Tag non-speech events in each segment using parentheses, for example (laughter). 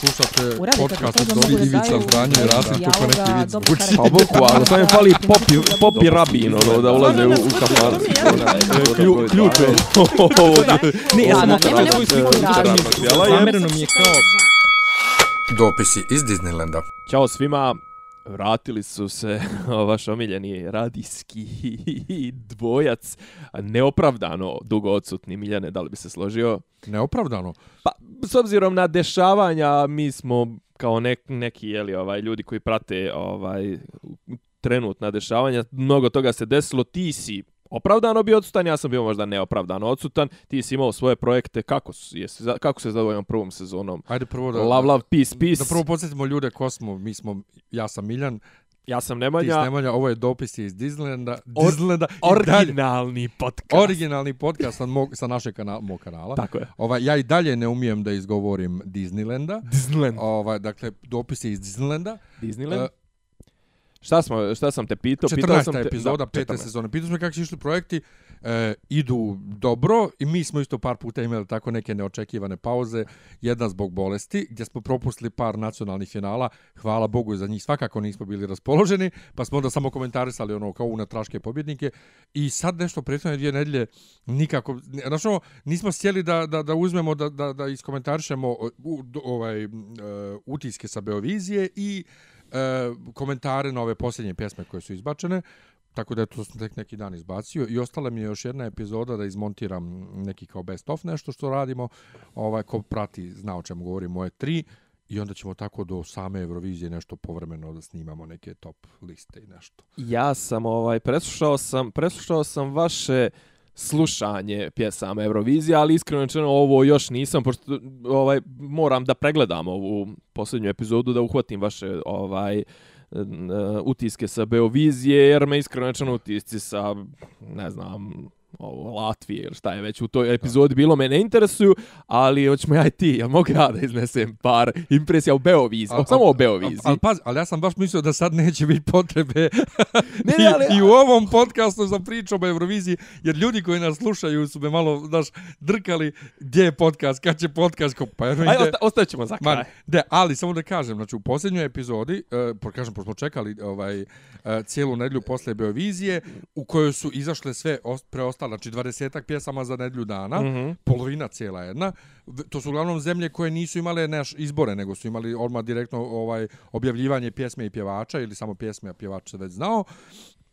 Slušate podcast od to Dobri Ivica daju Zdanje i Rasim neki vic dobro zvuči. Pa boku, ali sam je fali popi, popi rabin, ono, da ulaze u, u. Klju- Ključ (laughs) je. Ne, ja sam svoju sliku rabin. Zamereno mi je kao... Dopisi iz Disneylanda. Ćao svima, vratili su se (laughs) vaš omiljeni radijski (laughs) dvojac, neopravdano dugo odsutni Miljane, da li bi se složio? Neopravdano. Pa, s obzirom na dešavanja, mi smo kao nek, neki jeli, ovaj, ljudi koji prate ovaj, trenutna dešavanja, mnogo toga se desilo, ti si opravdano bio odsutan, ja sam bio možda neopravdano odsutan, ti si imao svoje projekte, kako, jesi, kako se zadovoljam prvom sezonom? Ajde prvo da... Love, love, peace, peace. Da prvo podsjetimo ljude ko smo. Mi smo, ja sam Miljan, ja sam ti Nemanja, si Nemanja, ovo je dopis iz Disneylanda. Or- Disneylanda dalje- originalni podcast. originalni podcast sa, mog, sa našeg kanala, mog kanala. Tako je. Ovaj, ja i dalje ne umijem da izgovorim Disneylanda. Disneyland. Ovaj, dakle, dopisi iz Disneylanda. Disneyland. E, šta, smo, šta sam te pitao? Pitao 14. sam te, epizoda, da, pete 14. sezone. Pitao smo kako su išli projekti. E, idu dobro i mi smo isto par puta imali tako neke neočekivane pauze. Jedna zbog bolesti, gdje smo propustili par nacionalnih finala. Hvala Bogu za njih. Svakako nismo bili raspoloženi, pa smo onda samo komentarisali ono kao unatraške pobjednike. I sad nešto prethodne dvije nedlje nikako... Znaš ono, nismo sjeli da, da, da uzmemo, da, da, da iskomentarišemo u, ovaj, uh, utiske sa Beovizije i e, komentare na ove posljednje pjesme koje su izbačene. Tako da to sam tek neki dan izbacio i ostala mi je još jedna epizoda da izmontiram neki kao best of nešto što radimo. Ovaj ko prati zna o čemu govorim moje tri i onda ćemo tako do same Eurovizije nešto povremeno da snimamo neke top liste i nešto. Ja sam ovaj preslušao sam preslušao sam vaše slušanje pjesama Eurovizije, ali iskreno rečeno ovo još nisam pošto ovaj moram da pregledam ovu posljednju epizodu da uhvatim vaše ovaj utiske sa Beovizije, jer me iskreno rečeno utisci sa, ne znam, ovo, Latvije ili šta je već u toj epizodi bilo, me ne interesuju, ali hoćemo ja i ti, ja mogu ja da iznesem par impresija o Beoviziji, Al- samo al- o Beoviziji. Ali paz, ali ja sam baš mislio da sad neće biti potrebe (laughs) Ne, ne, ali- i u ovom podcastu za pričom o Euroviziji, jer ljudi koji nas slušaju su me malo, znaš, drkali gdje je podcast, kad će podcast, ko, pa Aj, ide- osta, ostaćemo za kraj. Man, de, ali samo da kažem, znači u posljednjoj epizodi, uh, po kažem, pošto smo čekali ovaj, uh, cijelu nedlju posle Beovizije, u kojoj su izašle sve os- preostale, znači 20 pjesama za nedlju dana, mm. -hmm. polovina cijela jedna. To su uglavnom zemlje koje nisu imale naš izbore, nego su imali odmah direktno ovaj objavljivanje pjesme i pjevača, ili samo pjesme, a pjevač se već znao.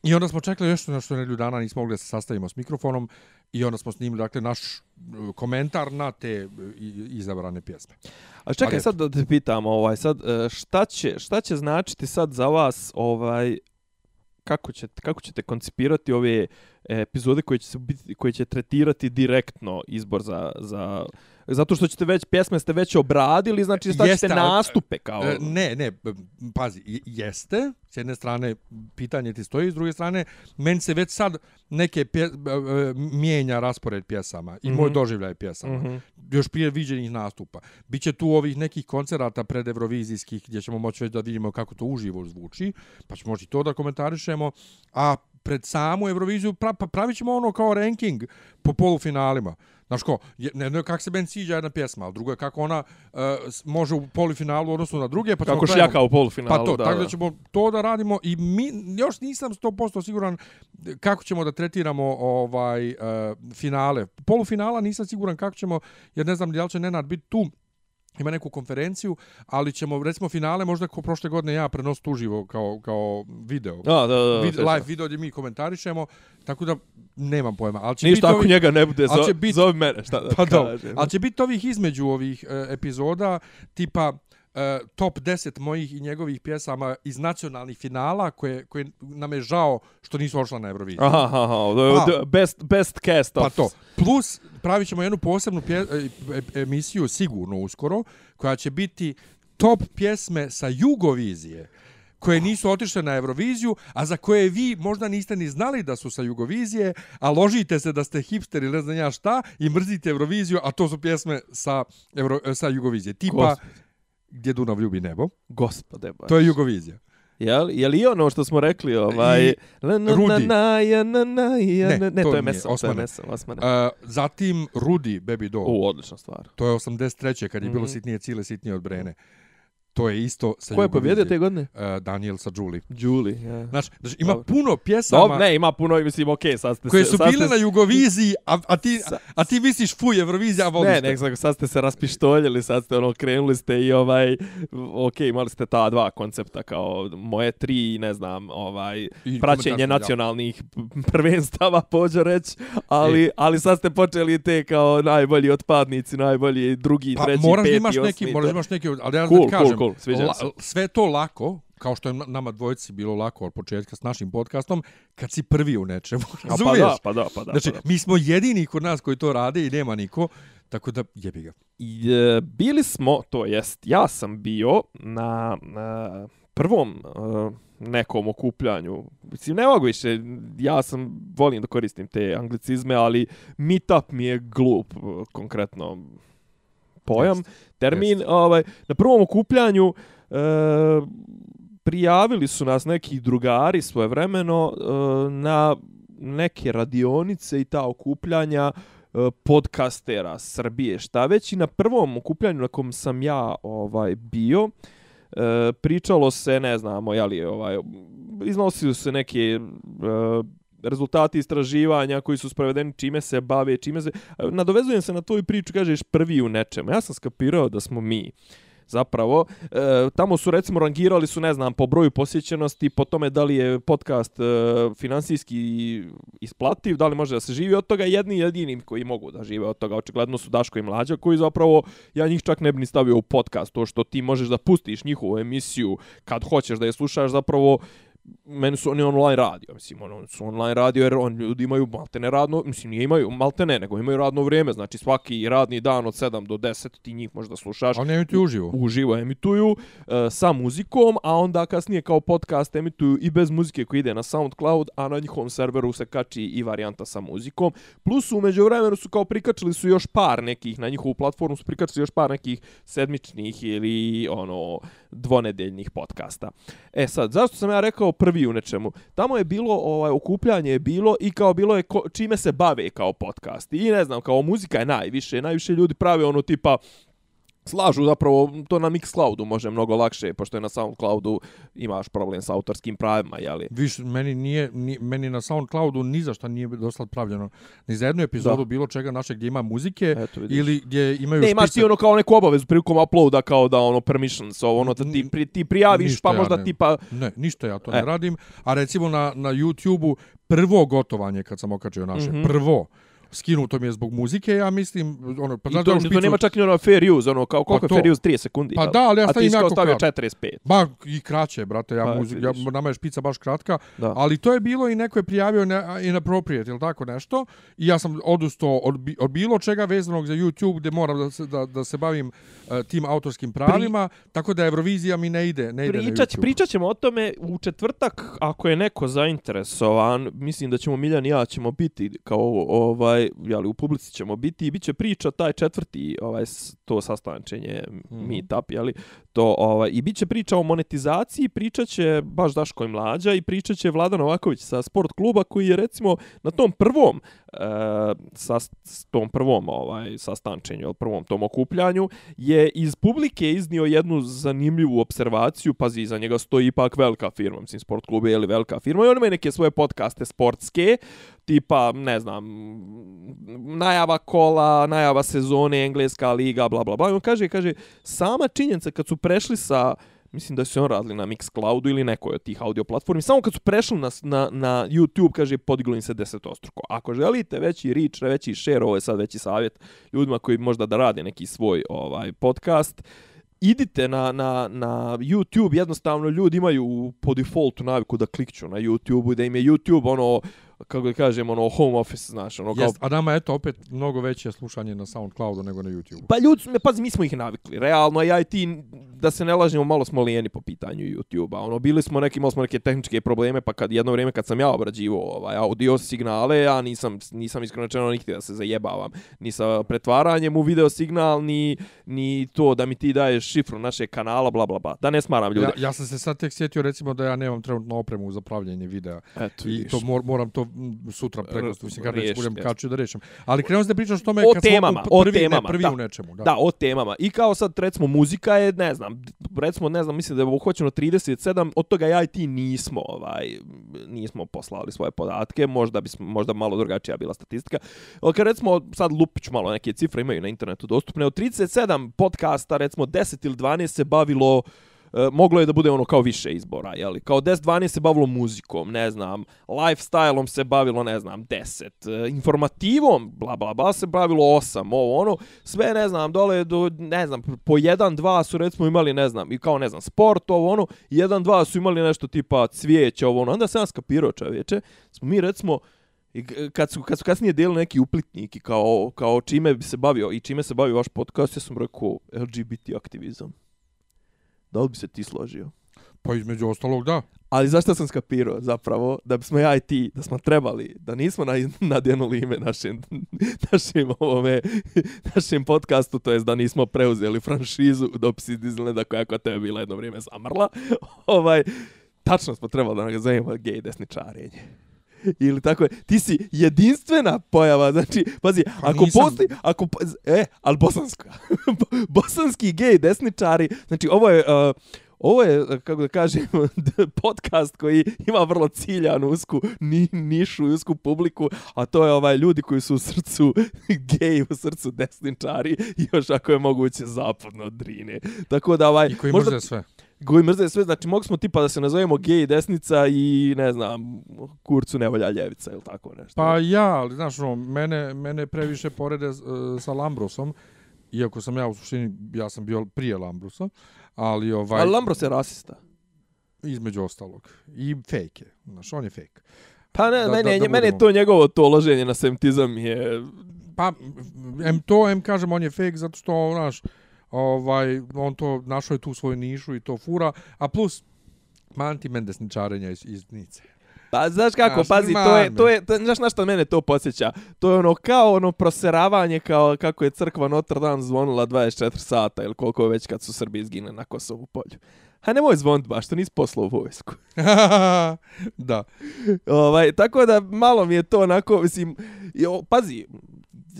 I onda smo čekali još na što nedlju dana nismo mogli da se sastavimo s mikrofonom i onda smo snimili dakle naš uh, komentar na te i- izabrane pjesme. A čekaj Ali sad da te pitam, ovaj sad e, šta će šta će značiti sad za vas ovaj kako ćete kako ćete koncipirati ove epizode koje će se biti koje će tretirati direktno izbor za za zato što ćete već pjesme ste već obradili, znači stavite Jeste, ali- nastupe kao E, ne, ne, pazi, jeste, s jedne strane pitanje ti stoji, s druge strane, meni se već sad neke pje, b- b- mijenja raspored pjesama i moj Mhm. doživljaj pjesama. Mhm. Još prije viđenih nastupa. Biće tu ovih nekih koncerata pred Eurovizijskih gdje ćemo moći već da vidimo kako to uživo zvuči, pa ćemo moći to da komentarišemo, a pred samu Euroviziju pra, pa pravit ćemo ono kao ranking po polufinalima. Znaš ko, je- ne, ne kako se meni sviđa jedna pjesma, ali drugo je kako ona uh, može u polufinalu u odnosu na druge. Pa kako šljaka u polufinalu, Pa to, da, tako da da. ćemo to da radimo i mi još nisam 100% siguran kako ćemo da tretiramo ovaj uh, finale. Polufinala nisam siguran kako ćemo, jer ne znam da li će Nenad biti tu ima neku konferenciju, ali ćemo recimo finale možda ko prošle godine ja prenositi uživo kao kao video. A, da, da, da, Vid, sjećam live video gdje mi komentarišemo, tako da nemam pojma. Ali će Ništa biti ako ovi- njega ne bude, zo, bit- zove mene, šta da Pa kažem. ali će biti ovih između ovih e, epizoda, tipa e, top 10 mojih i njegovih pjesama iz nacionalnih finala, koje, koje nam je žao što nisu ošla na Euroviziju. Aha, aha, aha, Pa- best, best cast Pa of... to. Plus, pravit ćemo jednu posebnu pje, e, e, emisiju, sigurno uskoro, koja će biti top pjesme sa Jugovizije koje nisu otišle na Euroviziju, a za koje vi možda niste ni znali da su sa Jugovizije, a ložite se da ste hipsteri ili ne znam ja šta i mrzite Euroviziju, a to su pjesme sa, Euro, sa Jugovizije. Tipa Gospod- Gdje Dunav ljubi nebo. Gospode, baš. To je Jugovizija. Jel, je li ono što smo rekli, ovaj... I na, na, Rudi. Na, na, ja, na, na, ja, Ne, ne, to to je nije, Mesom, to je Osmane. Mesom, Osmane. Uh, zatim Rudi, Baby Doll. U, odlična stvar. To je 83. kad je bilo Mhm. sitnije cile, sitnije od Brene. To je isto sa Ko je pobjedio te godine? Uh, Daniel sa Julie. Julie, ja. Znači, znači ima Dobro. puno pjesama Dobro, ne, ima puno, mislim, okej, sad ste koje se... su sad bile ste- na Jugoviziji, a, a, ti, Sa- a ti misliš fuj, Eurovizija, a voliš Ne, nek nego sad ste se raspištoljili, sad ste ono krenuli ste i ovaj ok, imali ste ta dva koncepta kao moje tri, ne znam, ovaj I praćenje nacionalnih (laughs) prvenstava, pođe reći, ali, ali sad ste počeli te kao najbolji otpadnici, najbolji drugi, Pa treći, moraš da peti, imaš neki, osmi, moraš imaš neki, ali ja Cool, da ti kažem, cool, cool, sviđa la- se. sve to lako, kao što je na- nama dvojici bilo lako od početka s našim podcastom, kad si prvi u nečemu, A, pa da, pa da, pa da. znači, pa da. mi smo jedini kod nas koji to rade i nema niko, tako da jebi ga. I, e, bili smo, to jest, ja sam bio na, na prvom e, nekom okupljanju. Mislim, ne mogu više, ja sam, volim da koristim te anglicizme, ali meetup mi je glup, e, konkretno pojam, Jest, termin. jest. Ovaj, na prvom okupljanju e, prijavili su nas neki drugari svojevremeno e, na neke radionice i ta okupljanja e, podcastera Srbije, šta već i na prvom okupljanju na kom sam ja ovaj bio, e, pričalo se, ne znamo, jeli, ovaj, iznosili su se neke e, rezultati istraživanja koji su sprovedeni, čime se bave, čime se... E, nadovezujem se na tvoju priču, kažeš prvi u nečemu. Ja sam skapirao da smo mi zapravo. E, tamo su recimo rangirali su, ne znam, po broju posjećenosti, po tome da li je podcast e, finansijski isplativ, da li može da se živi od toga, jedni jedini koji mogu da žive od toga, očigledno su Daško i Mlađa, koji zapravo, ja njih čak ne bi ni stavio u podcast, to što ti možeš da pustiš njihovu emisiju kad hoćeš da je slušaš, zapravo meni su oni online radio, mislim, ono, su online radio jer on ljudi imaju maltene radno, mislim, nije imaju maltene, nego imaju radno vrijeme, znači svaki radni dan od 7 do 10 ti njih možeš da slušaš nemoj ti uživo. uživo emituju e, sa muzikom, a onda kasnije kao podcast emituju i bez muzike koji ide na SoundCloud, a na njihovom serveru se kači i varijanta sa muzikom. Plus u međuvremenu su kao prikačili su još par nekih na njihovu platformu su prikačili još par nekih sedmičnih ili ono dvonedeljnih podcasta. E sad, zašto sam ja rekao prvi u nečemu? Tamo je bilo ovaj okupljanje je bilo i kao bilo je ko, čime se bave kao podcast. I ne znam, kao muzika je najviše, najviše ljudi prave ono tipa slažu zapravo to na Mixcloudu može mnogo lakše pošto je na Soundcloudu imaš problem sa autorskim pravima je li Viš, meni nije, ni, meni na SoundCloudu ni za šta nije dosta pravljeno. Ni za jednu epizodu Da. bilo čega našeg gdje ima muzike Eto, vidiš. ili gdje imaju ne imaš ti špice- ono kao neku obavezu prilikom uploada kao da ono permissions ovo ono da ti pri, ti prijaviš Ništa pa ja možda ne. tipa Ne, ništa ja to E. ne radim. A recimo na, na YouTube-u prvo gotovanje kad sam okačio naše, Mhm. prvo skinuto mi je zbog muzike, ja mislim, ono, pa i znaš to, da u to špicu- nema čak ni ono fair use ono kao koliko to. je fair use 30 sekundi Pa da, ali ja stavim jako stavio kratko. 45 Ba, i kraće, brate, ja, Pa, muzik, ja, nama je špica baš kratka, da ali to je bilo i neko je prijavio ne, inappropriate ili tako nešto i ja sam odustao od, od bilo čega vezanog za YouTube gdje moram da se, da, da se bavim uh, tim autorskim pravima, tako da Eurovizija mi ne ide, ne ide na Pričat, YouTube. pričat ćemo o tome u četvrtak, ako je neko zainteresovan, mislim da ćemo Miljan i ja ćemo biti kao ovaj, jeli, u publici ćemo biti i bit će priča taj četvrti ovaj to sastančenje Mhm. meetup, jeli, to ovaj i bit će priča o monetizaciji, pričat će baš Daško i Mlađa i pričat će Vladan Novaković sa sport kluba koji je recimo na tom prvom e, sa s tom prvom ovaj sastančenju, al prvom tom okupljanju je iz publike iznio jednu zanimljivu observaciju, pazi, za njega stoji ipak velika firma, mislim, sport klub je li velika firma, i on ima neke svoje podcaste sportske, tipa, ne znam, najava kola, najava sezone, engleska liga, bla, bla, bla. I on kaže, kaže, sama činjenica kad su prešli sa mislim da su se on radili na Mixcloudu ili nekoj od tih audio platformi. Samo kad su prešli na, na, na YouTube, kaže, podiglo im se desetostruko. Ako želite veći reach, veći share, ovo je sad veći savjet ljudima koji možda da rade neki svoj ovaj podcast, idite na, na, na YouTube, jednostavno ljudi imaju po defaultu naviku da klikću na YouTube i da im je YouTube ono, kako da kažem, ono home office, znaš, ono kao Jest, a nama eto opet mnogo veće slušanje na SoundCloudu nego na YouTube. Pa ljudi, su- pazi, mi smo ih navikli, realno, ja i ti da se ne lažemo, malo smo lijeni po pitanju YouTube-a. Ono, bili smo neki, imali smo neke tehničke probleme, pa kad jedno vrijeme kad sam ja obrađivo ovaj, audio signale, ja nisam, nisam iskreno čeno nikti da se zajebavam. Ni sa pretvaranjem u video signal, ni, ni to da mi ti daješ šifru našeg kanala, bla, bla, bla. Da ne smaram ljude. Ja, ja sam se sad tek sjetio recimo da ja nemam trenutno opremu za pravljenje videa. Eto, I vidiš. to mor, moram to sutra preko, mislim, kad već budem kačio da rešim. Ali krenuo da pričaš o tome O kad smo temama, u o prvi, temama, ne, prvi da. u nečemu. Da. Da, o temama. I kao sad, recimo, muzika je, ne znam, recimo, ne znam, mislim da je obuhvaćeno 37, od toga ja i ti nismo, ovaj, nismo poslali svoje podatke, možda bismo, možda malo drugačija bila statistika. Ali kad recimo, sad lupiću malo, neke cifre imaju na internetu dostupne, od 37 podcasta, recimo 10 ili 12 se bavilo e, moglo je da bude ono kao više izbora, jeli? Kao 10-12 se bavilo muzikom, ne znam, lifestyleom se bavilo, ne znam, 10, e, eh, informativom, bla, bla, bla, se bavilo 8, ovo, ono, sve, ne znam, dole, do, ne znam, po 1-2 su, recimo, imali, ne znam, i kao, ne znam, sport, ovo, ono, 1-2 su imali nešto tipa cvijeće, ovo, ono, onda sam ja skapirao, čoveče, smo mi, recimo, I kad su, kad su kasnije delili neki uplitnik i kao, kao čime bi se bavio i čime se bavi vaš podcast, ja sam rekao LGBT aktivizam. Da li bi se ti složio? Pa između ostalog, da. Ali zašto sam skapirao zapravo da bismo ja i ti, da smo trebali, da nismo na, nadjenuli ime našem, (laughs) našem, ovome, (laughs) našem podcastu, to jest da nismo preuzeli franšizu dopisi Disneylanda koja je kod tebe bila jedno vrijeme zamrla, (laughs) ovaj, tačno smo trebali da ga zovemo gej desničarenje. Ili tako je, ti si jedinstvena pojava, znači, pazi, Pa ako nisam- postoji, ako, e, ali bosanska, (laughs) bosanski gej desničari, znači ovo je, uh, ovo je, kako da kažem, (laughs) podcast koji ima vrlo ciljanu usku ni, nišu i usku publiku, a to je ovaj ljudi koji su u srcu (laughs) gej, u srcu desničari i još ako je moguće zapadno od Drine. Tako da ovaj, I koji možda, mrze sve. Koji mrze sve, znači mogli smo tipa da se nazovemo gej desnica i ne znam, kurcu ne volja ljevica ili tako nešto. Pa ja, ali znaš, ono, mene, mene previše porede uh, sa Lambrosom, iako sam ja u suštini, ja sam bio prije Lambrosa, ali ovaj... Ali Lambros je rasista. Između ostalog. I fake je. Znaš, on je fake. Pa ne, Da- mene, da- da mene budemo- to njegovo to loženje na semtizam je... Pa, em to, em kažem, on je fake zato što, znaš, ovaj, on to našao je tu svoju nišu i to fura, a plus, manti men desničarenja iz, iz Nice. Pa znaš kako, Znaš, pazi, to je, to je, to, znaš na što mene to podsjeća? To je ono kao ono proseravanje kao kako je crkva Notre Dame zvonila 24 sata ili koliko već kad su Srbi izginuli na Kosovu polju. Ha nemoj zvonit baš, to nisi poslao u vojsku. (laughs) da. ovaj, tako da malo mi je to onako, mislim, jo, pazi,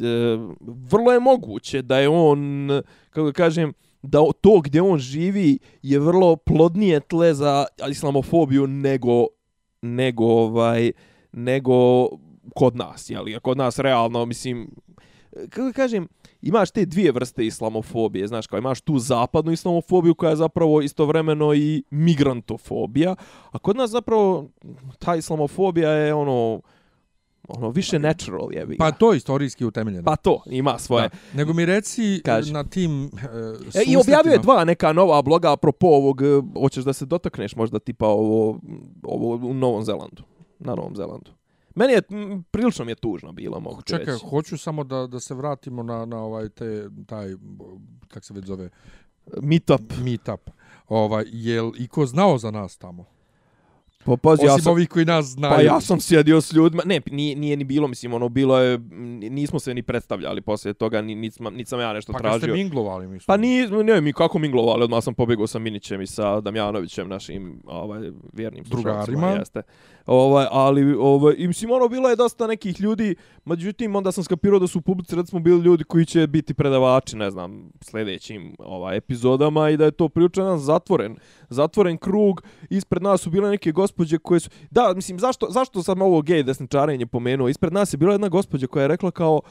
E, vrlo je moguće da je on, kako kažem, da to gdje on živi je vrlo plodnije tle za islamofobiju nego nego ovaj nego kod nas, je li? kod nas realno, mislim, kako kažem, imaš te dvije vrste islamofobije, znaš, kao imaš tu zapadnu islamofobiju koja je zapravo istovremeno i migrantofobija, a kod nas zapravo ta islamofobija je ono ono više natural je Pa to je istorijski utemeljeno. pa to ima svoje. Da. Nego mi reci Kaži. na tim uh, E, I objavio je dva neka nova bloga apropo ovog, e, hoćeš da se dotakneš možda tipa ovo, ovo u Novom Zelandu, na Novom Zelandu. Meni je, prilično mi je tužno bilo, mogu ti Čekaj, reći. hoću samo da, da se vratimo na, na ovaj te, taj, kak se već zove, Meetup. meetup. Ovaj, jel i ko znao za nas tamo? Pa, pazi, Osim ja sam, ovih koji nas znaju. pa ja sam sjedio s ljudima, ne, nije, nije ni bilo, mislim, ono, bilo je, nismo se ni predstavljali poslije toga, ni, sam ja nešto pa kad ste tražio. minglovali, mislim. Pa ni, ne, mi kako minglovali, odmah sam pobjegao sa Minićem i sa Damjanovićem, našim ovaj, vjernim Drugarima. Jeste. Ovaj, ali, ovaj, i mislim, ono, bilo je dosta nekih ljudi, međutim, onda sam skapirao da su u publici, recimo, bili ljudi koji će biti predavači, ne znam, sljedećim ovaj, epizodama i da je to prilično jedan zatvoren, zatvoren krug. Ispred nas su bile neke gospođe koje su... Da, mislim, zašto, zašto sam ovo gej desničarenje pomenuo? Ispred nas je bila jedna gospođa koja je rekla kao,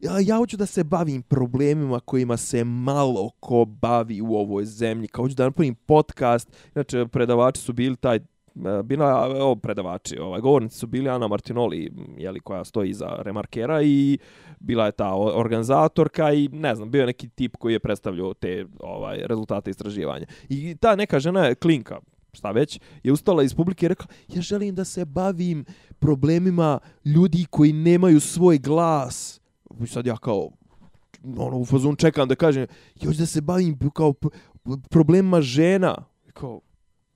ja, ja hoću da se bavim problemima kojima se malo ko bavi u ovoj zemlji. Kao hoću da napravim podcast. Inače, predavači su bili taj e, bila evo predavači, ovaj govornici su bili Ana Martinoli, je li koja stoji iza Remarkera i bila je ta organizatorka i ne znam, bio je neki tip koji je predstavljao te ovaj rezultate istraživanja. I ta neka žena je klinka, šta već, je ustala iz publike i rekla, ja želim da se bavim problemima ljudi koji nemaju svoj glas. I sad ja kao, ono, u fazon čekam da kažem, ja hoću da se bavim kao p- problemima žena. I Kao,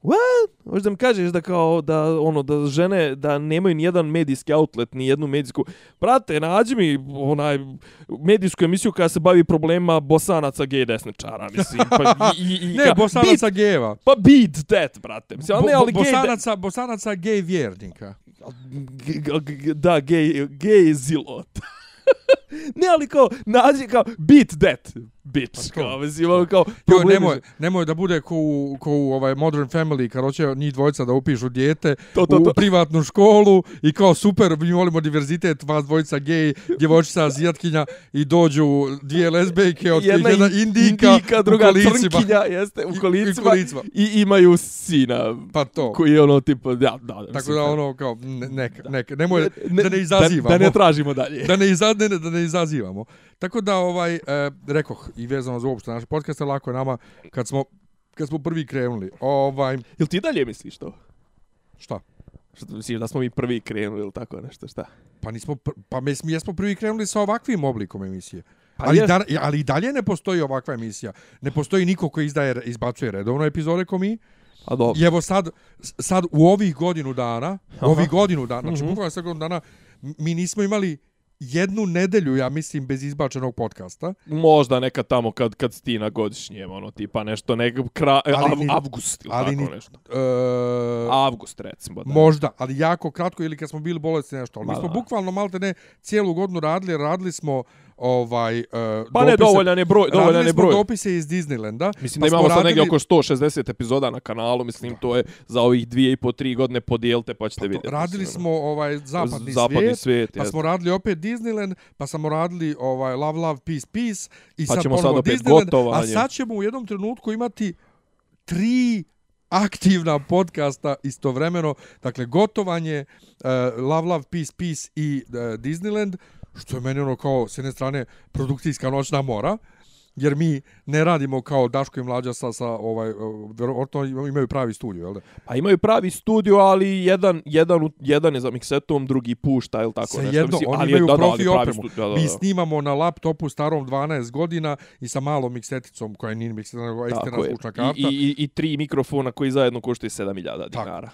what? Možeš da mi kažeš da kao da ono da žene da nemaju ni jedan medijski outlet, ni jednu medijsku. Brate, nađi mi onaj medijsku emisiju koja se bavi problema bosanaca gej desničara, mislim. Pa, i, i, i, Ne, ka- bosanaca beat- gejeva. Pa beat that, brate. Mislim, ali ne, ali bo- gej... de- bosanaca, bosanaca gej vjernika. Da, gej, gej zilot. (laughs) ne, ali kao, nađi kao, beat that, bitch. Pa. Kao, mislim, ono kao, Jo, problemi nemoj, nemoj da bude ko u, ko u ovaj Modern Family, kad hoće njih dvojica da upišu dijete To, to, to. u privatnu školu i kao super, mi volimo diverzitet, vas dvojica gej, djevojčica azijatkinja i dođu dvije lesbejke, od kojih jedna indika, indika druga u kolicima. crnkinja, jeste, u I- i kolicima. kolicima. I, imaju sina, Pa to. koji je ono, tipo, da, da. Tako da ono kao ne, neka, neka, nemoj da ne izazivamo. Da, da ne tražimo dalje. da ne, iza, ne, ne, da ne izazivamo. Tako da, ovaj, e, rekoh, i vezano za uopšte naše podcaste, lako je nama kad smo, kad smo prvi krenuli. Ovaj, Jel ti dalje misliš to? šta? Što misliš da smo mi prvi krenuli ili tako nešto, šta? Pa nismo, pr- pa mi smo- jesmo prvi krenuli sa ovakvim oblikom emisije. Pa ali, da, ali i dalje ne postoji ovakva emisija. Ne postoji niko koji izdaje, izbacuje redovno epizode ko mi. A dobro. I evo sad, sad u ovih godinu dana, u ovih godinu dana, znači bukvalno sad godinu dana, mi nismo imali jednu nedelju, ja mislim, bez izbačenog podcasta. Možda neka tamo kad, kad si ti na godišnjem, ono, tipa nešto, nek, kra, Ali av, ni- avgust ili ali tako ni- nešto. E, Avgust, recimo. Da. Možda, ali jako kratko ili kad smo bili bolesni nešto. Ali Ma mi smo da. bukvalno malte ne cijelu godinu radili, radili smo ovaj uh, Pa ne, dovoljan je broj, dovoljan je broj. dopise iz Disneylanda. Mislim pa da imamo sad radili- negdje oko 160 epizoda na kanalu, mislim to je za ovih dvije i po tri godine podijelite pa ćete to, vidjeti. radili mislim, smo ovaj zapadni, ono. zapadni svijet, svijet, pa jeste. smo radili opet Disneyland, pa smo radili ovaj Love Love Peace Peace i Pa sad ćemo sad opet Disneyland, a gotovanje. sad ćemo u jednom trenutku imati tri aktivna podcasta istovremeno, dakle gotovanje, uh, Love Love Peace Peace i uh, Disneyland, što je meni ono kao s jedne strane produkcijska noćna mora, jer mi ne radimo kao Daško i Mlađa sa, sa ovaj, vjerojatno imaju pravi studio, jel da? Pa imaju pravi studio, ali jedan, jedan, jedan je za miksetom, drugi pušta, ili tako nešto. jedno, mislim, oni ali imaju da, da, profi pravi opremu. studio, da, da, Mi da. snimamo na laptopu starom 12 godina i sa malom mikseticom koja nije miksetica, nego eksterna Tako zvučna karta. I, i, I tri mikrofona koji zajedno koštaju 7000 dinara.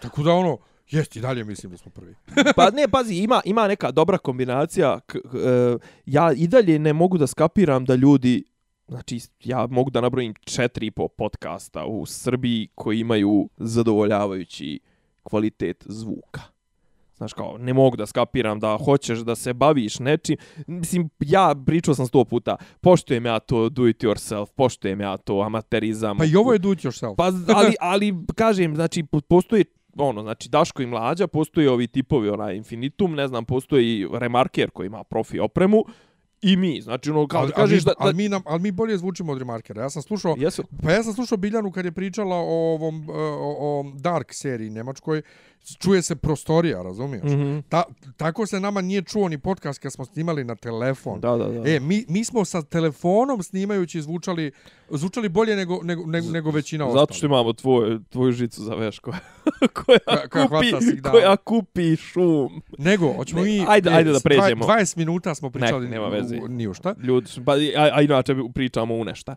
Tako da ono, jest i dalje mislim da smo prvi. (laughs) Pa ne, pazi, ima, ima neka dobra kombinacija. K, k, e, ja i dalje ne mogu da skapiram da ljudi, znači ja mogu da nabrojim četiri po podcasta u Srbiji koji imaju zadovoljavajući kvalitet zvuka. Znaš kao, ne mogu da skapiram da hoćeš da se baviš nečim. Mislim, ja pričao sam sto puta, poštujem ja to do it yourself, poštujem ja to amaterizam. Pa i ovo je do it yourself. Pa, ali, ali kažem, znači, po- postoji ono, znači Daško i Mlađa, postoji ovi tipovi, onaj Infinitum, ne znam, postoji Remarker koji ima profi opremu i mi, znači ono, kao ali, kažeš da, da, ali, mi nam, ali mi bolje zvučimo od Remarkera. Ja sam slušao, jesu, pa ja sam slušao Biljanu kad je pričala o ovom o, o Dark seriji njemačkoj. Čuje se prostorija, razumiješ? Mhm. Ta, tako se nama nije čuo ni podcast kad smo snimali na telefon. da, da, da. E, mi, mi smo sa telefonom snimajući zvučali, zvučali bolje nego, nego, nego, nego većina ostalih. Zato što imamo tvoj, tvoju žicu za veš (laughs) koja, koja, Koja- koja kupi, koja kupi šum. Nego, hoćemo Ne, mi... ajde- ajde da pređemo. 20 minuta smo pričali nema u- veze. u- ni u šta. Ljudi, pa, a, a inače pričamo u nešta.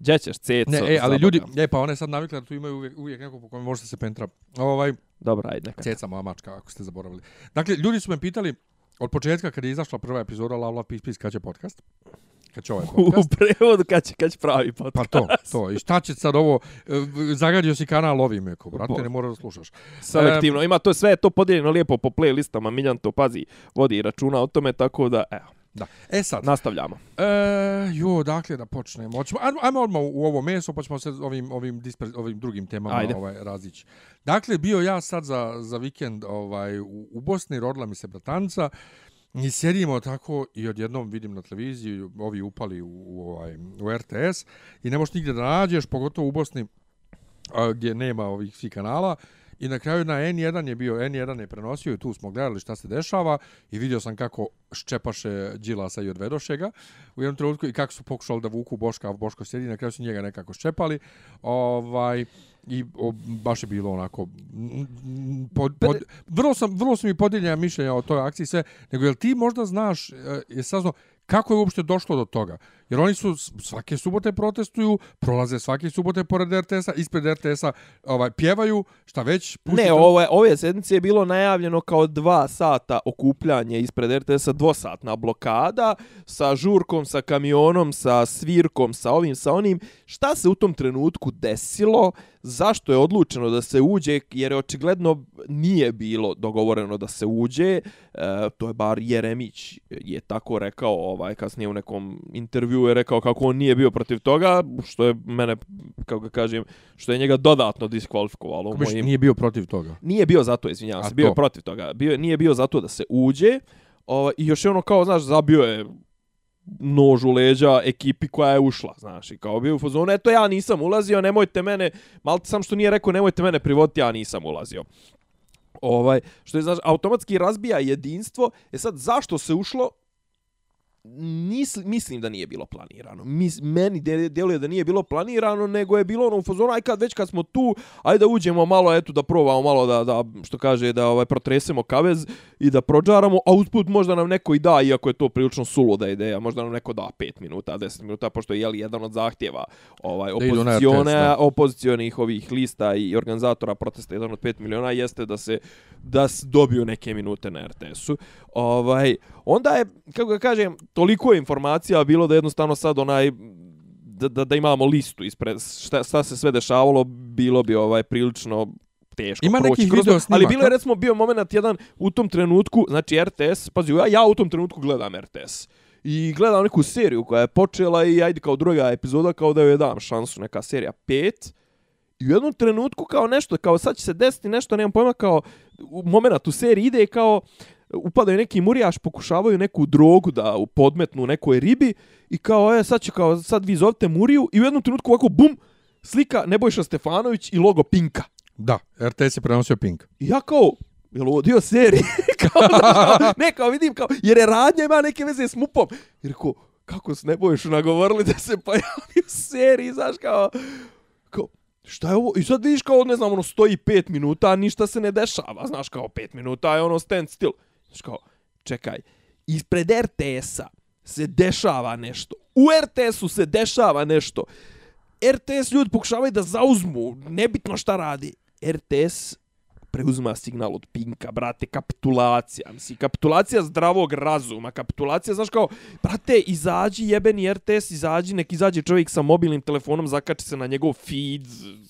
Gdje ćeš, ceco? Ne, e, ali ljudi, e, pa one sad navikle da tu imaju uvijek, uvijek neko po kome može se pentra. Ovaj, Dobro, ajde, neka. ceca moja mačka, ako ste zaboravili. Dakle, ljudi su me pitali, od početka kad je izašla prva epizoda Love Love Peace Peace, kad će podcast? Kad će ovaj (laughs) U podcast? prevodu kad će, kad će pravi podcast. Pa to, to. I šta će sad ovo, e, zagadio si kanal ovim, eko, brate, ne moraš da slušaš. Selektivno, ima to sve to podijeljeno lijepo po playlistama, Miljan to pazi, vodi računa o tome, tako da, evo, Da. E sad, nastavljamo. E, jo, dakle da počnemo. Hoćemo, ajmo, ajmo odmah u ovo meso, pa ćemo se ovim, ovim, disper, ovim drugim temama Ajde. ovaj, razići. Dakle, bio ja sad za, za vikend ovaj, u, u Bosni, rodila mi se bratanca, i sjedimo tako i odjednom vidim na televiziji, ovi upali u, u, ovaj, u RTS i ne možeš nigdje da nađeš, pogotovo u Bosni a, gdje nema ovih svih kanala. I na kraju na N1 je bio, N1 je prenosio i tu smo gledali šta se dešava i vidio sam kako ščepaše Đilasa i odvedoše ga u jednom trenutku i kako su pokušali da vuku Boška, a Boško sjedi, na kraju su njega nekako ščepali. Ovaj, I o, baš je bilo onako pod, pod, vrlo sam vrlo su mi podijeljena mišljenja o toj akciji sve nego jel ti možda znaš e, je saznao kako je uopšte došlo do toga Jer oni su svake subote protestuju, prolaze svake subote pored RTS-a, ispred RTS-a ovaj, pjevaju, šta već. pusti Ne, ove, ove sedmice je bilo najavljeno kao dva sata okupljanje ispred RTS-a, dvosatna blokada sa žurkom, sa kamionom, sa svirkom, sa ovim, sa onim. Šta se u tom trenutku desilo? Zašto je odlučeno da se uđe? Jer je očigledno nije bilo dogovoreno da se uđe. E, to je bar Jeremić je tako rekao, ovaj kasnije u nekom intervjuu je rekao kako on nije bio protiv toga, što je mene, kako ga kažem, što je njega dodatno diskvalifikovalo. Kako mojim- nije bio protiv toga. Nije bio zato, izvinjavam se, bio je protiv toga. Bio, je- nije bio zato da se uđe. Ovaj I još je ono kao, znaš, zabio je nož u leđa ekipi koja je ušla, znaš, i kao bio u fazonu, eto ja nisam ulazio, nemojte mene, malo sam što nije rekao, nemojte mene privoditi, ja nisam ulazio. Ovaj, što je, znaš, automatski razbija jedinstvo. E sad, zašto se ušlo? Nis, mislim da nije bilo planirano. Mis, meni djeluje da nije bilo planirano, nego je bilo ono u fazonu, aj kad već kad smo tu, ajde da uđemo malo, eto da probamo malo da, da što kaže, da ovaj protresemo kavez i da prođaramo, a usput možda nam neko i da, iako je to prilično suluda ideja, možda nam neko da 5 minuta, 10 minuta, pošto je jeli jedan od zahtjeva ovaj, opozicione, opozicionih ovih lista i organizatora protesta jedan od 5 miliona jeste da se da dobiju neke minute na RTS-u. Ovaj onda je kako ga kažem toliko je informacija bilo da jednostavno sad onaj da, da, da imamo listu ispred šta, šta se sve dešavalo bilo bi ovaj prilično teško Ima proći nekih kroz video ali bilo je recimo bio moment jedan u tom trenutku znači RTS pazi ja, ja u tom trenutku gledam RTS i gledam neku seriju koja je počela i ajde kao druga epizoda kao da joj dam šansu neka serija 5 I u jednom trenutku kao nešto, kao sad će se desiti nešto, nemam pojma, kao u moment u seriji ide kao upadaju neki murijaš, pokušavaju neku drogu da podmetnu nekoj ribi i kao, e, sad će kao, sad vi zovete Muriju i u jednom trenutku ovako, bum, slika Nebojša Stefanović i logo Pinka. Da, RTS je prenosio Pink. I ja kao, je li ovo dio serije? (laughs) kao, znaš, kao, ne, kao vidim, kao, jer je radnja ima neke veze s mupom. Jer kao, kako s Nebojšu nagovorili da se pojavi u seriji, znaš, kao, kao, šta je ovo? I sad vidiš kao, ne znam, ono, stoji pet minuta, ništa se ne dešava, znaš, kao, pet minuta je ono stand still. Znaš, kao, čekaj, ispred RTS-a se dešava nešto. U RTS-u se dešava nešto. RTS ljudi pokušavaju da zauzmu, nebitno šta radi. RTS preuzima signal od Pinka, brate, kapitulacija. Mislim, kapitulacija zdravog razuma, kapitulacija, znaš kao, brate, izađi jebeni RTS, izađi, nek izađe čovjek sa mobilnim telefonom, zakači se na njegov feed,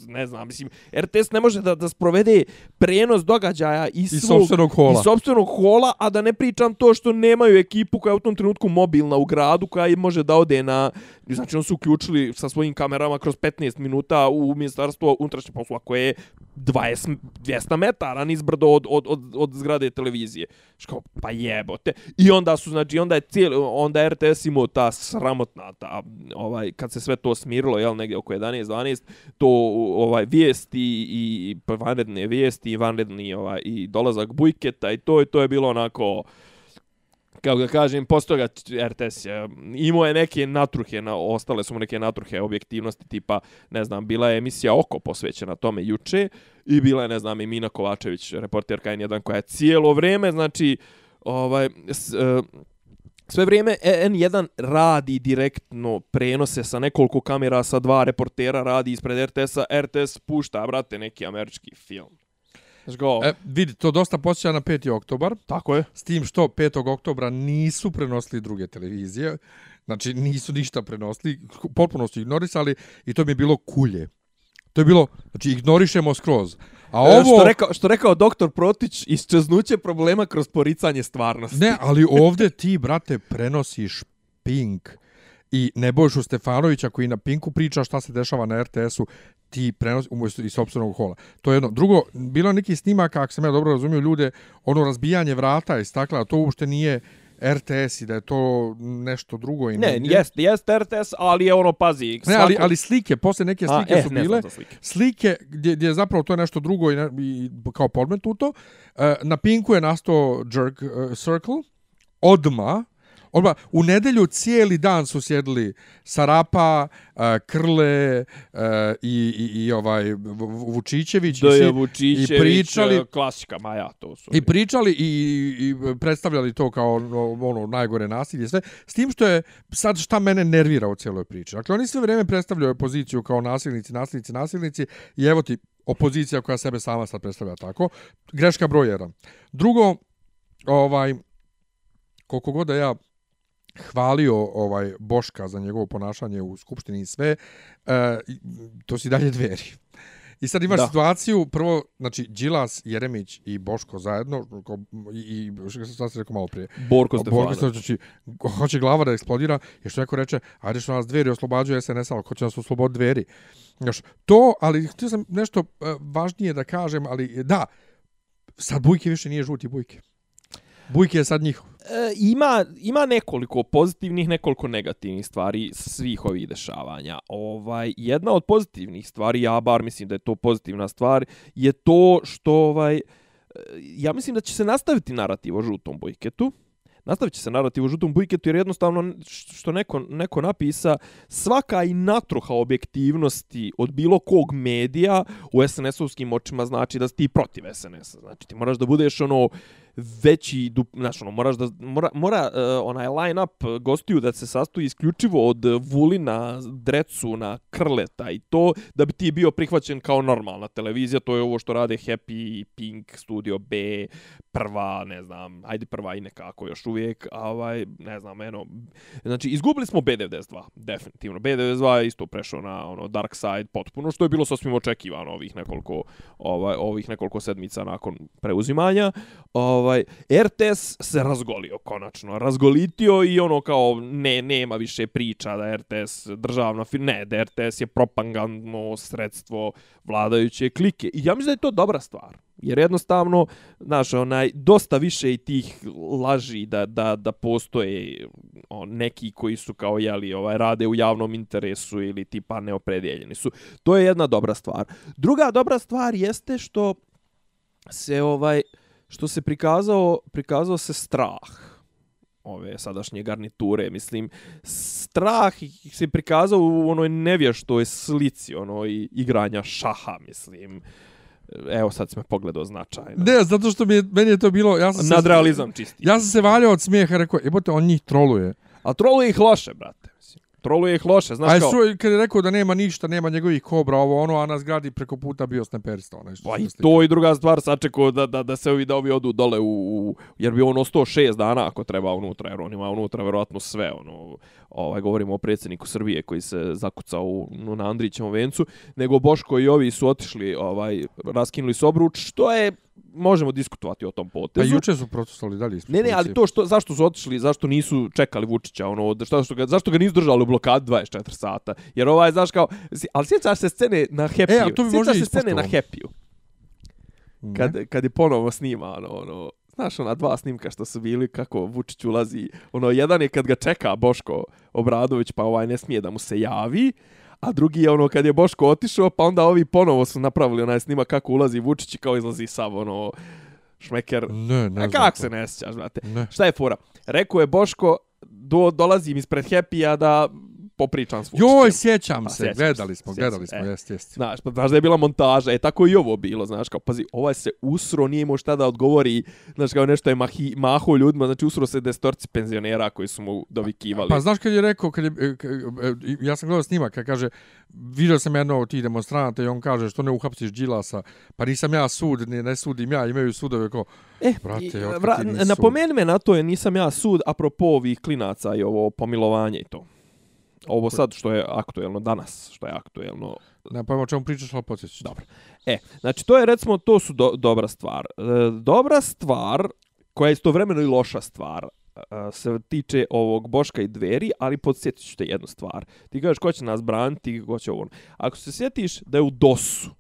ne znam, mislim, RTS ne može da, da sprovede prenos događaja iz, Iz svog, sopstvenog hola. Iz sopstvenog hola, a da ne pričam to što nemaju ekipu koja je u tom trenutku mobilna u gradu, koja im može da ode na... Znači, on su uključili sa svojim kamerama kroz 15 minuta u ministarstvo unutrašnje poslova koje je 20, 200 metara nizbrdo od, od, od, od zgrade televizije. Što pa jebote. I onda su, znači, onda je cijeli, onda RTS imao ta sramotna, ta, ovaj, kad se sve to smirilo, jel, negdje oko 11-12, to, ovaj, vijesti i i vanredne vijesti i vanredni, ovaj, i dolazak Bujketa i to, i to je bilo onako, kako da kažem, posto RTS je, imao je neke natruhe, na, ostale su mu neke natruhe objektivnosti, tipa, ne znam, bila je emisija Oko posvećena tome juče i bila je, ne znam, i Mina Kovačević, reporterka N1, koja je cijelo vrijeme, znači, ovaj, s, e, sve vrijeme N1 radi direktno prenose sa nekoliko kamera, sa dva reportera radi ispred RTS-a, RTS pušta, brate, neki američki film. Znaš go, E, vidi, to dosta posjeća na 5. oktobar, tako je. s tim što 5. oktobra nisu prenosili druge televizije, znači nisu ništa prenosili, potpuno su ignorisali i to mi je bilo kulje. To je bilo, znači ignorišemo skroz. A E, ovo... Što rekao, što rekao doktor Protić, isčeznuće problema kroz poricanje stvarnosti. Ne, ali ovdje ti, brate, prenosiš Pink i Nebojšu Stefanovića koji na Pinku priča šta se dešava na RTS-u, ti prenosi umjesto iz sopstvenog hola. To je jedno. Drugo, bilo neki snimak, ako sam ja dobro razumio ljude, ono razbijanje vrata iz stakla, to uopšte nije RTS i da je to nešto drugo. I Ne, negdje. jest, jest RTS, ali je ono, pazi, Ne, ali, ali slike, posle neke A, slike eh, su ne bile, slike. slike gdje, gdje je zapravo to je nešto drugo i, ne, i kao podmetuto. E, na Pinku je nastao Jerk uh, Circle, odma, Odba, u nedelju cijeli dan su sjedili Sarapa, uh, Krle uh, i, i, i ovaj Vučićević da i, je Vučićević, i pričali klasika Maja, to su. I pričali i, i predstavljali to kao ono najgore nasilje sve. S tim što je sad šta mene nervira u cijeloj priči. Dakle, oni sve vrijeme predstavljaju opoziciju kao nasilnici, nasilnici, nasilnici i evo ti opozicija koja sebe sama sad predstavlja tako. Greška broj 1. Drugo, ovaj, koliko god da ja hvalio ovaj Boška za njegovo ponašanje u skupštini i sve, e, to si dalje dveri. I sad imaš da. situaciju, prvo, znači, Đilas, Jeremić i Boško zajedno, ko, i, i šta se rekao malo prije? Borko Stefanović. Borko Stefanović, znači, hoće glava da eksplodira, jer što neko reče, ajde što nas dveri oslobađuje SNS, ali ko će nas osloboditi dveri? Još, to, ali htio sam nešto uh, važnije da kažem, ali da, sad Bujke više nije žuti Bujke. Bujke je sad njihov. E, ima, ima nekoliko pozitivnih, nekoliko negativnih stvari svih ovih dešavanja. Ovaj, jedna od pozitivnih stvari, ja bar mislim da je to pozitivna stvar, je to što ovaj, e, ja mislim da će se nastaviti narativ o žutom bojketu, Nastavit će se narativ o žutom bujketu jer jednostavno što neko, neko napisa svaka i natruha objektivnosti od bilo kog medija u SNS-ovskim očima znači da si ti protiv SNS-a. Znači ti moraš da budeš ono veći, znači ono, moraš da, mora, mora uh, onaj line-up gostiju da se sastoji isključivo od Vulina, Drecuna, Krleta i to, da bi ti bio prihvaćen kao normalna televizija, to je ovo što rade Happy, Pink, Studio B, prva, ne znam, ajde prva i nekako još uvijek, a ovaj, ne znam, eno, znači, izgubili smo B92, definitivno, B92 je isto prešao na ono, Dark Side potpuno, što je bilo sasvim očekivano ovih nekoliko, ovaj, ovih nekoliko sedmica nakon preuzimanja, ovaj, RTS se razgolio konačno, razgolitio i ono kao, ne, nema više priča da RTS državna, ne, da RTS je propagandno sredstvo vladajuće klike, i ja mislim da je to dobra stvar, Jer jednostavno, znaš, onaj, dosta više i tih laži da, da, da postoje on, neki koji su kao, jeli, ovaj, rade u javnom interesu ili tipa neopredijeljeni su. To je jedna dobra stvar. Druga dobra stvar jeste što se ovaj što se prikazao prikazao se strah ove sadašnje garniture mislim strah se prikazao u onoj nevještoj slici onoj igranja šaha mislim Evo sad si me pogledao značajno. Ne, zato što mi je, meni je to bilo... Ja sam Nadrealizam čisti. Ja sam se valjao od smijeha, rekao, jebote, on njih troluje. A troluje ih loše, brate. Mislim. Troluje ih loše, znaš Aj, kao... Aj, kad je rekao da nema ništa, nema njegovih kobra, ovo ono, a na zgradi preko puta bio sneperista. Ono, pa i to i druga stvar, sačekao da, da, da se ovi da ovi odu dole u, u... Jer bi ono 106 dana ako treba unutra, jer on ima unutra verovatno sve, ono ovaj govorimo o predsjedniku Srbije koji se zakucao u, na Andrićevom vencu, nego Boško i ovi su otišli, ovaj raskinuli su obruč, što je možemo diskutovati o tom potezu. Pa juče su protestovali dalje ispred Ne, ne, ali to što zašto su otišli, zašto nisu čekali Vučića, ono, što, što ga, zašto ga nisu držali u blokadi 24 sata? Jer ovaj, znaš kao, ali sjećaš se scene na Happy. E, to bi možda se scene na Happy. Kad, kad je ponovo snima, ono, ono, Znaš, ona dva snimka što su bili, kako Vučić ulazi, ono, jedan je kad ga čeka Boško Obradović, pa ovaj ne smije da mu se javi, a drugi je ono kad je Boško otišao, pa onda ovi ponovo su napravili onaj snima kako ulazi Vučić i kao izlazi sav, ono, šmeker. Ne, ne A kako se ne sjećaš, brate? Ne. Šta je fora? Rekao je Boško, do, dolazim ispred Happy-a da popričam s Vučićem. Joj, sjećam pa, se, gledali smo, sjećam gledali smo, e, jest, jest. Znaš, pa znaš da je bila montaža, e, tako i ovo bilo, znaš, kao, pazi, ovaj se usro, nije imao šta da odgovori, znaš, kao nešto je mahi, maho ljudima, znači usro se destorci penzionera koji su mu dovikivali. Pa znaš kad je rekao, kad je, e, e, ja sam gledao snimak, kad kaže, vidio sam jedno od tih demonstranata i on kaže, što ne uhapsiš Đilasa, pa nisam ja sud, ne, ne sudim ja, imaju sudove, kao, E, brate, vra, napomeni me na to, je nisam ja sud, apropo ovih klinaca i ovo pomilovanje i to ovo sad što je aktuelno danas, što je aktuelno. Ne pojma o čemu pričaš, ali podsjećaš. Dobro. E, znači to je recimo, to su do, dobra stvar. E, dobra stvar, koja je istovremeno i loša stvar, e, se tiče ovog Boška i dveri, ali podsjetit ću te jednu stvar. Ti kažeš ko će nas braniti, ko će ovo. Ako se sjetiš da je u DOS-u,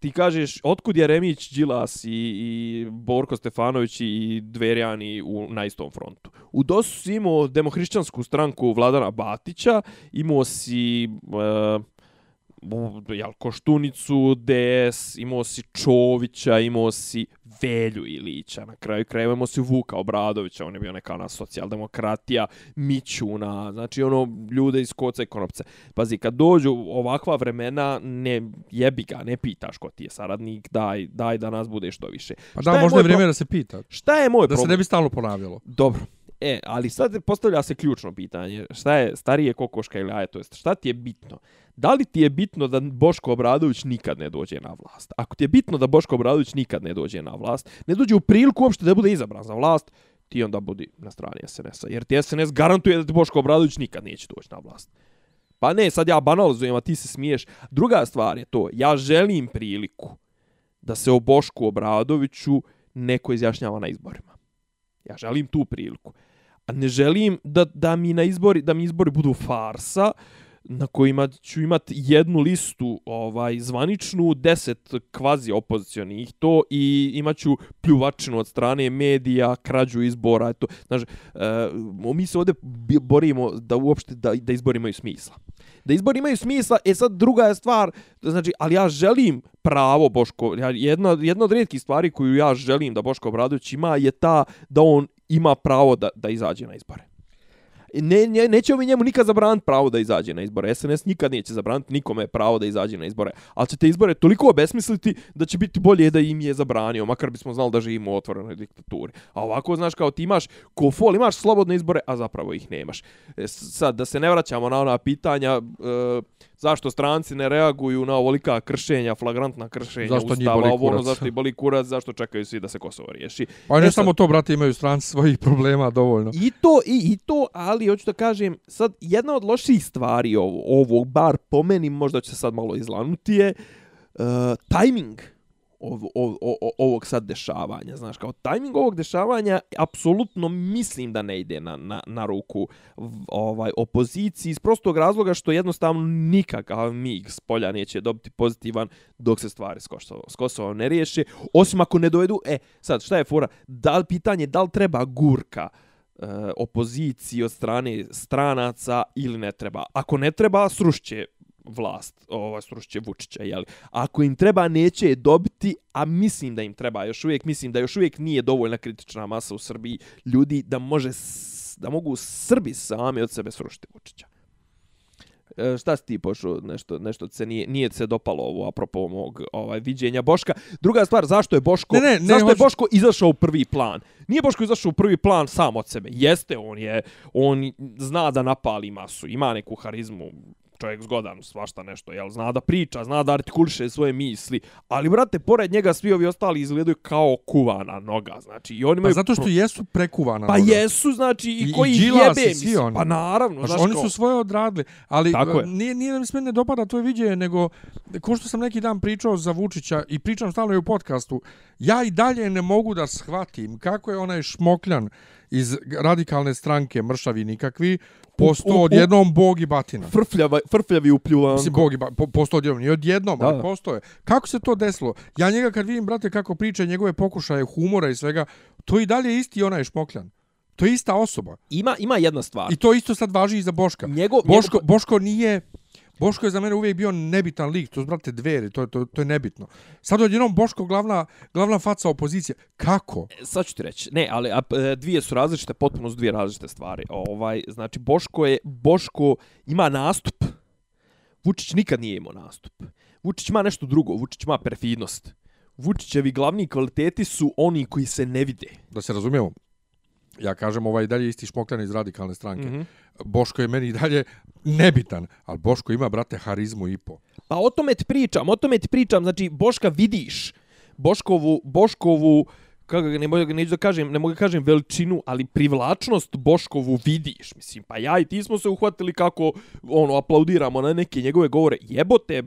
ti kažeš otkud je Remić, Đilas i, i Borko Stefanović i Dverjani u, na istom frontu. U DOS-u si imao demohrišćansku stranku Vladana Batića, imao si... Uh, jel, Koštunicu, DS, imao si Čovića, imao si Velju Ilića, na kraju krajeva imao si Vuka Obradovića, on je bio neka ona socijaldemokratija, Mićuna, znači ono ljude iz koca i konopce. Pazi, kad dođu ovakva vremena, ne jebi ga, ne pitaš ko ti je saradnik, daj, daj da nas bude što više. Pa da, možda je vrijeme da se pita. Šta je moj da problem? se ne bi stalno ponavljalo. Dobro. E, ali sad postavlja se ključno pitanje. Šta je starije kokoška ili jaje? To jest, šta ti je bitno? Da li ti je bitno da Boško Obradović nikad ne dođe na vlast? Ako ti je bitno da Boško Obradović nikad ne dođe na vlast, ne dođe u priliku uopšte da bude izabran za vlast, ti onda budi na strani SNS-a. Jer ti SNS garantuje da ti Boško Obradović nikad neće doći na vlast. Pa ne, sad ja banalizujem, a ti se smiješ. Druga stvar je to, ja želim priliku da se o Bošku Obradoviću neko izjašnjava na izborima. Ja želim tu priliku. A ne želim da, da mi na izbori, da mi izbori budu farsa, na kojima ću imati jednu listu ovaj zvaničnu, deset kvazi opozicionih to i imaću pljuvačinu od strane medija, krađu izbora, eto. Znači, e, mi se ovdje borimo da uopšte da, da izbori imaju smisla. Da izbori imaju smisla, e sad druga je stvar, znači, ali ja želim pravo Boško, jedna, jedna od rijetkih stvari koju ja želim da Boško Obradović ima je ta da on ima pravo da, da izađe na izbore ne, ne, neće mi njemu nikad zabraniti pravo da izađe na izbore. SNS nikad neće zabraniti nikome pravo da izađe na izbore. Ali će te izbore toliko obesmisliti da će biti bolje da im je zabranio, makar bismo znali da živimo u otvorenoj diktaturi. A ovako, znaš, kao ti imaš kofol, imaš slobodne izbore, a zapravo ih nemaš. E, sad, da se ne vraćamo na ona pitanja, e, zašto stranci ne reaguju na ovolika kršenja, flagrantna kršenja zašto ustava, ovo ono, zašto i boli kurac, zašto čekaju svi da se Kosovo riješi. Pa ne e, samo to, brate, imaju stranci svojih problema dovoljno. I to, i, i to, ali hoću da kažem, sad, jedna od loših stvari ovo, ovog, bar po meni, možda će se sad malo izlanuti je, e, uh, timing ov, ov, ov, ovog sad dešavanja. Znaš, kao tajming ovog dešavanja, apsolutno mislim da ne ide na, na, na ruku ovaj opoziciji iz prostog razloga što jednostavno nikakav mig s polja neće dobiti pozitivan dok se stvari s Kosovo, s Kosovo ne riješe. Osim ako ne dovedu, e, sad, šta je fora? Da li pitanje, da li treba gurka uh, Eh, opoziciji od strane stranaca ili ne treba? Ako ne treba, srušće vlast, ova srušće Vučića, jeli. Ako im treba, neće je dobiti, a mislim da im treba još uvijek, mislim da još uvijek nije dovoljna kritična masa u Srbiji ljudi da može da mogu Srbi sami od sebe srušiti Vučića. E, šta si ti pošao nešto nešto se nije nije se dopalo ovo apropo mog ovaj viđenja Boška. Druga stvar, zašto je Boško ne, ne, ne, zašto hoć... je Boško izašao u prvi plan? Nije Boško izašao u prvi plan sam od sebe. Jeste on je on zna da napali masu, ima neku harizmu, čovjek zgodan, svašta nešto, jel, zna da priča, zna da artikuliše svoje misli, ali, brate, pored njega svi ovi ostali izgledaju kao kuvana noga, znači, i oni pa imaju... Pa zato što jesu prekuvana pa noga. Pa jesu, znači, i, i koji i jebe, svi pa naravno, znači, oni su svoje odradili, ali nije, nije da mi se ne dopada to viđenje, nego, ko što sam neki dan pričao za Vučića i pričam stalno i u podcastu, ja i dalje ne mogu da shvatim kako je onaj šmokljan iz radikalne stranke mršavi nikakvi, postao odjednom bog i batina. Frfljava, frfljavi upljuvan. Mislim, bog i batina, po, postao odjednom, nije odjednom, ali postoje. Kako se to desilo? Ja njega kad vidim, brate, kako priča njegove pokušaje humora i svega, to i dalje isti onaj šmokljan. To je ista osoba. Ima ima jedna stvar. I to isto sad važi i za Boška. Njego, Boško, njego... Boško nije Boško je za mene uvijek bio nebitan lik, to su brate dveri, to, to, to je nebitno. Sad odjednom Boško glavna, glavna faca opozicije. Kako? E, sad ću ti reći, ne, ali a, e, dvije su različite, potpuno su dvije različite stvari. Ovaj, znači, Boško je, Boško ima nastup. Vučić nikad nije imao nastup. Vučić ima nešto drugo, Vučić ima perfidnost. Vučićevi glavni kvaliteti su oni koji se ne vide. Da se razumijemo, ja kažem ovaj dalje isti šmoktan iz radikalne stranke. Mm -hmm. Boško je meni dalje nebitan, ali Boško ima, brate, harizmu i po. Pa o tome ti pričam, o tome ti pričam, znači Boška vidiš, Boškovu, Boškovu, kako ne mogu neću da kažem, ne mogu da kažem veličinu, ali privlačnost Boškovu vidiš, mislim, pa ja i ti smo se uhvatili kako ono aplaudiramo na neke njegove govore. Jebote,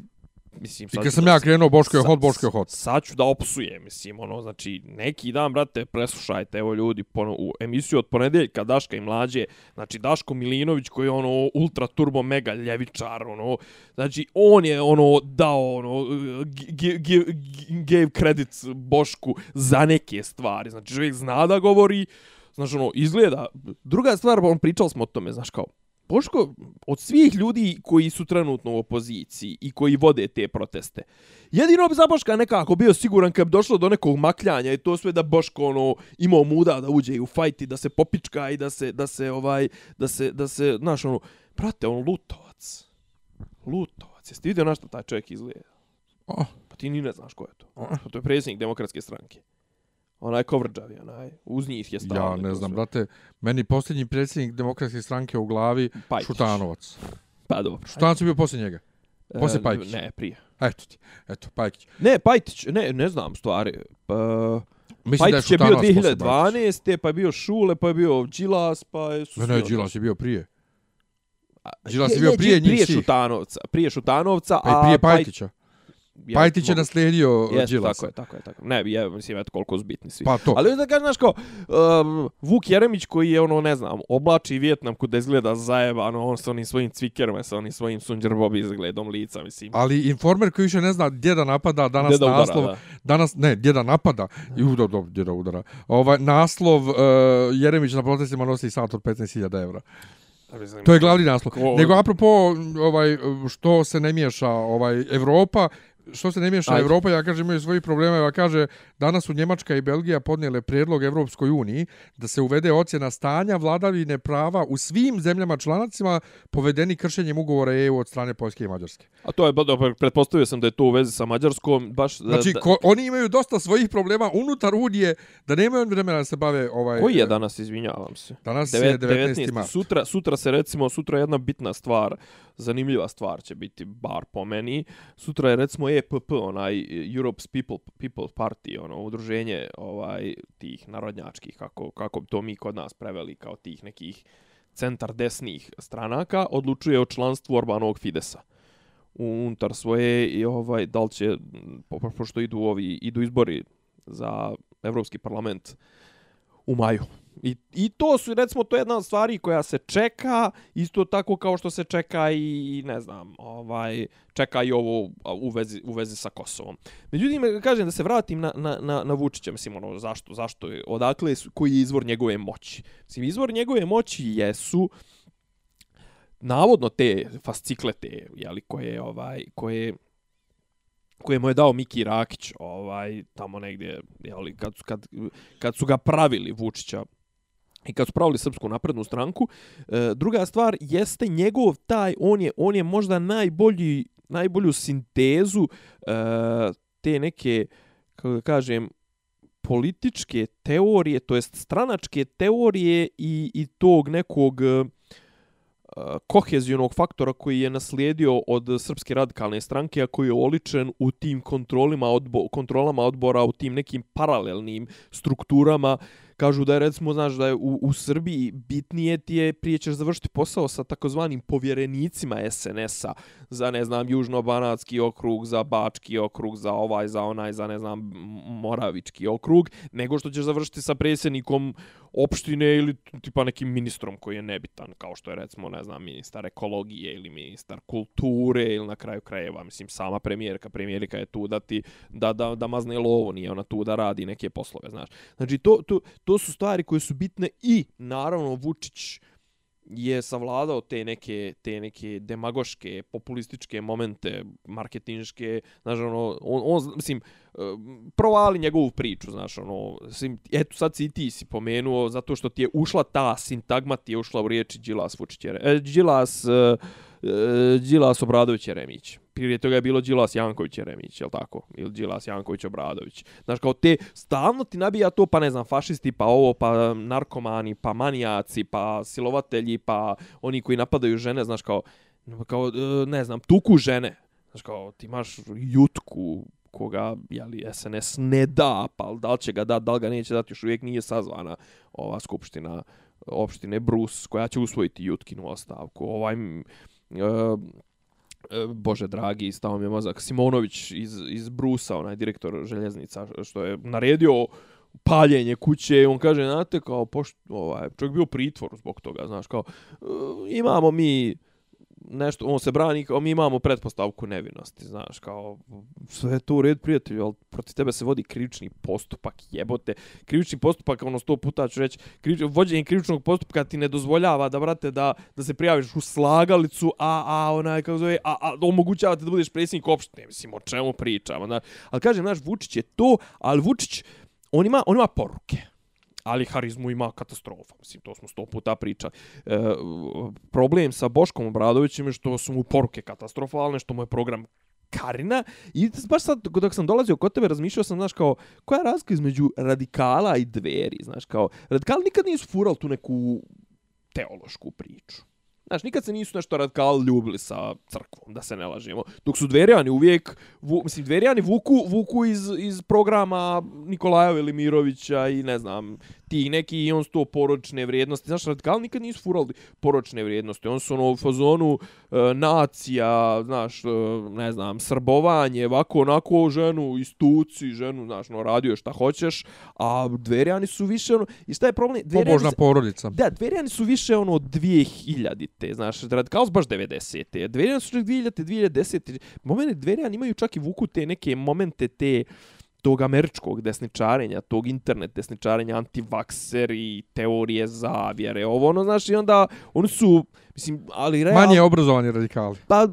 mislim sad I kad sam ja krenuo Boško je hot Boško je hot. Sad ću da opsujem, mislim, ono, znači neki dan brate, preslušajte, evo ljudi, pono, u emisiju od ponedeljka Daška i mlađe, znači Daško Milinović koji je ono ultra turbo mega ljevičar, ono, znači on je ono dao ono give, give, gave credits Bošku za neke stvari. Znači čovjek zna da govori, znači ono izgleda. Druga stvar, on pričao smo o tome, znaš kao Boško, od svih ljudi koji su trenutno u opoziciji i koji vode te proteste, jedino bi za Boška nekako bio siguran kad bi došlo do nekog makljanja i to sve da Boško ono, imao muda da uđe u fajt i da se popička i da se, da se, ovaj, da se, da se, znaš, ono, prate, on lutovac. Lutovac. Jeste vidio na što taj čovjek izgleda? Oh. Pa ti ni ne znaš ko je to. Oh. To je predsjednik demokratske stranke. Onaj kovrđavi, onaj, uz njih je stavljeno. Ja ne znam, brate, meni posljednji predsjednik demokratske stranke u glavi, Pajtić. Šutanovac. Pa dobro. Šutanovac je bio poslije njega. Poslije E, Pajkić. Ne, prije. Eto ti, eto, Pajkić. Ne, Pajtić, ne, ne znam stvari. Pa, Mislim da je Pajtić je bio Šutanovac poslije Pajkića. 2012. pa je bio Šule, pa je bio Đilas, pa je... su Ne, ne, Đilas je bio prije. Đilas je ne, bio ne, prije njih Prije. Šutanovca. Prije Šutanovca, Pa a... prije Paj- Pajtića. Ja, Pajtić je mogu- naslijedio Jeste, Đilasa. tako je, tako je, tako. Ne, je, mislim, eto koliko su bitni svi. Pa to. Ali da kažeš, znaš kao, um, Vuk Jeremić koji je, ono, ne znam, oblači Vjetnam kuda izgleda zajebano, on sa onim svojim cvikerima, sa onim svojim Sunđer Bobi izgledom lica, mislim. Ali informer koji više ne zna gdje da napada, danas Gdje da udara, naslov, da. danas, ne, gdje da napada, i udar, dobro, gdje da udara. Ovaj, naslov, uh, Jeremić na protestima nosi sat od 15.000 evra. To je glavni naslov. Ko- Nego apropo ovaj što se ne miješa ovaj Evropa, što se ne miješa Ajde. Evropa, ja kažem imaju svojih problema, ja kaže danas su Njemačka i Belgija podnijele prijedlog Evropskoj uniji da se uvede ocjena stanja vladavine prava u svim zemljama članacima povedeni kršenjem ugovora EU od strane Poljske i Mađarske. A to je, pretpostavio sam da je to u vezi sa Mađarskom, baš... da- Znači, da, ko, oni imaju dosta svojih problema unutar Unije, da nemaju vremena da se bave ovaj... Koji je danas, izvinjavam se? Danas je Devet- 19. mart. Sutra, sutra se recimo, sutra je jedna bitna stvar, zanimljiva stvar će biti, bar po meni. Sutra je recimo EPP, onaj Europe's People, People Party, ono, udruženje ovaj, tih narodnjačkih, kako, kako to mi kod nas preveli, kao tih nekih centar desnih stranaka, odlučuje o članstvu Orbanovog Fidesa unutar svoje i ovaj da li će po- pošto idu ovi idu izbori za Evropski parlament u maju. I, I to su, recimo, to je jedna od stvari koja se čeka, isto tako kao što se čeka i, ne znam, ovaj, čeka i ovo u vezi, u vezi sa Kosovom. Međutim, kažem da se vratim na, na, na, na Vučića, mislim, ono, zašto, zašto je, odakle koji je izvor njegove moći. Mislim, izvor njegove moći jesu navodno te fasciklete, jeli, koje, ovaj, koje, koje mu je dao Miki Rakić, ovaj, tamo negdje, jeli, kad, kad, kad su ga pravili Vučića, i kad su pravili Srpsku naprednu stranku. E, druga stvar jeste njegov taj, on je, on je možda najbolji, najbolju sintezu e, te neke, kako da kažem, političke teorije, to jest stranačke teorije i, i tog nekog e, kohezionog faktora koji je naslijedio od Srpske radikalne stranke, a koji je oličen u tim kontrolima odbo, kontrolama odbora, u tim nekim paralelnim strukturama. Kažu da je, recimo, znaš, da je u, u Srbiji bitnije ti je, prije ćeš završiti posao sa takozvanim povjerenicima SNS-a za, ne znam, Južno-Banatski okrug, za Bački okrug, za ovaj, za onaj, za, ne znam, Moravički okrug, nego što ćeš završiti sa predsjednikom opštine ili tipa nekim ministrom koji je nebitan, kao što je recimo, ne znam, ministar ekologije ili ministar kulture ili na kraju krajeva, mislim, sama premijerka, premijerka je tu da ti, da, da, da mazne lovo, nije ona tu da radi neke poslove, znaš. Znači, to, to, to su stvari koje su bitne i, naravno, Vučić je savladao te neke, te neke demagoške, populističke momente, marketinške, znaš, ono, on, on mislim, eh, provali njegovu priču, znaš, ono, mislim, eto sad si i ti si pomenuo, zato što ti je ušla ta sintagma, ti je ušla u riječi eh, Đilas Vučić, e, Đilas, e, E, Đilas Obradović Jeremić. Prije toga je bilo Đilas Janković Jeremić, je tako? Ili Đilas Janković Obradović. Znaš, kao te, stalno ti nabija to, pa ne znam, fašisti, pa ovo, pa narkomani, pa manijaci, pa silovatelji, pa oni koji napadaju žene, znaš, kao, kao e, ne znam, tuku žene. Znaš, kao, ti imaš jutku, koga jeli, SNS ne da, pa da li će ga da, da li ga neće dati, još uvijek nije sazvana ova skupština opštine Brus, koja će usvojiti Jutkinu ostavku. Ovaj, m, Bože dragi, stao mi je mozak, Simonović iz, iz Brusa, onaj direktor željeznica, što je naredio paljenje kuće, on kaže, znate, kao, pošto, ovaj, čovjek bio pritvor zbog toga, znaš, kao, ehm, imamo mi nešto, on se brani, kao mi imamo pretpostavku nevinosti, znaš, kao, sve je to u red, prijatelju, ali protiv tebe se vodi krivični postupak, jebote. Krivični postupak, ono, sto puta ću reći, krivič, vođenje krivičnog postupka ti ne dozvoljava da, brate, da, da se prijaviš u slagalicu, a, a, onaj, kako zove, a, a, omogućava te da budeš predsjednik opštine, mislim, o čemu pričamo, znaš. Ali kažem, znaš, Vučić je to, ali Vučić, on ima, on ima poruke ali harizmu ima katastrofa. Mislim, to smo sto puta pričali. E, problem sa Boškom Obradovićem je što su mu poruke katastrofalne, što mu je program Karina. I baš sad, dok sam dolazio kod tebe, razmišljao sam, znaš, kao, koja je razlika između radikala i dveri, znaš, kao, radikali nikad nisu furali tu neku teološku priču. Znaš, nikad se nisu nešto radikali ljubili sa crkvom, da se ne lažemo. Dok su dverijani uvijek, vu, mislim, dverijani vuku, vuku iz, iz programa Nikolaja Velimirovića i ne znam, ti neki i on sto poročne vrijednosti. Znaš, radikali nikad nisu furali poročne vrijednosti. On su ono u fazonu e, nacija, znaš, e, ne znam, srbovanje, ovako, onako, ženu, istuci, ženu, znaš, no, radio šta hoćeš, a dverijani su više, ono, i šta je problem? Dverijani Pobožna se, porodica. Da, dverijani su više, ono, 2000-te, znaš, radikali su baš 90-te. Dverijani su 2000-te, 2010-te. Momente, dverijani imaju čak i vuku te neke momente, te, tog američkog desničarenja, tog internet desničarenja, antivakseri, teorije zavjere, ovo ono, znaš, i onda oni su, mislim, ali realno... Manje obrazovani radikali. Pa,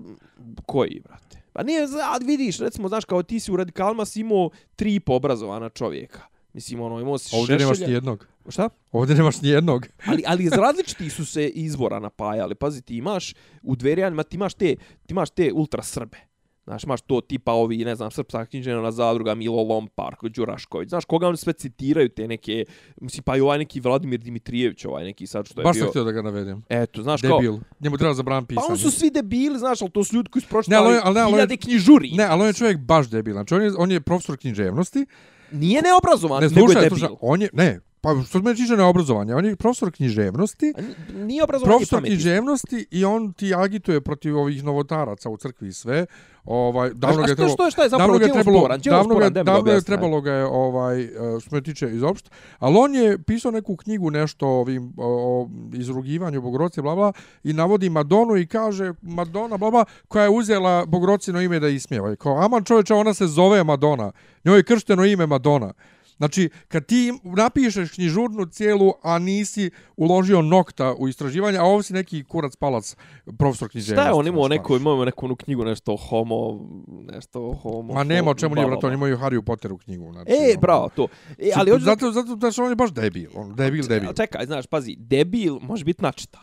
koji, brate? Pa nije, a vidiš, recimo, znaš, kao ti si u radikalima si imao tri i po obrazovana čovjeka. Mislim, ono, imao si Ovdje nemaš ni jednog. Šta? Ovdje nemaš ni jednog. ali, ali iz različitih su se izvora napajali. Pazi, ti imaš u dverijanima, ti imaš te, ti imaš te ultra srbe. Znaš, imaš to tipa ovi, ne znam, srpska knjižena zadruga, Milo Lompar, Đurašković. Znaš, koga oni sve citiraju te neke, mislim, pa i ovaj neki Vladimir Dimitrijević, ovaj neki sad što je Baš bio... Baš sam htio da ga navedem. Eto, znaš, Debil. kao... Debil. Njemu treba zabran pisanje. Pa on su svi debili, znaš, ali to su ljudi koji su pročitali ne, ali, ali, ali, hiljade knjižuri. Ne, ali on je čovjek baš debil. Znači, on je, on je profesor književnosti. Nije neobrazovan, ne, slušaj, nego je debil. Slušaj, on je, ne, Pa što meni tiče na obrazovanje, on je profesor književnosti. Nije obrazovanje Profesor književnosti i on ti agituje protiv ovih novotaraca u crkvi i sve. Ovaj davno ga trebalo. Što je što je zapravo ga trebalo, sporan, davno ga davno je trebalo ga je ovaj što me tiče izopšte. Al on je pisao neku knjigu nešto ovim o, o izrugivanju Bogorodice bla bla i navodi Madonu i kaže Madonna bla bla koja je uzela Bogorocino ime da ismijeva. Kao aman čoveče ona se zove Madonna. Njoj je kršteno ime Madonna. Znači, kad ti napišeš knjižurnu cijelu, a nisi uložio nokta u istraživanje, a ovo si neki kurac palac, profesor književnosti. Šta je on imao neku, imao neku onu knjigu, nešto homo, nešto homo... Ma nema o čemu nije, brato, on imao i Harry Potteru knjigu. Znači, e, ono, bravo, to. E, ali hoću... zato, zato, zato on je baš debil, on, debil, debil. Čekaj, znaš, pazi, debil može biti načitan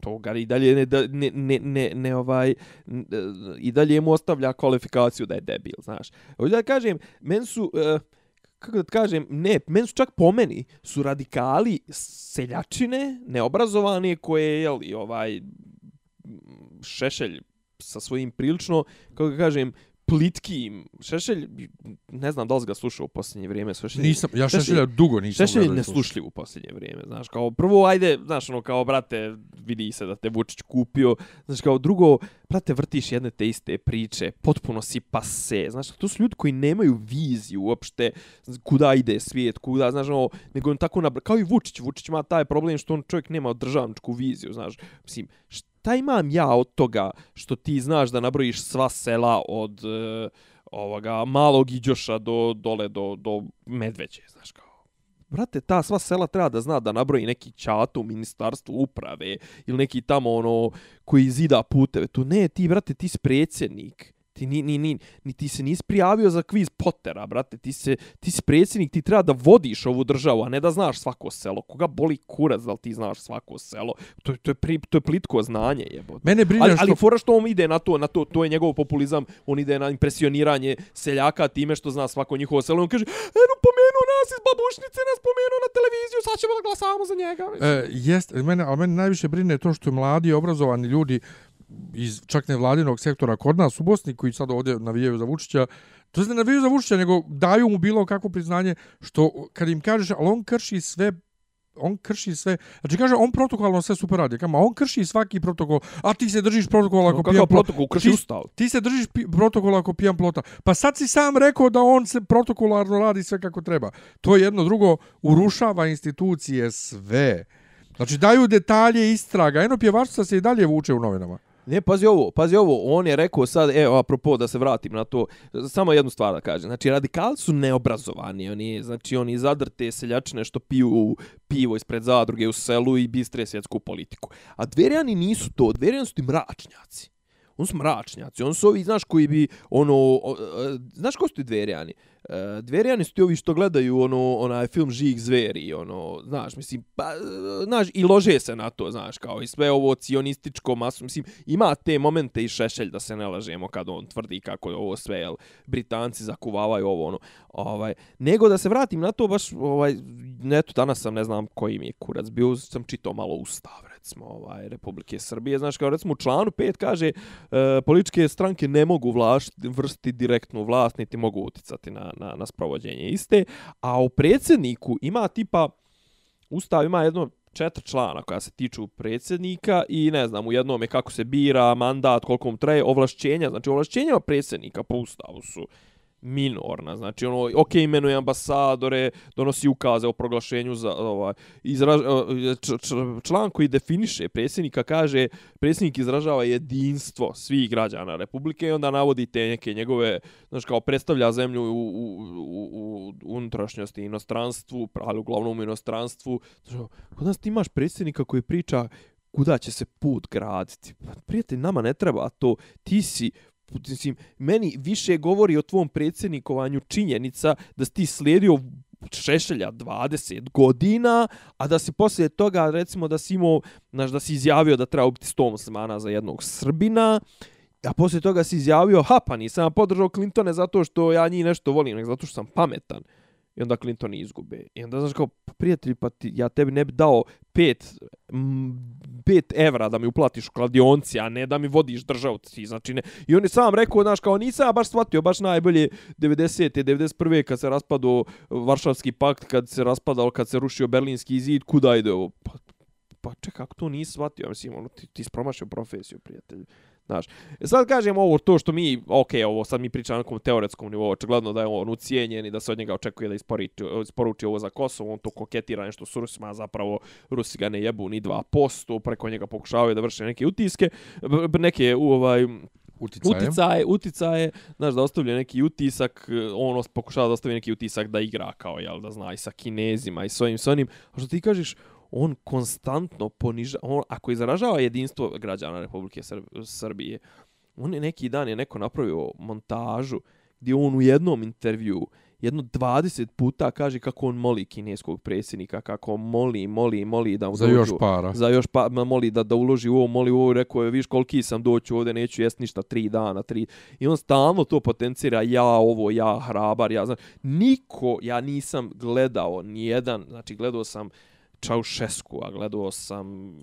to ga i dalje ne, ne, ne, ne, ne ovaj i dalje mu ostavlja kvalifikaciju da je debil, znaš. Hoću da kažem, men su uh, kako da kažem, ne, meni su čak po meni, su radikali seljačine, neobrazovane, koje, je, jel, ovaj, šešelj sa svojim prilično, kako da kažem, plitkim. Šešelj, ne znam da li ga slušao u posljednje vrijeme. Šešelj, nisam, ja Šešelja dugo nisam. Šešelj je neslušljiv u posljednje vrijeme. Znaš, kao prvo, ajde, znaš, ono, kao, brate, vidi se da te Vučić kupio. Znaš, kao drugo, brate, vrtiš jedne te iste priče, potpuno si pase. Znaš, to su ljudi koji nemaju viziju uopšte kuda ide svijet, kuda, znaš, ono, nego on tako, nabra... kao i Vučić. Vučić ima taj problem što on čovjek nema državničku viziju, znaš. Mislim, šta imam ja od toga što ti znaš da nabrojiš sva sela od uh, ovoga malog iđoša do dole do do medveđe znaš kao? Brate ta sva sela treba da zna da nabroji neki čat u ministarstvu uprave ili neki tamo ono koji zida puteve. Tu ne ti brate ti si predsjednik. Ti ni, ni, ni, ni ti se nisi prijavio za kviz Pottera, brate. Ti, se, ti si predsjednik, ti treba da vodiš ovu državu, a ne da znaš svako selo. Koga boli kurac da li ti znaš svako selo? To, to, je, pri, to je plitko znanje, jebo. Mene brine ali, što... Ali fora što on ide na to, na to, to je njegov populizam, on ide na impresioniranje seljaka time što zna svako njihovo selo. On kaže, eno, pomenu nas iz babušnice, nas pomenu na televiziju, sad ćemo da glasamo za njega. E, jest, mene, ali mene najviše brine to što mladi, obrazovani ljudi, iz čak ne vladinog sektora kod nas u Bosni koji sad ovdje navijaju za Vučića, to se ne navijaju za Vučića, nego daju mu bilo kakvo priznanje što kad im kažeš, ali on krši sve on krši sve. Znači kaže on protokolno sve super radi. Kama on krši svaki protokol. A ti se držiš protokola ako pijan plota. protokol krši ti, ustav? Ti se držiš protokola ako pijan plota. Pa sad si sam rekao da on se protokolarno radi sve kako treba. To je jedno drugo urušava institucije sve. Znači daju detalje istraga. Eno pjevačica se i dalje vuče u novinama. Ne, pazi ovo, pazi ovo, on je rekao sad, evo, apropo, da se vratim na to, samo jednu stvar da kažem. Znači, radikali su neobrazovani, oni, znači, oni zadrte seljačine što piju pivo ispred zadruge u selu i bistre svjetsku politiku. A dverjani nisu to, dverjani su ti mračnjaci. Oni su mračnjaci, oni su ovi, znaš, koji bi, ono, o, o, znaš ko su ti dverjani? E, dverijani su ti ovi što gledaju ono onaj film Žig zveri, ono, znaš, mislim, pa, e, znaš, i lože se na to, znaš, kao i sve ovo cionističko masu, mislim, ima te momente i šešelj da se ne lažemo kad on tvrdi kako je ovo sve, jel, Britanci zakuvavaju ovo, ono, ovaj, nego da se vratim na to, baš, ovaj, neto, danas sam, ne znam koji mi je kurac, bio sam čitao malo ustav, recimo, ovaj, Republike Srbije, znaš, kao recimo u članu 5 kaže, e, političke stranke ne mogu vlaš, vrsti direktnu vlast, niti mogu uticati na, na, na sprovođenje iste, a u predsjedniku ima tipa, ustav ima jedno četiri člana koja se tiču predsjednika i ne znam, u jednom je kako se bira, mandat, koliko mu traje, ovlašćenja, znači ovlašćenja predsjednika po ustavu su minorna. Znači, ono, ok, imenuje ambasadore, donosi ukaze o proglašenju za, ovaj, izraž, eh, č, č, član koji definiše predsjednika, kaže, predsjednik izražava jedinstvo svih građana Republike i onda navodi te neke njegove, znači, kao predstavlja zemlju u, u, u, u unutrašnjosti inostranstvu, ali uglavnom u inostranstvu. Znači, kod nas ti imaš predsjednika koji priča kuda će se put graditi. Prijatelj, nama ne treba to. Ti si mislim, meni više govori o tvom predsjednikovanju činjenica da si ti slijedio Šešelja 20 godina, a da si poslije toga, recimo, da si imao, znaš, da si izjavio da treba ubiti 100 muslimana za jednog Srbina, a poslije toga si izjavio, ha, pa nisam podržao Clintone zato što ja njih nešto volim, nego zato što sam pametan. I onda Clinton izgube. I onda znaš kao, prijatelj, pa ti, ja tebi ne bi dao pet, m, pet evra da mi uplatiš u kladionci, a ne da mi vodiš državu. Ti, znači ne. I on je sam rekao, znaš, kao nisam ja baš shvatio, baš najbolje 90. 91. kad se raspadao Varšavski pakt, kad se raspadao, kad se rušio Berlinski zid, kuda ide ovo? Pa, pa čekaj, kako to nisi shvatio? Mislim, ono, ti, ti spromašio profesiju, prijatelj. Znaš, e sad kažem ovo to što mi, ok, ovo sad mi pričamo na nekom teoretskom nivou, očigledno da je on ucijenjen i da se od njega očekuje da isporuči, isporuči ovo za Kosovo, on to koketira nešto s Rusima, a zapravo Rusi ga ne jebu ni 2%, preko njega pokušavaju da vrše neke utiske, neke u ovaj, Uticaje. uticaje, uticaje, znaš, da ostavlja neki utisak, on pokušava da ostavi neki utisak da igra kao, jel, da zna i sa kinezima i s ovim, s onim, a što ti kažeš, on konstantno poniža, on, ako izražava jedinstvo građana Republike Srb Srbije, on je neki dan je neko napravio montažu gdje on u jednom intervju jedno 20 puta kaže kako on moli kineskog predsjednika, kako moli, moli, moli da za još para. Za još pa moli da da uloži u ovo, moli u ovo, rekao je, viš koliki sam doći ovdje, neću jest ništa tri dana, tri. I on stalno to potencira, ja ovo, ja hrabar, ja znam. Niko, ja nisam gledao ni jedan, znači gledao sam Čaušesku, a gledao sam,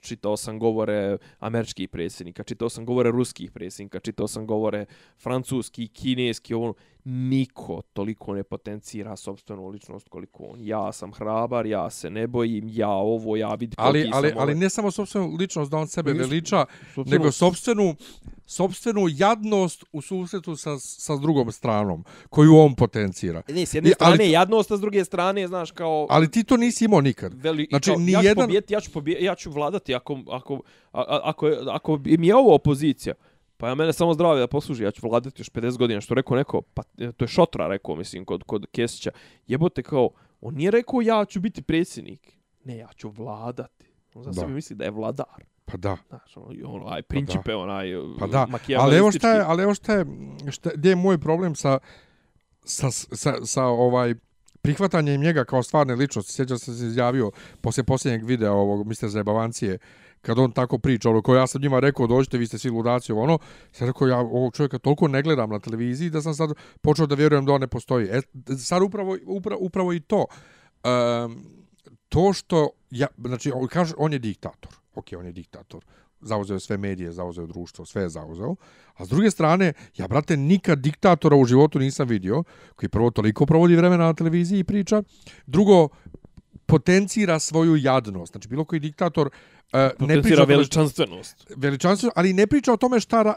čitao sam govore američkih predsjednika, čitao sam govore ruskih predsjednika, čitao sam govore francuski, kineski, ono, niko toliko ne potencira sobstvenu ličnost koliko on. Ja sam hrabar, ja se ne bojim, ja ovo, ja vidim ali, ali, ali ovaj. ne samo sobstvenu ličnost da on sebe veliča, sobstvenu... nego sobstvenu, sobstvenu jadnost u susretu sa, sa drugom stranom, koju on potencira. Ne, s jedne strane ali, jadnost, a s druge strane, znaš, kao... Ali ti to nisi imao nikad. Veli, znači, kao, ni ja, ću jedan... pobijeti, ja, ću pobijeti, ja ću vladati ako, ako, ako, ako, ako mi je ovo opozicija. Pa ja mene samo zdravlje da posluži, ja ću vladati još 50 godina, što rekao neko, pa e, to je Šotra rekao, mislim, kod, kod Kesića. Jebote kao, on nije rekao ja ću biti predsjednik. Ne, ja ću vladati. On za sebi misli da je vladar. Pa da. Znaš, ono, ono, aj, principe, pa onaj, pa da. Ali evo šta je, ali evo šta je, šta, gdje je moj problem sa, sa, sa, sa ovaj, prihvatanjem njega kao stvarne ličnosti. Sjećam se se izjavio poslije posljednjeg videa ovog Mr. Zajebavancije, kad on tako priča, ono, ko ja sam njima rekao, dođite, vi ste svi ludaci, ono, sam rekao, ja ovog čovjeka toliko ne gledam na televiziji, da sam sad počeo da vjerujem da on ne postoji. E, sad upravo, upravo, upravo i to. Um, to što, ja, znači, on, kaže, on je diktator. Ok, on je diktator. Zauzeo sve medije, zauzeo društvo, sve je zauzeo. A s druge strane, ja, brate, nikad diktatora u životu nisam vidio, koji prvo toliko provodi vremena na televiziji i priča. Drugo, potencira svoju jadnost. Znači, bilo koji diktator Uh, ne priča veličanstvenost. Veličanstvenost, ali ne priča o tome šta ra...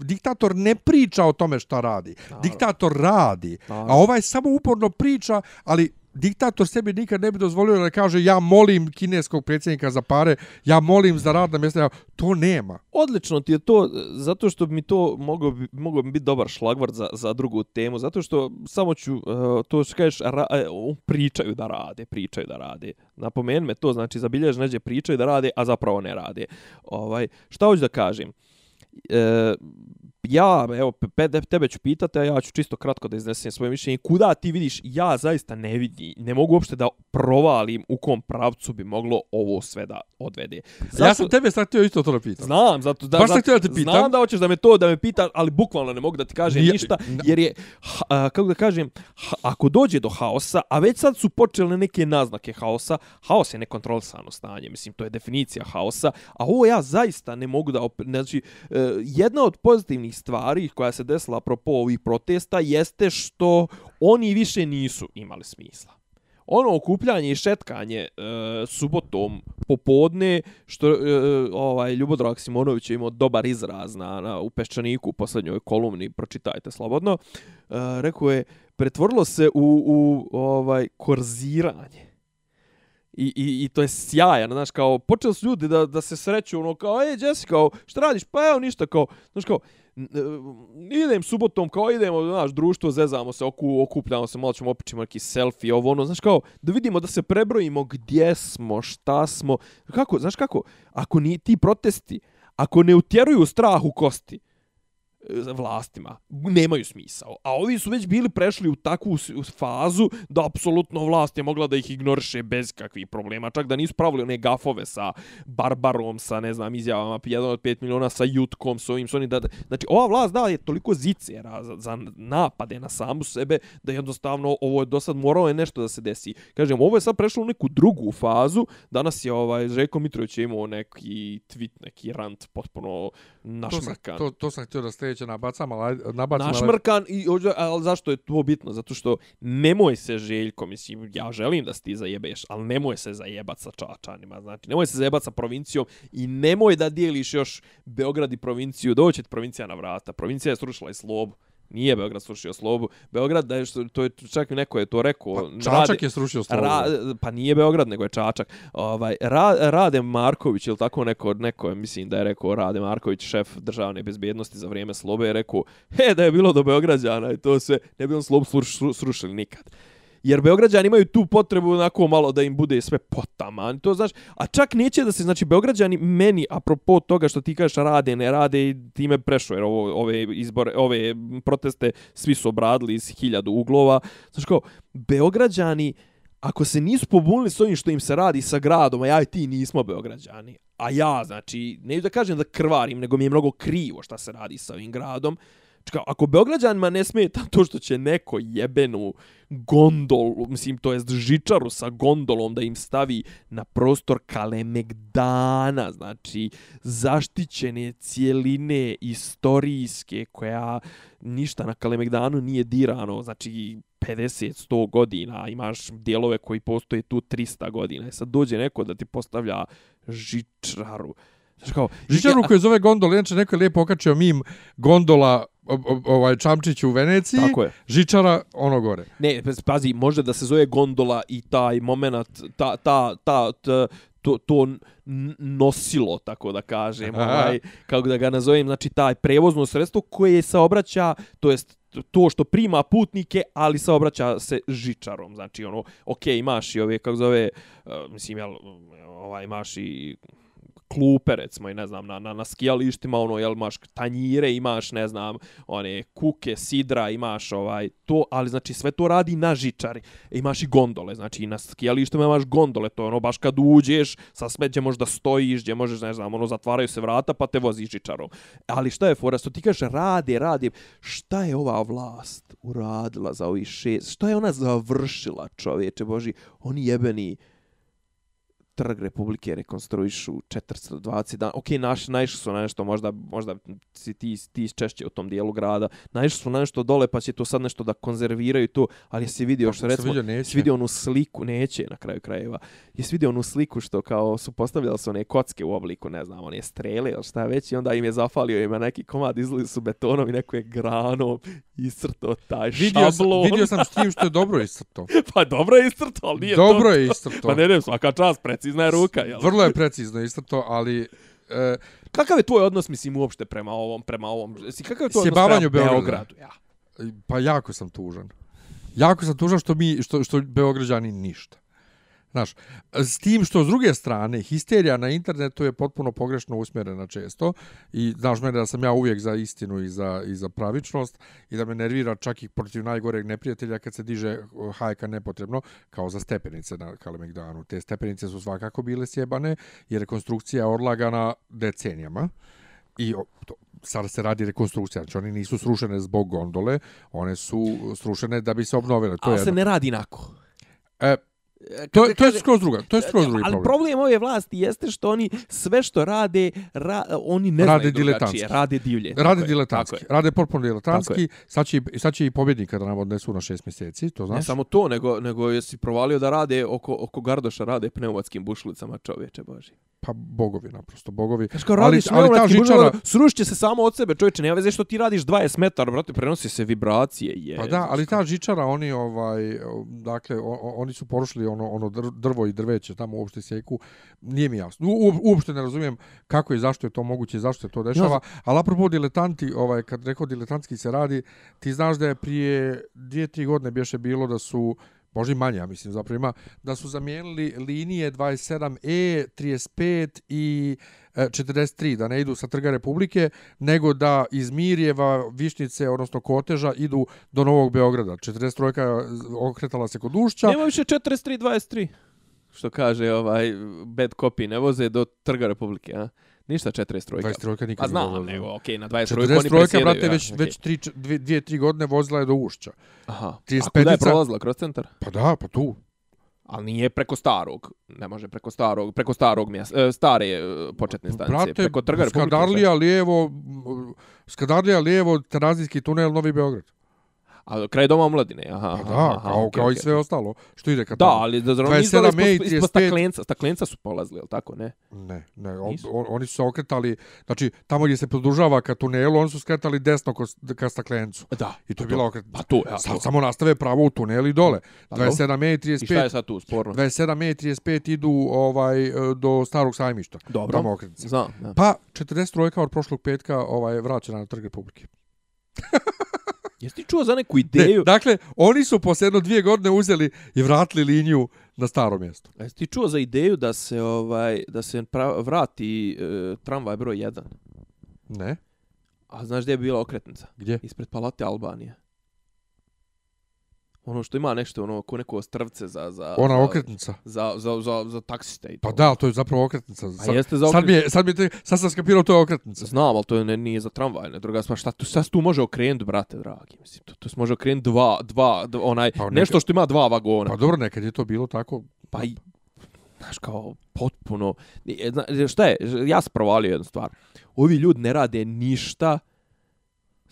diktator ne priča o tome šta radi. Naravno. Diktator radi. Naravno. A ovaj samo uporno priča, ali diktator sebi nikad ne bi dozvolio da kaže ja molim kineskog predsjednika za pare, ja molim za radna mjesta, to nema. Odlično ti je to, e, zato što bi mi to moglo, moglo biti dobar šlagvart za, za drugu temu, zato što samo ću, uh, to što kažeš, ra, uh, pričaju da rade, pričaju da rade. Napomen me to, znači zabiljež neđe pričaju da rade, a zapravo ne rade. Ovaj, šta hoću da kažem? E, ja, evo, tebe ću pitati, a ja ću čisto kratko da iznesem svoje mišljenje. Kuda ti vidiš, ja zaista ne vidi, ne mogu uopšte da provalim u kom pravcu bi moglo ovo sve da odvede. Zašto? Ja sam tebe sad htio isto to da pitam. Znam, zato da, Baš da te pitam. Znam da hoćeš da me to da me pita, ali bukvalno ne mogu da ti kažem Nije, ništa, jer je, ha, kako da kažem, ha, ako dođe do haosa, a već sad su počele neke naznake haosa, haos je nekontrolisano stanje, mislim, to je definicija haosa, a ovo ja zaista ne mogu da, znači, uh, jedna od pozitivnih stvari koja se desila apropo ovih protesta jeste što oni više nisu imali smisla. Ono okupljanje i šetkanje e, subotom popodne, što e, ovaj Ljubodrag Simonović je imao dobar izraz na, na, u Peščaniku u posljednjoj kolumni, pročitajte slobodno, e, rekao je, pretvorilo se u, u ovaj korziranje. I, i, I to je sjajan, znaš, kao, počeli su ljudi da, da se sreću, ono, kao, ej, Jesse, kao, šta radiš? Pa evo, ništa, kao, znaš, kao, E, idem subotom, kao idemo, znaš, društvo, zezamo se, oku, okupljamo se, malo ćemo opićemo neki selfie, ovo, ono, znaš, kao, da vidimo, da se prebrojimo gdje smo, šta smo, kako, znaš kako, ako ni ti protesti, ako ne utjeruju strah u kosti, vlastima nemaju smisao. A ovi su već bili prešli u takvu fazu da apsolutno vlast je mogla da ih ignoriše bez kakvih problema. Čak da nisu pravili one gafove sa Barbarom, sa ne znam izjavama 1 od 5 miliona, sa Jutkom, s ovim, s onim. Da, znači ova vlast da je toliko zicera za, za napade na samu sebe da jednostavno ovo je do sad moralo je nešto da se desi. Kažem, ovo je sad prešlo u neku drugu fazu. Danas je ovaj Željko Mitrović imao neki tweet, neki rant potpuno našmrkan. To, to, to sam htio da kreće, nabacam, ali nabacam... Našmrkan, i, ali zašto je to bitno? Zato što nemoj se Željko, mislim, ja želim da ti zajebeš, ali nemoj se zajebat sa Čačanima, znači, nemoj se zajebat sa provincijom i nemoj da dijeliš još Beograd i provinciju, doće provincija na vrata. Provincija je srušila i slobu. Nije Beograd srušio slobu. Beograd, da je što, to je čak neko je to rekao. Pa, Čačak rade, je srušio slobu. Ra, pa nije Beograd, nego je Čačak. Ovaj, ra, Rade Marković, ili tako neko, neko je, mislim da je rekao Rade Marković, šef državne bezbjednosti za vrijeme slobe, je rekao, he, da je bilo do Beograđana i to se ne bi on slobu srušili nikad jer Beograđani imaju tu potrebu onako malo da im bude sve potaman, To znaš, a čak neće da se znači Beograđani meni apropo toga što ti kažeš rade, ne rade i time prešao jer ovo, ove izbore, ove proteste svi su obradili iz hiljadu uglova. Znaš kao, Beograđani ako se nisu pobunili s ovim što im se radi sa gradom, a ja i ti nismo Beograđani, a ja, znači, ne da kažem da krvarim, nego mi je mnogo krivo šta se radi sa ovim gradom, Čekaj, ako Beograđanima ne smeta to što će neko jebenu gondolu, mislim, to jest žičaru sa gondolom da im stavi na prostor Kalemegdana, znači zaštićene cijeline istorijske koja ništa na Kalemegdanu nije dirano, znači 50-100 godina, imaš dijelove koji postoje tu 300 godina. I sad dođe neko da ti postavlja žičaru. Znači kao, žičaru koju zove gondola, inače neko je lijepo okačio mim gondola ovaj Čamčić u Veneciji, Tako je. žičara ono gore. Ne, pazi, može da se zove gondola i taj moment, ta, ta, ta, ta to, to nosilo, tako da kažem, ovaj, kako da ga nazovem, znači taj prevozno sredstvo koje se obraća, to jest to što prima putnike, ali se obraća se žičarom. Znači, ono, ok, imaš i ove, kako zove, uh, mislim, jel, ovaj, imaš i klupe recimo i ne znam na na na skijalištima ono jel imaš tanjire imaš ne znam one kuke sidra imaš ovaj to ali znači sve to radi na žičari. E, imaš i gondole znači i na skijalištima imaš gondole to je ono baš kad uđeš sa smeđe možda stojiš gdje možeš ne znam ono zatvaraju se vrata pa te vozi žičarom. Ali šta je fora što ti kažeš radi radi šta je ova vlast uradila za ovih šest šta je ona završila čovječe boži oni jebeni trg Republike rekonstruišu 420 dana. Ok, naš, naišli su na nešto, možda, možda si ti, ti češće u tom dijelu grada, naišli su na nešto dole, pa će to sad nešto da konzerviraju to, ali jesi vidio što recimo, vidio, jesi vidio onu sliku, neće na kraju krajeva, jesi vidio onu sliku što kao su postavljali su one kocke u obliku, ne znam, one strele ili šta već, i onda im je zafalio ima neki komad, izlili su betonom i neko je granom iscrto taj vidio šablon. Sam, vidio sam s tim što je dobro iscrto. (laughs) pa dobro je iscrto, ali nije dobro to. je iscrto. Pa ne, ne, svaka čast, precizna je ruka. Jel? Vrlo je precizno iscrto, ali... E, kakav je tvoj odnos, mislim, uopšte prema ovom, prema ovom, si, kakav je tvoj odnos prema Beogradu? Ja. Pa jako sam tužan. Jako sam tužan što mi, što, što Beograđani ništa. Znaš, s tim što s druge strane, histerija na internetu je potpuno pogrešno usmjerena često i znaš mene da sam ja uvijek za istinu i za, i za pravičnost i da me nervira čak i protiv najgoreg neprijatelja kad se diže hajka nepotrebno, kao za stepenice na Kalemegdanu. Te stepenice su svakako bile sjebane i rekonstrukcija je odlagana decenijama i to, sad se radi rekonstrukcija, znači oni nisu srušene zbog gondole, one su srušene da bi se obnovile. To Ali je se ne radi inako. E, To, to je skroz druga, to je skroz drugi ali problem. problem ove vlasti jeste što oni sve što rade, ra, oni ne rade znaju drugačije, rade divlje. Rade diletantski, rade potpuno diletantski, sad će, sad će i pobjednika da nam odnesu na šest mjeseci, to znaš? Ne samo to, nego, nego jesi provalio da rade oko, oko Gardoša, rade pneumatskim bušlicama čovječe Boži. Pa bogovi, naprosto, bogovi. Znaš kao radiš ali, ali ta žičara... Srušit će se samo od sebe, čovječe, nema veze što ti radiš 20 metara, brate, prenosi se vibracije. Je, pa da, ali ta žičara, oni, ovaj, dakle, oni su porušili ono, ono drvo i drveće tamo uopšte seku, nije mi jasno. U, uopšte ne razumijem kako i zašto je to moguće i zašto je to dešava, ja, ali apropo diletanti, ovaj, kad rekao diletantski se radi, ti znaš da je prije dvije, tri godine bješe bilo da su možda i manje, ja mislim, zapravo ima, da su zamijenili linije 27E, 35 i e, 43, da ne idu sa Trga Republike, nego da iz Mirjeva, Višnice, odnosno Koteža, idu do Novog Beograda. 43 e, okretala se kod Ušća. Nema više 43, 23, što kaže ovaj bad copy, ne voze do Trga Republike, a? Ništa 40 trojka. 20 trojka nikad A znam, nego, okej, okay, na 20 trojka oni trojka, brate, već, okay. već 2-3 godine vozila je do Ušća. Aha. A kuda je prolazila? Kroz centar? Pa da, pa tu. Ali nije preko starog. Ne može preko starog, preko starog mjesta, e, stare e, početne stanice. Brate, preko trga Skadarlija lijevo, Skadarlija lijevo, Terazijski tunel, Novi Beograd. A kraj doma omladine, aha. Pa da, aha, kao, okay, kao okay. i sve ostalo. Što ide kad Da, ali da zrovno nisu dali ispod, ispod staklenca. Staklenca su polazili, ali tako, ne? Ne, ne. On, on, oni su se okretali, znači, tamo gdje se produžava ka tunelu, oni su skretali desno ko, ka staklencu. Da. I to je bila okret. Pa tu, ja. Sad to. samo nastave pravo u tunelu i dole. 27 e i 35. I šta je sad tu, sporno? 27 e 35 idu ovaj, do starog sajmišta. Dobro. Tamo Znam, ja. Pa, 43 od prošlog petka ovaj, vraćena na Trg Republike. (laughs) Jesi ti čuo za neku ideju? Ne, dakle, oni su posljedno dvije godine uzeli i vratili liniju na staro mjesto. Jesi ti čuo za ideju da se ovaj da se vrati e, tramvaj broj 1? Ne. A znaš gdje je bila okretnica? Gdje? Ispred Palate Albanije ono što ima nešto ono ko neko strvce za za ona za, okretnica za za za za taksiste i to. Pa da, to je zapravo okretnica. Sad, jeste za okretnica. sad mi je sad mi te, sad sam skapirao to je okretnica. Znam, al to je ne, nije za tramvaj, ne druga stvar, šta tu sad tu može okrenuti, brate dragi, mislim, to to se može okrenuti dva dva, dva onaj pa, nešto što ima dva vagona. Pa dobro, nekad je to bilo tako. Pa i znaš kao potpuno šta je ja sam provalio jednu stvar ovi ljudi ne rade ništa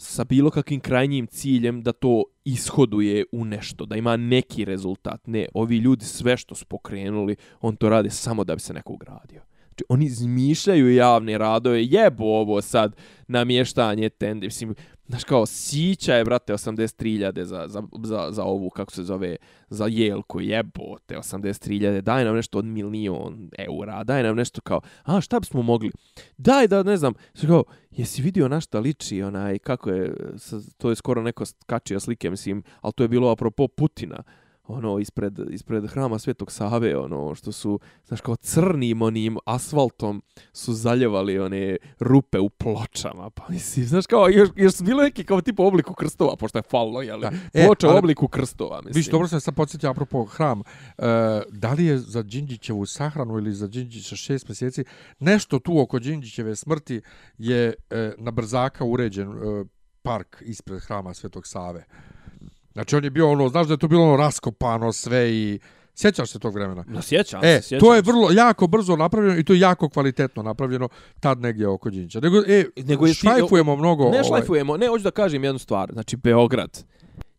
sa bilo kakvim krajnjim ciljem da to ishoduje u nešto, da ima neki rezultat. Ne, ovi ljudi sve što su pokrenuli, on to rade samo da bi se neko ugradio. Znači, oni izmišljaju javne radove, jebo ovo sad namještanje tende. Mislim, Znaš kao, sića je, brate, 83.000 za, za, za, za ovu, kako se zove, za jelku, jebote, 83.000, daj nam nešto od milion eura, daj nam nešto kao, a šta bismo mogli? Daj da, ne znam, znaš kao, jesi vidio na šta liči, onaj, kako je, to je skoro neko kačio slike, mislim, ali to je bilo apropo Putina, ono ispred ispred hrama Svetog Save ono što su znaš kao crnim onim asfaltom su zaljevali one rupe u pločama pa mislim znaš kao još, još su bilo neki kao tipa obliku krstova pošto je fallo je li e, ploča u obliku krstova mislim. Viš dobro sam se podsjetio apropo hram e, da li je za Đinđićevu sahranu ili za Đinđića šest mjeseci nešto tu oko Đinđićeve smrti je e, na brzaka uređen e, park ispred hrama Svetog Save Znači on je bio ono, znaš da je to bilo ono raskopano sve i Sjećaš se tog vremena? No, sjećam E, se, sjećam to je vrlo jako brzo napravljeno i to je jako kvalitetno napravljeno tad negdje oko Đinđa. Nego, e, Nego je ti- šlajfujemo mnogo. Ne ovaj, šlajfujemo, ne, hoću da kažem jednu stvar. Znači, Beograd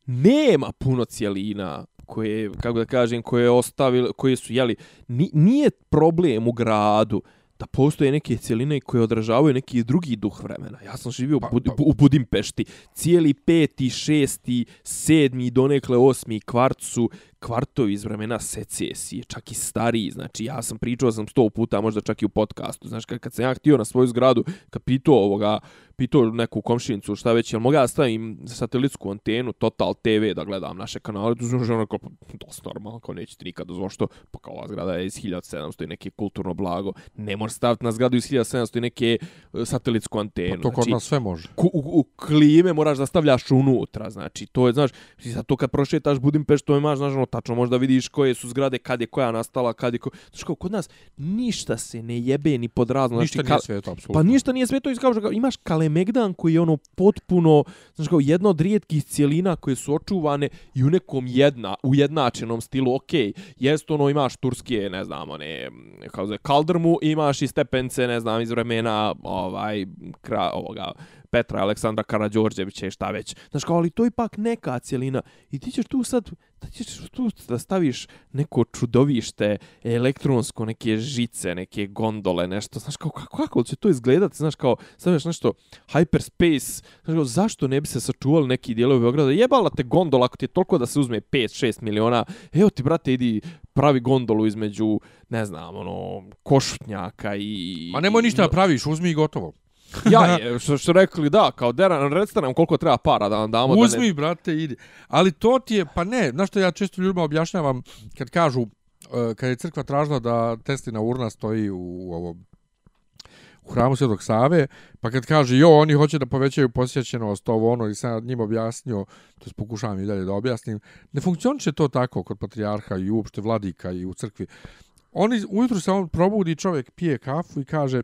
nema puno cijelina koje, kako da kažem, koje je ostavili, koje su, jeli, ni, nije problem u gradu da postoje neke cijeline koje odražavaju neki drugi duh vremena. Ja sam živio u, Pa, Bud, pa. u Budimpešti. Cijeli peti, šesti, sedmi, donekle osmi kvart su kvartovi iz vremena secesije, čak i stariji. Znači, ja sam pričao sam sto puta, možda čak i u podcastu. Znači, kad, kad sam ja htio na svoju zgradu, kad pitao ovoga, pitao neku komšinicu šta već, jel mogu ja stavim satelitsku antenu Total TV da gledam naše kanale, tu znači ono kao, pa, dosta normalno, kao nećete nikad dozvoliti što, pa kao ova zgrada je iz 1700 i neke kulturno blago, ne možeš staviti na zgradu iz 1700 i neke e, satelitsku antenu. Pa to kod znači, nas sve može. ku, u, u klime moraš da stavljaš unutra, znači, to je, znaš, sad to kad prošetaš Budimpeštu, to imaš, znaš, ono, tačno možda vidiš koje su zgrade, kad je koja nastala, kad je ko... Znaš, kao, kod nas ništa se ne jebe ni pod razno, Ništa znači, nije sveto, apsolutno. Pa ništa nije sve to iz kao imaš Kalemegdan koji je ono potpuno, znaš kao jedna od rijetkih cijelina koje su očuvane i u nekom jedna, ujednačenom stilu, ok, jest ono imaš turske, ne znam, one, kao zove, kaldrmu, imaš i stepence, ne znam, iz vremena, ovaj, kra, ovoga, Petra Aleksandra Karađorđevića i šta već. Znaš kao, ali to je ipak neka cijelina. I ti ćeš tu sad, da ćeš tu da staviš neko čudovište, elektronsko, neke žice, neke gondole, nešto. Znaš kao, kako, kako će to izgledati? Znaš kao, staviš nešto hyperspace. Znaš kao, zašto ne bi se sačuvali neki dijelovi Beograda? Jebala te gondola ako ti je toliko da se uzme 5-6 miliona. Evo ti, brate, idi pravi gondolu između, ne znam, ono, košutnjaka i... Ma nemoj ništa da praviš, uzmi i gotovo. Ja je, što, što rekli, da, kao deran, recite nam koliko treba para da vam damo. Uzmi, da ne... brate, idi. Ali to ti je, pa ne, znaš što ja često ljudima objašnjavam, kad kažu, e, kad je crkva tražila da Teslina urna stoji u, u ovom u hramu Svetog Save, pa kad kaže, jo, oni hoće da povećaju posjećenost, ovo ono, i sam njim objasnio, to jest pokušavam i dalje da objasnim, ne funkcioniše to tako kod patrijarha i uopšte vladika i u crkvi. Oni, ujutru se on probudi, čovjek pije kafu i kaže,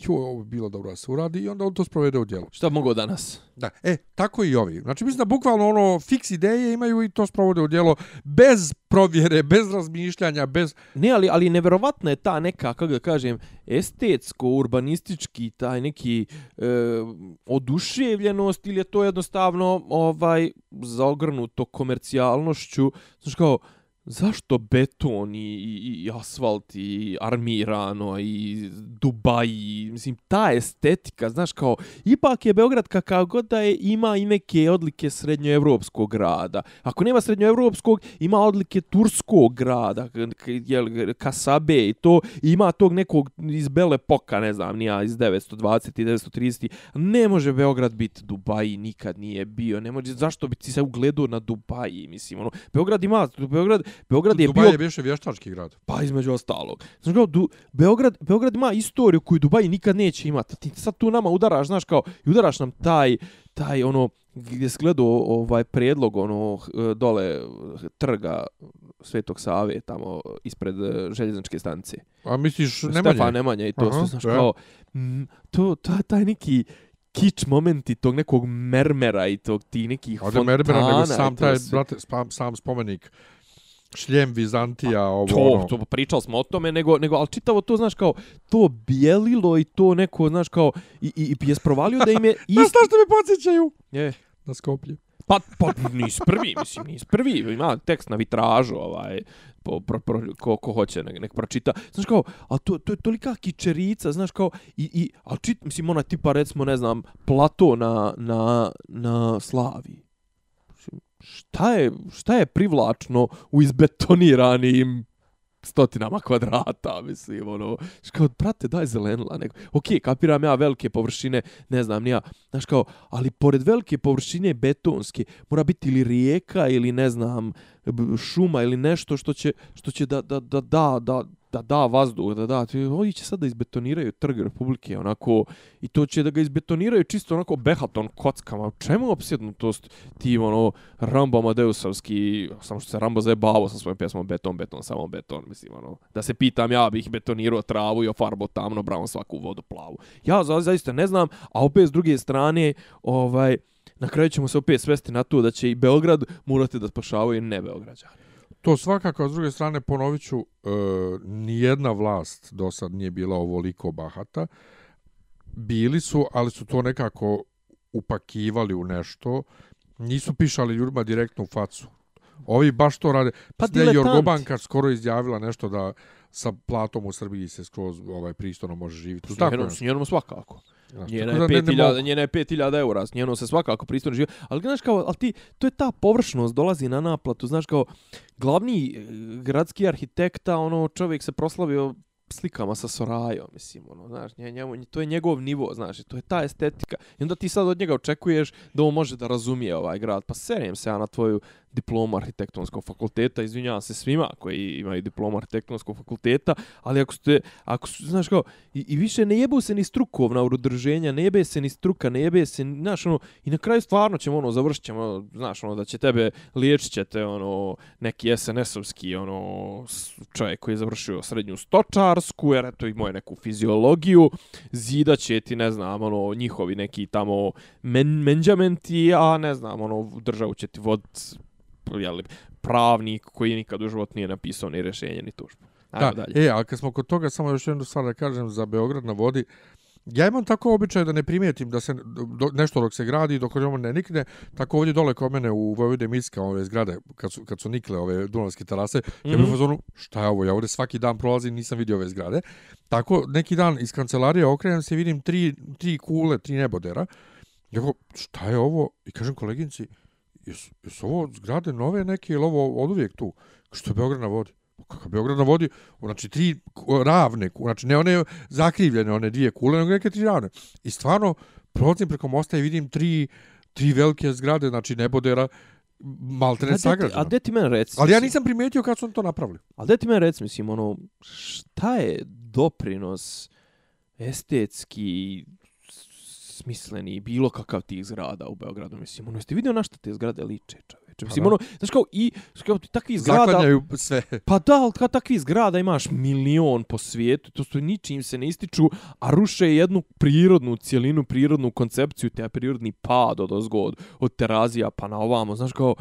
jo, ovo bi bilo dobro da se uradi, i onda on to sprovede u djelu. Šta mogao danas? Da, e, tako i ovi. Znači, mislim da bukvalno ono, fiks ideje imaju i to sprovode u djelo bez provjere, bez razmišljanja, bez... Ne, ali, ali neverovatna je ta neka, kako da kažem, estetsko-urbanistički, taj neki e, oduševljenost ili je to jednostavno ovaj zaogrnuto komercijalnošću. Znaš kao, zašto beton i, i, i asfalt i armirano i Dubai, mislim, ta estetika, znaš, kao, ipak je Beograd kakav god da je, ima i neke odlike srednjoevropskog grada. Ako nema srednjoevropskog, ima odlike turskog grada, jel, Kasabe i to, i ima tog nekog iz Bele Poka, ne znam, nija iz 920 i 930. Ne može Beograd biti Dubai, nikad nije bio. Ne može, zašto bi ti se ugledao na Dubai, mislim, ono, Beograd ima, Beograd, Beograd je Dubaj bio je bivše vještački grad. Pa između ostalog. Znaš kao, du, Beograd, Beograd ima istoriju koju Dubai nikad neće imati. Ti sad tu nama udaraš, znaš kao, i udaraš nam taj, taj ono, gdje se gledao ovaj predlog, ono, dole trga Svetog Save, tamo ispred eh, željezničke stanice. A misliš, Nemanja. Stefan Nemanja i to Aha, znaš kao, mm, to, to, taj neki kič momenti tog nekog mermera i tog ti nekih Ovdje fontana. Merbera, nego i sam taj, brate, sam spomenik. Šljem Vizantija, ovo to, ono. to pričali smo o tome, nego, nego ali čitavo to, znaš, kao, to bijelilo i to neko, znaš, kao, i, i, i je sprovalio da im je (laughs) Znaš isti... što me podsjećaju? Je, Na Skoplje. pa, pa nis prvi, mislim, nis prvi, ima tekst na vitražu, ovaj, po, pro, pro, ko, ko hoće, nek, nek pročita. Znaš kao, a to, to je tolika kičerica, znaš kao, i, i, a čit, mislim, ona tipa, recimo, ne znam, plato na, na, na slavi. Šta je, šta je privlačno u izbetoniranim stotinama kvadrata, mislim, ono, znaš kao, brate, daj zelenila, nego, okej, okay, kapiram ja velike površine, ne znam, nija, znaš kao, ali pored velike površine betonske, mora biti ili rijeka, ili ne znam, šuma, ili nešto što će, što će da, da, da, da, da, da da vazduh, da da, oni će sad da izbetoniraju trg Republike, onako, i to će da ga izbetoniraju čisto onako behaton kockama, čemu opsjednutost ti, ono, Rambo Amadeusovski, samo što se Rambo zajebavo sa svojom pjesmom Beton, beton, samo beton, mislim, ono, da se pitam, ja bih betonirao travu i ofarbo tamno, brown svaku vodu plavu. Ja za, zaista ne znam, a opet s druge strane, ovaj, na kraju ćemo se opet svesti na to da će i Beograd morati da spašavaju ne Beograđani. To svakako, s druge strane, ponovit ću, e, nijedna vlast do sad nije bila ovoliko bahata. Bili su, ali su to nekako upakivali u nešto. Nisu pišali ljudima direktno u facu. Ovi baš to rade. Pa diletant. Jorgobanka skoro izjavila nešto da sa platom u Srbiji se skroz ovaj pristojno može živjeti. S njenom, s njenom svakako. Znaš, Njena je da ne- ne 5000, mogu. njena je 5000 eura, s njenom se svakako pristojno živi. Ali znaš kao, ali ti, to je ta površnost dolazi na naplatu, znaš kao, glavni e, gradski arhitekta, ono, čovjek se proslavio slikama sa Sorajom, mislim, ono, znaš, nje, njemu, to je njegov nivo, znaš, to je ta estetika. I onda ti sad od njega očekuješ da on može da razumije ovaj grad. Pa serijem se ja na tvoju diplomu arhitektonskog fakulteta, izvinjavam se svima koji imaju diplomu arhitektonskog fakulteta, ali ako ste, ako su, znaš kao, i, i više ne jebu se ni strukovna udruženja, ne jebe se ni struka, ne jebe se, znaš, ono, i na kraju stvarno ćemo, ono, završit ćemo, znaš, ono, da će tebe, liječit ćete, ono, neki SNS-ovski, ono, čovjek koji je završio srednju stočarsku, jer eto imao je neku fiziologiju, zida će ti, ne znam, ono, njihovi neki tamo men, menđamenti, a ne znam, ono, državu će ti vodit, jeli, pravnik koji nikad u životu nije napisao ni rješenje, ni tužbu. Ajmo Da, dalje. e, a kad smo kod toga, samo još jednu stvar da kažem za Beograd na vodi. Ja imam tako običaj da ne primijetim da se do, nešto dok se gradi, dok on ne nikne, tako ovdje dole kod mene u Vojvode Miska, ove zgrade, kad su, kad su nikle ove dunavske terase, mm -hmm. ja bih Mhm. fazonu, šta je ovo, ja ovdje svaki dan prolazim, nisam vidio ove zgrade. Tako, neki dan iz kancelarije okrenem se i vidim tri, tri kule, tri nebodera. Ja go, šta je ovo? I kažem koleginci, jesu, jesu ovo zgrade nove neke ili ovo od uvijek tu? Što je Beograd na vodi? Kako Beograd na vodi? Znači tri ravne, znači ne one zakrivljene, one dvije kule, nego neke tri ravne. I stvarno, prolazim preko mosta i vidim tri, tri velike zgrade, znači nebodera, malte ne A ti- A sagrađeno. de ti meni reci? Ali ja nisam primijetio kad su oni to napravili. Ali de ti meni reci, mislim, ono, šta je doprinos estetski smisleni bilo kakav tih zgrada u Beogradu, mislim, ono, jeste vidio na što te zgrade liče, čoveče? Mislim, da. ono, znaš kao, i, kao, takvi zgrada, Zaklanjaju sve. Pa da, ali kad takvi zgrada imaš milion po svijetu, to su ničim se ne ističu, a ruše jednu prirodnu cijelinu, prirodnu koncepciju, te prirodni pad od ozgod, od terazija pa na ovamo, znaš kao,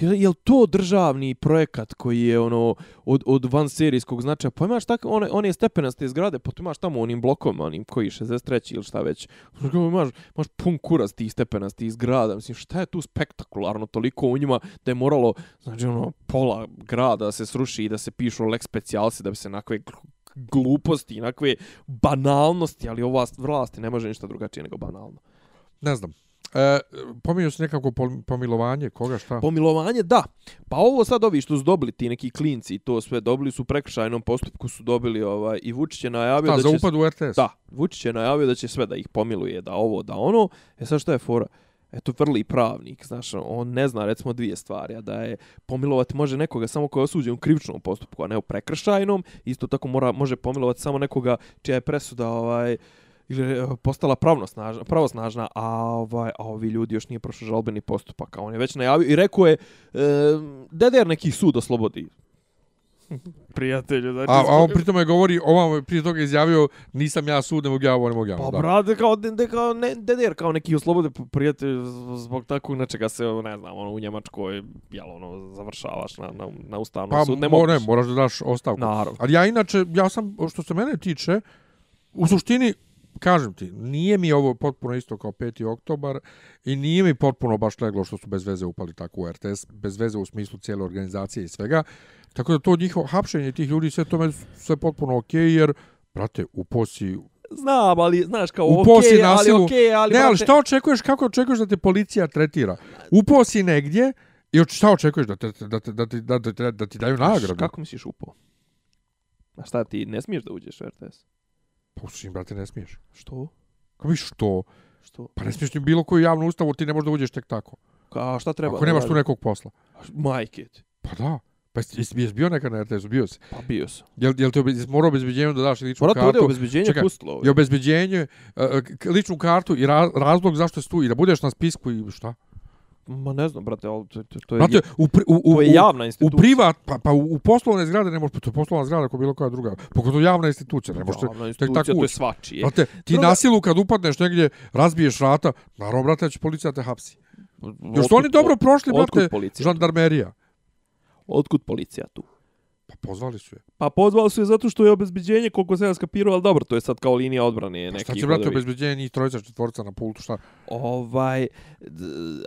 je, je li to državni projekat koji je ono od, od van serijskog značaja? Pa imaš tako one, one stepenaste zgrade, pa tu imaš tamo onim blokovima, onim koji 63 ili šta već. Imaš, imaš pun kurac tih stepenastih zgrada. Mislim, šta je tu spektakularno toliko u njima da je moralo, znači ono, pola grada da se sruši i da se pišu lek specijalci da bi se nakve gluposti, nakve banalnosti, ali ova vlast ne može ništa drugačije nego banalno. Ne znam. E, pominju se nekako pomilovanje, koga šta? Pomilovanje, da. Pa ovo sad ovi što su dobili ti neki klinci i to sve dobili su u prekršajnom postupku su dobili ovaj i Vučić je najavio Da, da za upad u RTS. Da, Vučić je najavio da će sve da ih pomiluje, da ovo, da ono. E sad šta je fora? Eto, vrli pravnik, znaš, on ne zna recimo dvije stvari, a da je pomilovati može nekoga samo ko je osuđen u krivičnom postupku, a ne u prekršajnom. Isto tako mora, može pomilovati samo nekoga čija je presuda ovaj, ili je postala pravnosnažna, pravosnažna, a ovaj a ovi ljudi još nije prošao žalbeni postupak, a on je već najavio i rekao je e, deder neki sud oslobodi. (laughs) Prijatelju, znači... A, a on pritom je govori, ovam je prije toga izjavio, nisam ja sud, ne mogu ja ovo, ne mogu ja ovo. Pa da. brate, kao, de, de, kao ne, deder, kao neki oslobode p- prijatelj z- zbog takvog nečega se, ne znam, ono, u Njemačkoj, jel, ono, završavaš na, na, na ustavnom Pa sudu, ne mo, ne, možeš. moraš da daš ostavku. Naravno. Ali ja inače, ja sam, što se mene tiče, u suštini, kažem ti, nije mi ovo potpuno isto kao 5. oktobar i nije mi potpuno baš leglo što su bez veze upali tako u RTS, bez veze u smislu cijele organizacije i svega. Tako da to njihovo hapšenje tih ljudi, sve to meni sve potpuno okej, jer, brate, u posi... Znam, ali, znaš, kao, U okej, posi ali nasilu- okej, ali, ne, ali šta očekuješ, kako očekuješ da te policija tretira? Upao si negdje i šta očekuješ da, te, da, te, da, ti, da, ti, da ti daju nagradu? Kako misliš upao? A šta ti, ne smiješ da uđeš u RTS? Pa, brate, ne smiješ. Što? Kako mi što? Što? Pa ne smiješ ni bilo koju javnu ustavu, ti ne možeš da uđeš tek tako. A šta treba? Ako nemaš tu nekog posla. Majke ti. Pa da. Pa jesi, jesi, jesi bio nekad na RTS-u? Bio si. Pa bio sam. Jel, jel te obe, jesi morao obezbeđenju da daš ličnu Morat ovdje kartu? obezbeđenje Čekaj, pustilo I ovdje. obezbeđenje, uh, ličnu kartu i ra, razlog zašto si tu i da budeš na spisku i šta? Ma ne znam, brate, ali to, to, to je, Znate, u, pri, u, u, to je u, javna u institucija. privat, pa, pa u, u poslovne zgrade ne možeš, to je poslovna zgrada kao bilo koja druga. Pogotovo javna institucija, ne možeš. te- Javna tek institucija, tako to je svačije. Brate, ti Druga- na silu kad upadneš negdje, razbiješ vrata, naravno, brate, će policija te hapsi. Još su oni dobro prošli, brate, žandarmerija. Otkud policija tu? Pozvali su je. Pa pozvali su je zato što je obezbeđenje, koliko se ja skapirao, ali dobro, to je sad kao linija odbrane. Pa neki šta će brate obezbeđenje njih trojica, četvorca na pultu, šta? Ovaj,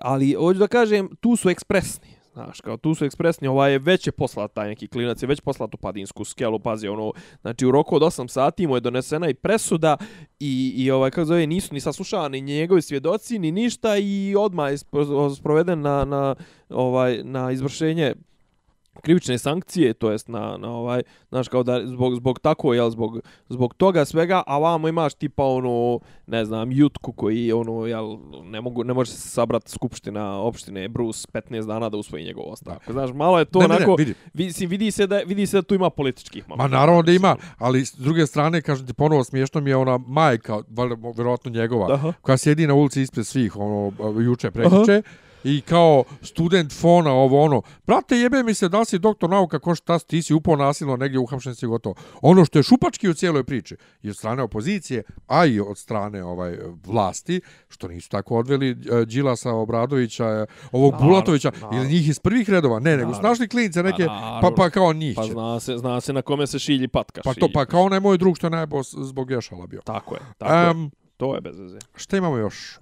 ali hoću da kažem, tu su ekspresni. Znaš, kao tu su ekspresni, ovaj je već je poslat taj neki klinac, je već poslat u Padinsku skelu, pazi, ono, znači u roku od 8 sati mu je donesena i presuda i, i ovaj, kako zove, nisu ni saslušani ni njegovi svjedoci, ni ništa i odmah je spro- sproveden na, na, ovaj, na izvršenje krivične sankcije, to jest na, na ovaj, znaš, kao da zbog, zbog tako, jel, zbog, zbog toga svega, a vamo imaš tipa ono, ne znam, jutku koji, ono, jel, ne, mogu, ne može se sabrati skupština opštine Bruce 15 dana da usvoji njegov ostavku. Znaš, malo je to Ne, ne, ne, onako, vidi. vidi, vidi, se da, vidi se da tu ima političkih Ma momenta. naravno da ima, ali s druge strane, kažem ti ponovo smiješno mi je ona majka, valjda, vjerojatno njegova, Aha. koja sjedi na ulici ispred svih, ono, juče, prekriče, i kao student fona ovo ono, brate jebe mi se da si doktor nauka, ko šta ti si upao nasilno negdje uhapšen si gotovo. Ono što je šupački u cijeloj priči, i od strane opozicije, a i od strane ovaj vlasti, što nisu tako odveli uh, Đilasa, Obradovića, eh, ovog Naravno, Bulatovića, naravno. ili njih iz prvih redova, ne, nego su Naravno. našli klinice neke, Pa pa, naravno. pa kao njih Pa zna se, zna se na kome se šilji patka. Pa to, šilji. pa kao onaj moj drug što je najbolj zbog Ješala bio. Tako je, tako je. Um, To je bez veze. šta imamo još?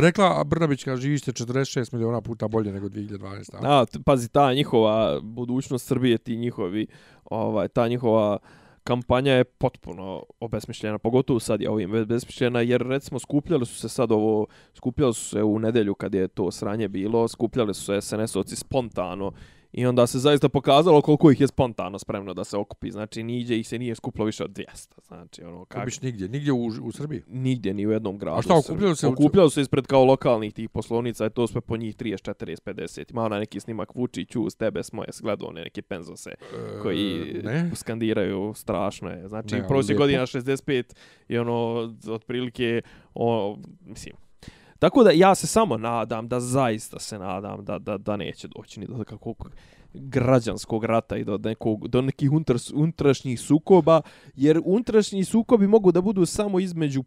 Rekla Brnabić kaže živište 46 miliona puta bolje nego 2012. A? Pazi, ta njihova budućnost Srbije, ti njihovi, ovaj, ta njihova kampanja je potpuno obesmišljena, pogotovo sad je ovim obesmišljena, jer recimo skupljali su se sad ovo, skupljali su se u nedelju kad je to sranje bilo, skupljali su se SNS-ovci spontano i onda se zaista pokazalo koliko ih je spontano spremno da se okupi, znači niđe ih se nije skupilo više od 200, znači ono, Kako biš nigdje, nigdje u, u Srbiji. nigdje ni u jednom gradu. A šta, okupljali se Okupljali se ispred kao lokalnih tih poslovnica, i to sve po njih 30, 40, 50. Ima onaj neki snimak Vučić, uz tebe smo je gledao one neke penzose koji E, ne? skandiraju, strašno je. Znači, prosjek lijepo. godina 65 i ono, otprilike, o, mislim, Tako da ja se samo nadam, da zaista se nadam da, da, da neće doći ni do kakvog građanskog rata i do, nekog, do nekih unutar, unutrašnjih sukoba, jer unutrašnji sukobi mogu da budu samo između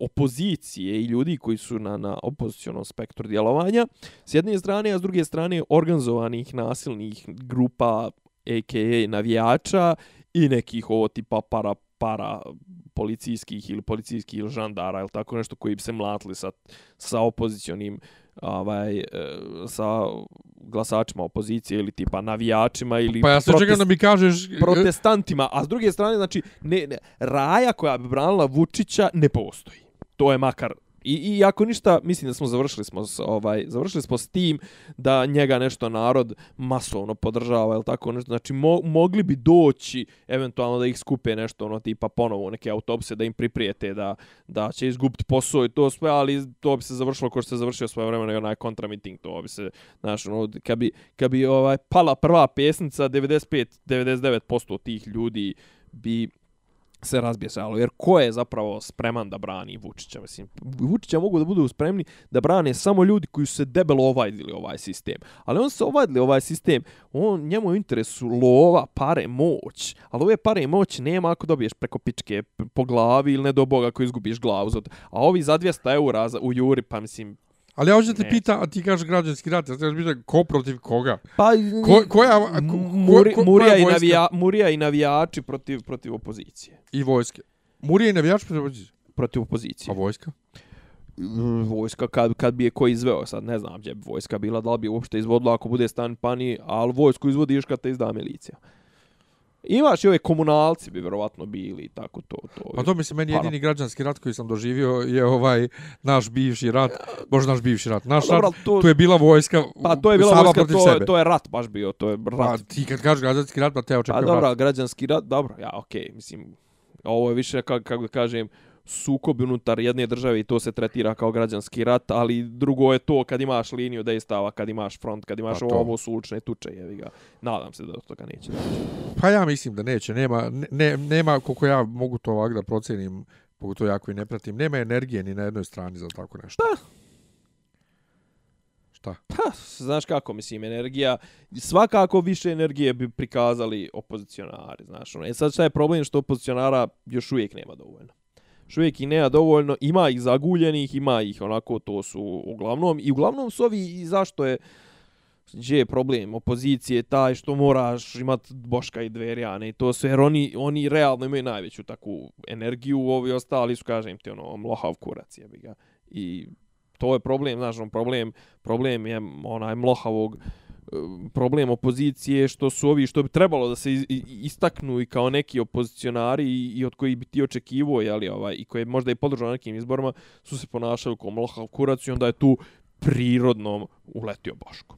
opozicije i ljudi koji su na, na opozicionom spektru djelovanja, s jedne strane, a s druge strane organizovanih nasilnih grupa, a.k.a. navijača i nekih ovo tipa para para policijskih ili policijskih ili žandara ili tako nešto koji bi se mlatili sa, sa opozicionim ovaj, e, sa glasačima opozicije ili tipa navijačima ili Pa ja se čekam da mi kažeš... protestantima, a s druge strane, znači, ne, ne, raja koja bi branila Vučića ne postoji. To je makar I, I ako ništa, mislim da smo završili smo s, ovaj završili smo s tim da njega nešto narod masovno podržava, el tako nešto. Znači mo, mogli bi doći eventualno da ih skupe nešto ono tipa ponovo neke autobuse da im priprijete da da će izgubiti posao i to sve, ali to bi se završilo kao što se završio svoje vremena onaj kontramiting, to bi se znaš, ono kad bi kad bi ovaj pala prva pesnica 95 99% tih ljudi bi se razbjesalo. Jer ko je zapravo spreman da brani Vučića? Mislim, Vučića mogu da budu spremni da brane samo ljudi koji su se debelo ovajdili ovaj sistem. Ali on se ovajdili ovaj sistem, on, njemu je u interesu lova, pare, moć. Ali ove pare i moć nema ako dobiješ preko pičke po glavi ili ne do boga ako izgubiš glavu. A ovi za 200 eura u Juri, pa mislim, Ali ja hoću da te Ne. pita, a ti kažeš građanski rat, ja te pita ko protiv koga? Pa, Ko, koja, ko, ko, Muri, ko, Murija, koja i navija, Murija i navijači protiv, protiv opozicije. I vojske. Murija i navijač protiv opozicije. Protiv A opozicije. vojska? vojska kad, kad bi je ko izveo, sad ne znam gdje bi vojska bila, da li bi uopšte izvodila ako bude stan pani, ali vojsku izvodiš kad te izda milicija. Imaš i ove komunalci bi vjerovatno bili i tako to. to Pa to mislim, meni jedini građanski rat koji sam doživio je ovaj naš bivši rat, bože naš bivši rat, naš Pa dobro, rat, to- tu je bila vojska Pa to je bila sama vojska, protiv to, sebe. to je rat baš bio, to je Pa rat. ti kad kažeš građanski rat, pa te Pa očekujem dobro, rat. građanski rat, dobro, ja, okej, mislim, ovo je više, kako, kako da kažem, sukob unutar jedne države i to se tretira kao građanski rat, ali drugo je to kad imaš liniju dejstava, kad imaš front, kad imaš Pa ovo, to. ovo su ulične tuče, jevi ga. Nadam se da do toga neće. Pa ja mislim da neće, nema, ne, nema koliko ja mogu to ovak da procenim, pogotovo jako i ne pratim, nema energije ni na jednoj strani za tako nešto. Da. Šta? Pa, znaš kako, mislim, energija, svakako više energije bi prikazali opozicionari, znaš, ono. E sad šta je problem što opozicionara još uvijek nema dovoljno što uvijek i nema dovoljno, ima ih zaguljenih, ima ih onako, to su uglavnom, i uglavnom su ovi, i zašto je, gdje je problem opozicije taj što moraš imat Boška i Dverjane i to sve, jer oni, oni realno imaju najveću takvu energiju, ovi ostali su, kažem ti, ono, mlohav kurac, jebi ga. I to je problem, znaš, on problem, problem je onaj mlohavog, problem opozicije što su ovi što bi trebalo da se istaknu i kao neki opozicionari i, i od koji bi ti očekivao je ali ovaj i koje možda i podržao nekim izborima su se ponašali kao mlohav kurac i onda je tu prirodno uletio Boško.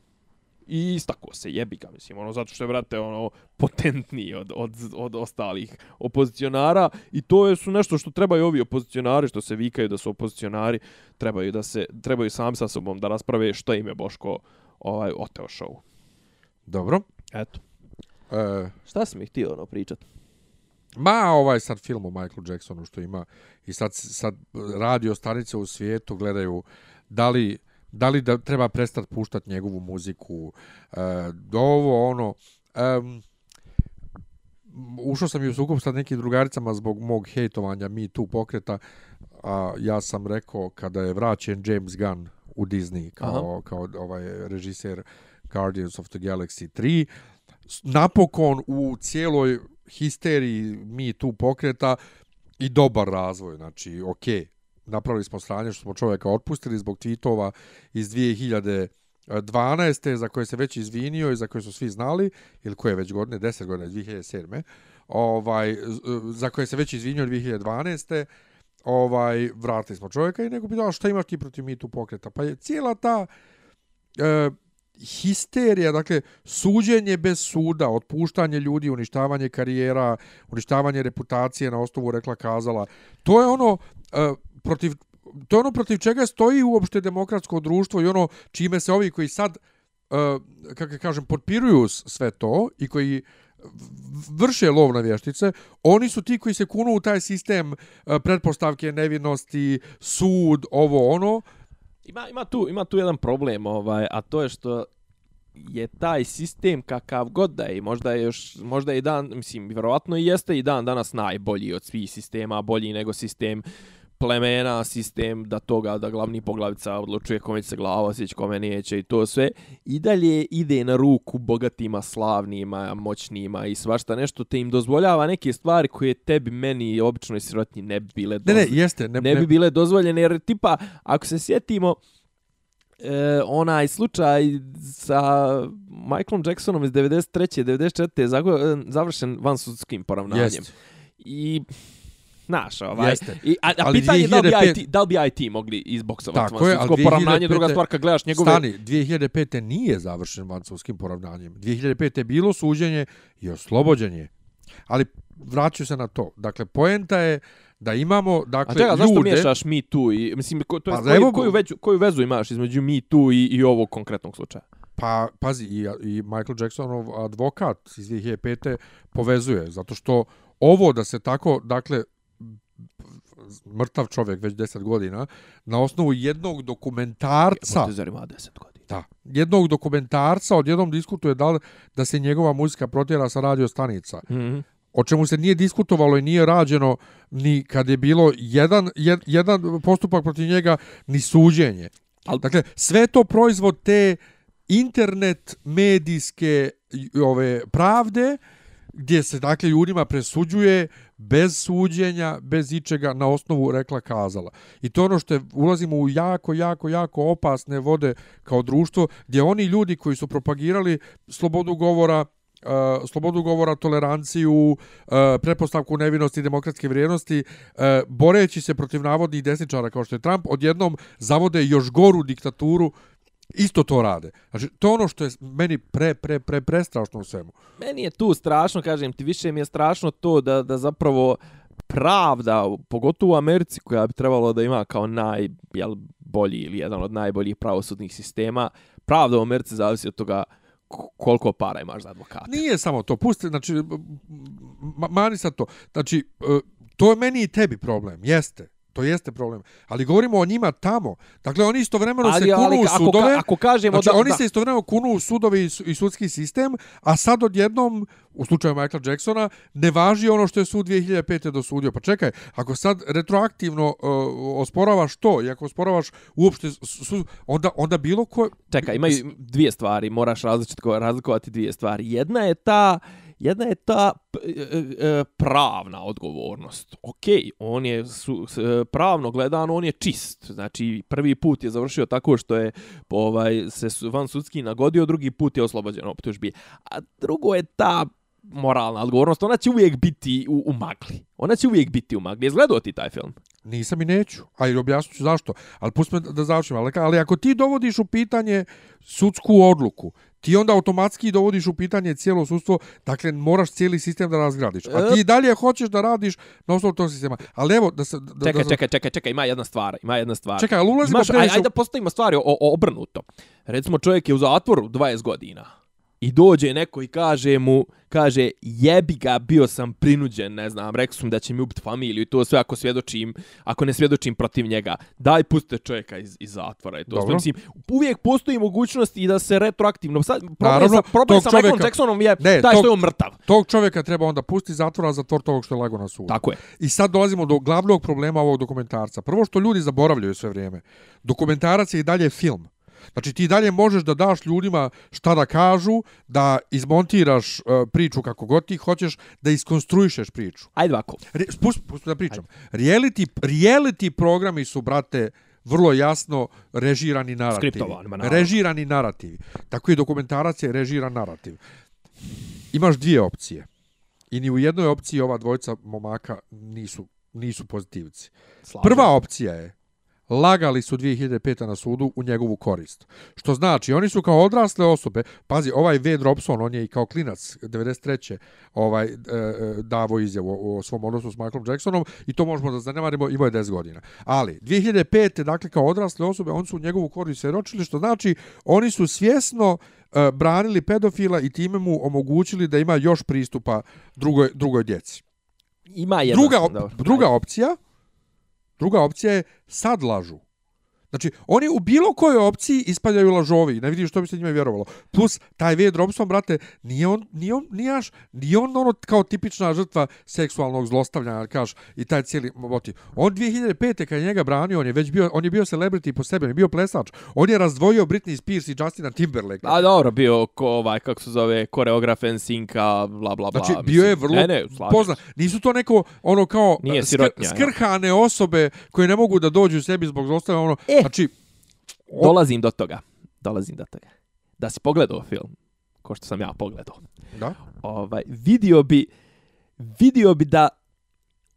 I istako se, jebi ga, mislim, ono, zato što je, brate, ono, potentniji od, od, od ostalih opozicionara. I to je su nešto što trebaju ovi opozicionari, što se vikaju da su opozicionari, trebaju da se, trebaju sami sa sobom da rasprave što im je Boško ovaj, oteo show. Dobro. Eto. E, Šta si mi htio ono pričat? Ma, ovaj sad film o Michael Jacksonu što ima i sad, sad radio stanice u svijetu gledaju da li da li da treba prestati puštati njegovu muziku, e, do ovo, ono, um, ušao sam i u sukup sa nekim drugaricama zbog mog hejtovanja Me Too pokreta, a ja sam rekao kada je vraćen James Gunn u Disney kao, Aha. kao ovaj režiser Guardians of the Galaxy 3, napokon u cijeloj histeriji Me Too pokreta i dobar razvoj, znači, okej, okay napravili smo sranje što smo čovjeka otpustili zbog tweetova iz 2012. za koje se već izvinio i za koje su svi znali, ili koje već godine, 10 godine, 2007. Ovaj, za koje se već izvinio 2012. Ovaj, vratili smo čovjeka i nego bi dao šta imaš ti protiv mi tu pokreta. Pa je cijela ta e, histerija, dakle, suđenje bez suda, otpuštanje ljudi, uništavanje karijera, uništavanje reputacije na osnovu rekla kazala, to je ono, e, protiv to je ono protiv čega stoji uopšte demokratsko društvo i ono čime se ovi koji sad e, kako kažem potpiruju sve to i koji vrše lov na vještice, oni su ti koji se kunu u taj sistem e, pretpostavke nevinosti, sud, ovo ono. Ima, ima, tu, ima tu jedan problem, ovaj, a to je što je taj sistem kakav god da je, možda je još, možda je i dan, mislim, vjerovatno i jeste i dan danas najbolji od svih sistema, bolji nego sistem plemena, sistem da toga da glavni poglavica odlučuje kome će se glava osjeći, kome neće i to sve. I dalje ide na ruku bogatima, slavnima, moćnima i svašta nešto te im dozvoljava neke stvari koje tebi, meni i običnoj sirotnji ne bi bile dozvoljene. Ne, ne, jeste. Ne, ne bi bile dozvoljene jer tipa, ako se sjetimo, e, onaj slučaj sa Michaelom Jacksonom iz 93. 94. završen vansudskim poravnanjem. Jeste. I Znaš, ovaj. Jeste. I, a, a pitanje je da li, bi IT, da li bi IT mogli izboksovati Tako je, ali 2005... poravnanje, druga stvar kad gledaš njegove... Stani, 2005. nije završen vancutskim poravnanjem. 2005. je bilo suđenje i oslobođenje. Ali vraću se na to. Dakle, poenta je da imamo, dakle, a čega, ljude... A zašto miješaš Me Too i, mislim, ko, to je, pa, koju, evo, koju, veću, koju vezu imaš između Me Too i, i ovog konkretnog slučaja? Pa, pazi, i, i Michael Jacksonov advokat iz 2005. povezuje, zato što ovo da se tako, dakle, mrtav čovjek već 10 godina na osnovu jednog dokumentarca Mortizer ima 10 godina? Da, jednog dokumentarca odjednom diskutuje da, da se njegova muzika protjera sa radio stanica. Mm -hmm. o čemu se nije diskutovalo i nije rađeno ni kad je bilo jedan, jed, jedan postupak protiv njega ni suđenje. Al... dakle sve to proizvod te internet medijske ove pravde gdje se dakle ljudima presuđuje bez suđenja, bez ičega na osnovu rekla kazala. I to ono što je, ulazimo u jako, jako, jako opasne vode kao društvo, gdje oni ljudi koji su propagirali slobodu govora, Uh, slobodu govora, toleranciju, eh, uh, prepostavku nevinosti i demokratske vrijednosti, uh, boreći se protiv navodnih desničara kao što je Trump, odjednom zavode još goru diktaturu isto to rade. Znači, to ono što je meni pre, pre, pre, pre strašno u svemu. Meni je tu strašno, kažem ti, više mi je strašno to da, da zapravo pravda, pogotovo u Americi koja bi trebalo da ima kao najbolji ili jedan od najboljih pravosudnih sistema, pravda u Americi zavisi od toga koliko para imaš za advokata. Nije samo to, pusti, znači, mani sad to. Znači, e, to je meni i tebi problem, jeste To jeste problem. Ali govorimo o njima tamo. Dakle, oni istovremeno Ali- se kunu ali u ako sudove. ka- ako kažemo znači, da- oni da. se istovremeno kunu u sudove i, su- i sudski sistem, a sad odjednom, u slučaju Michaela Jacksona, ne važi ono što je sud 2005. dosudio. Pa čekaj, ako sad retroaktivno uh, osporavaš to, i ako osporavaš uopšte su, onda, onda bilo ko... Čekaj, imaju dvije stvari, moraš različito razlikovati dvije stvari. Jedna je ta jedna je ta e, e, pravna odgovornost. Ok, on je su, e, pravno gledano on je čist. Znači prvi put je završio tako što je ovaj se van sudski nagodio, drugi put je oslobođen optužbi. A drugo je ta moralna odgovornost, ona će uvijek biti u, u magli. Ona će uvijek biti u magli. Jesi ti taj film? Nisam i neću, a i objasnit ću zašto. Ali pusti me da završim. Ali, ali ako ti dovodiš u pitanje sudsku odluku, ti onda automatski dovodiš u pitanje cijelo sudstvo, dakle moraš cijeli sistem da razgradiš. A ti dalje hoćeš da radiš na osnovu tog sistema. Ali evo, da se... Da, Čekaj, da, čekaj, čekaj, čekaj, ima jedna stvar, ima jedna stvar. Čekaj, ali ulazimo Imaš, aj, ajde da postavimo stvari o, o, obrnuto. Recimo čovjek je u zatvoru 20 godina i dođe neko i kaže mu, kaže jebi ga, bio sam prinuđen, ne znam, rekao sam da će mi ubiti familiju i to sve ako svjedočim, ako ne svjedočim protiv njega. Daj pustite čovjeka iz, iz zatvora i to sve. Dobro. Mislim, uvijek postoji mogućnost i da se retroaktivno, sad, problem Naravno, sa, problem sa čovjeka- Jacksonom je Ne, taj tog- što je on mrtav. Tog čovjeka treba onda pusti iz zatvora, a zatvor tog što je lago na sudu. Tako je. I sad dolazimo do glavnog problema ovog dokumentarca. Prvo što ljudi zaboravljaju sve vrijeme. Dokumentarac je i dalje film. Znači ti dalje možeš da daš ljudima šta da kažu, da izmontiraš uh, priču kako god ti hoćeš, da iskonstruišeš priču. Ajde ovako. Re, spust, spust da pričam. Reality, reality programi su, brate, vrlo jasno režirani narativi. Režirani narativi. Tako i dokumentarac je režiran narativ. Imaš dvije opcije. I ni u jednoj opciji ova dvojica momaka nisu, nisu pozitivci. Slažem Prva opcija je lagali su 2005. na sudu u njegovu korist. Što znači, oni su kao odrasle osobe, pazi, ovaj Wade Robson, on je i kao klinac 93. ovaj, e, davo izjavu o, svom odnosu s Michaelom Jacksonom i to možemo da zanemarimo, imao je 10 godina. Ali, 2005. dakle, kao odrasle osobe, oni su u njegovu korist svedočili, što znači, oni su svjesno e, branili pedofila i time mu omogućili da ima još pristupa drugoj, drugoj djeci. Ima jedna. Druga, op, dobro. druga opcija, druga opcija je sad lažu. Znači, oni u bilo kojoj opciji ispaljaju lažovi. Ne vidiš što bi se njima vjerovalo. Plus, taj Wade Robson, brate, nije on, nije on, nije, aš, nije on ono kao tipična žrtva seksualnog zlostavljanja, kaš, i taj cijeli motiv. On 2005. kad je njega branio, on je već bio, on je bio celebrity po sebi, on je bio plesač. On je razdvojio Britney Spears i Justina Timberlake. A dobro, bio ko, ovaj, kako se zove, koreograf NSYNC-a, bla, bla, bla. Znači, bio je vrlo ne, ne, se. Nisu to neko, ono kao, Nije skr- sirotnja, ja. skrhane osobe koje ne mogu da dođu sebi zbog zlostavljanja, ono, E. znači, o- Dolazim do toga. Dolazim do toga. Da si pogledao film, ko što sam ja pogledao, da, ovaj, vidio bi, vidio bi da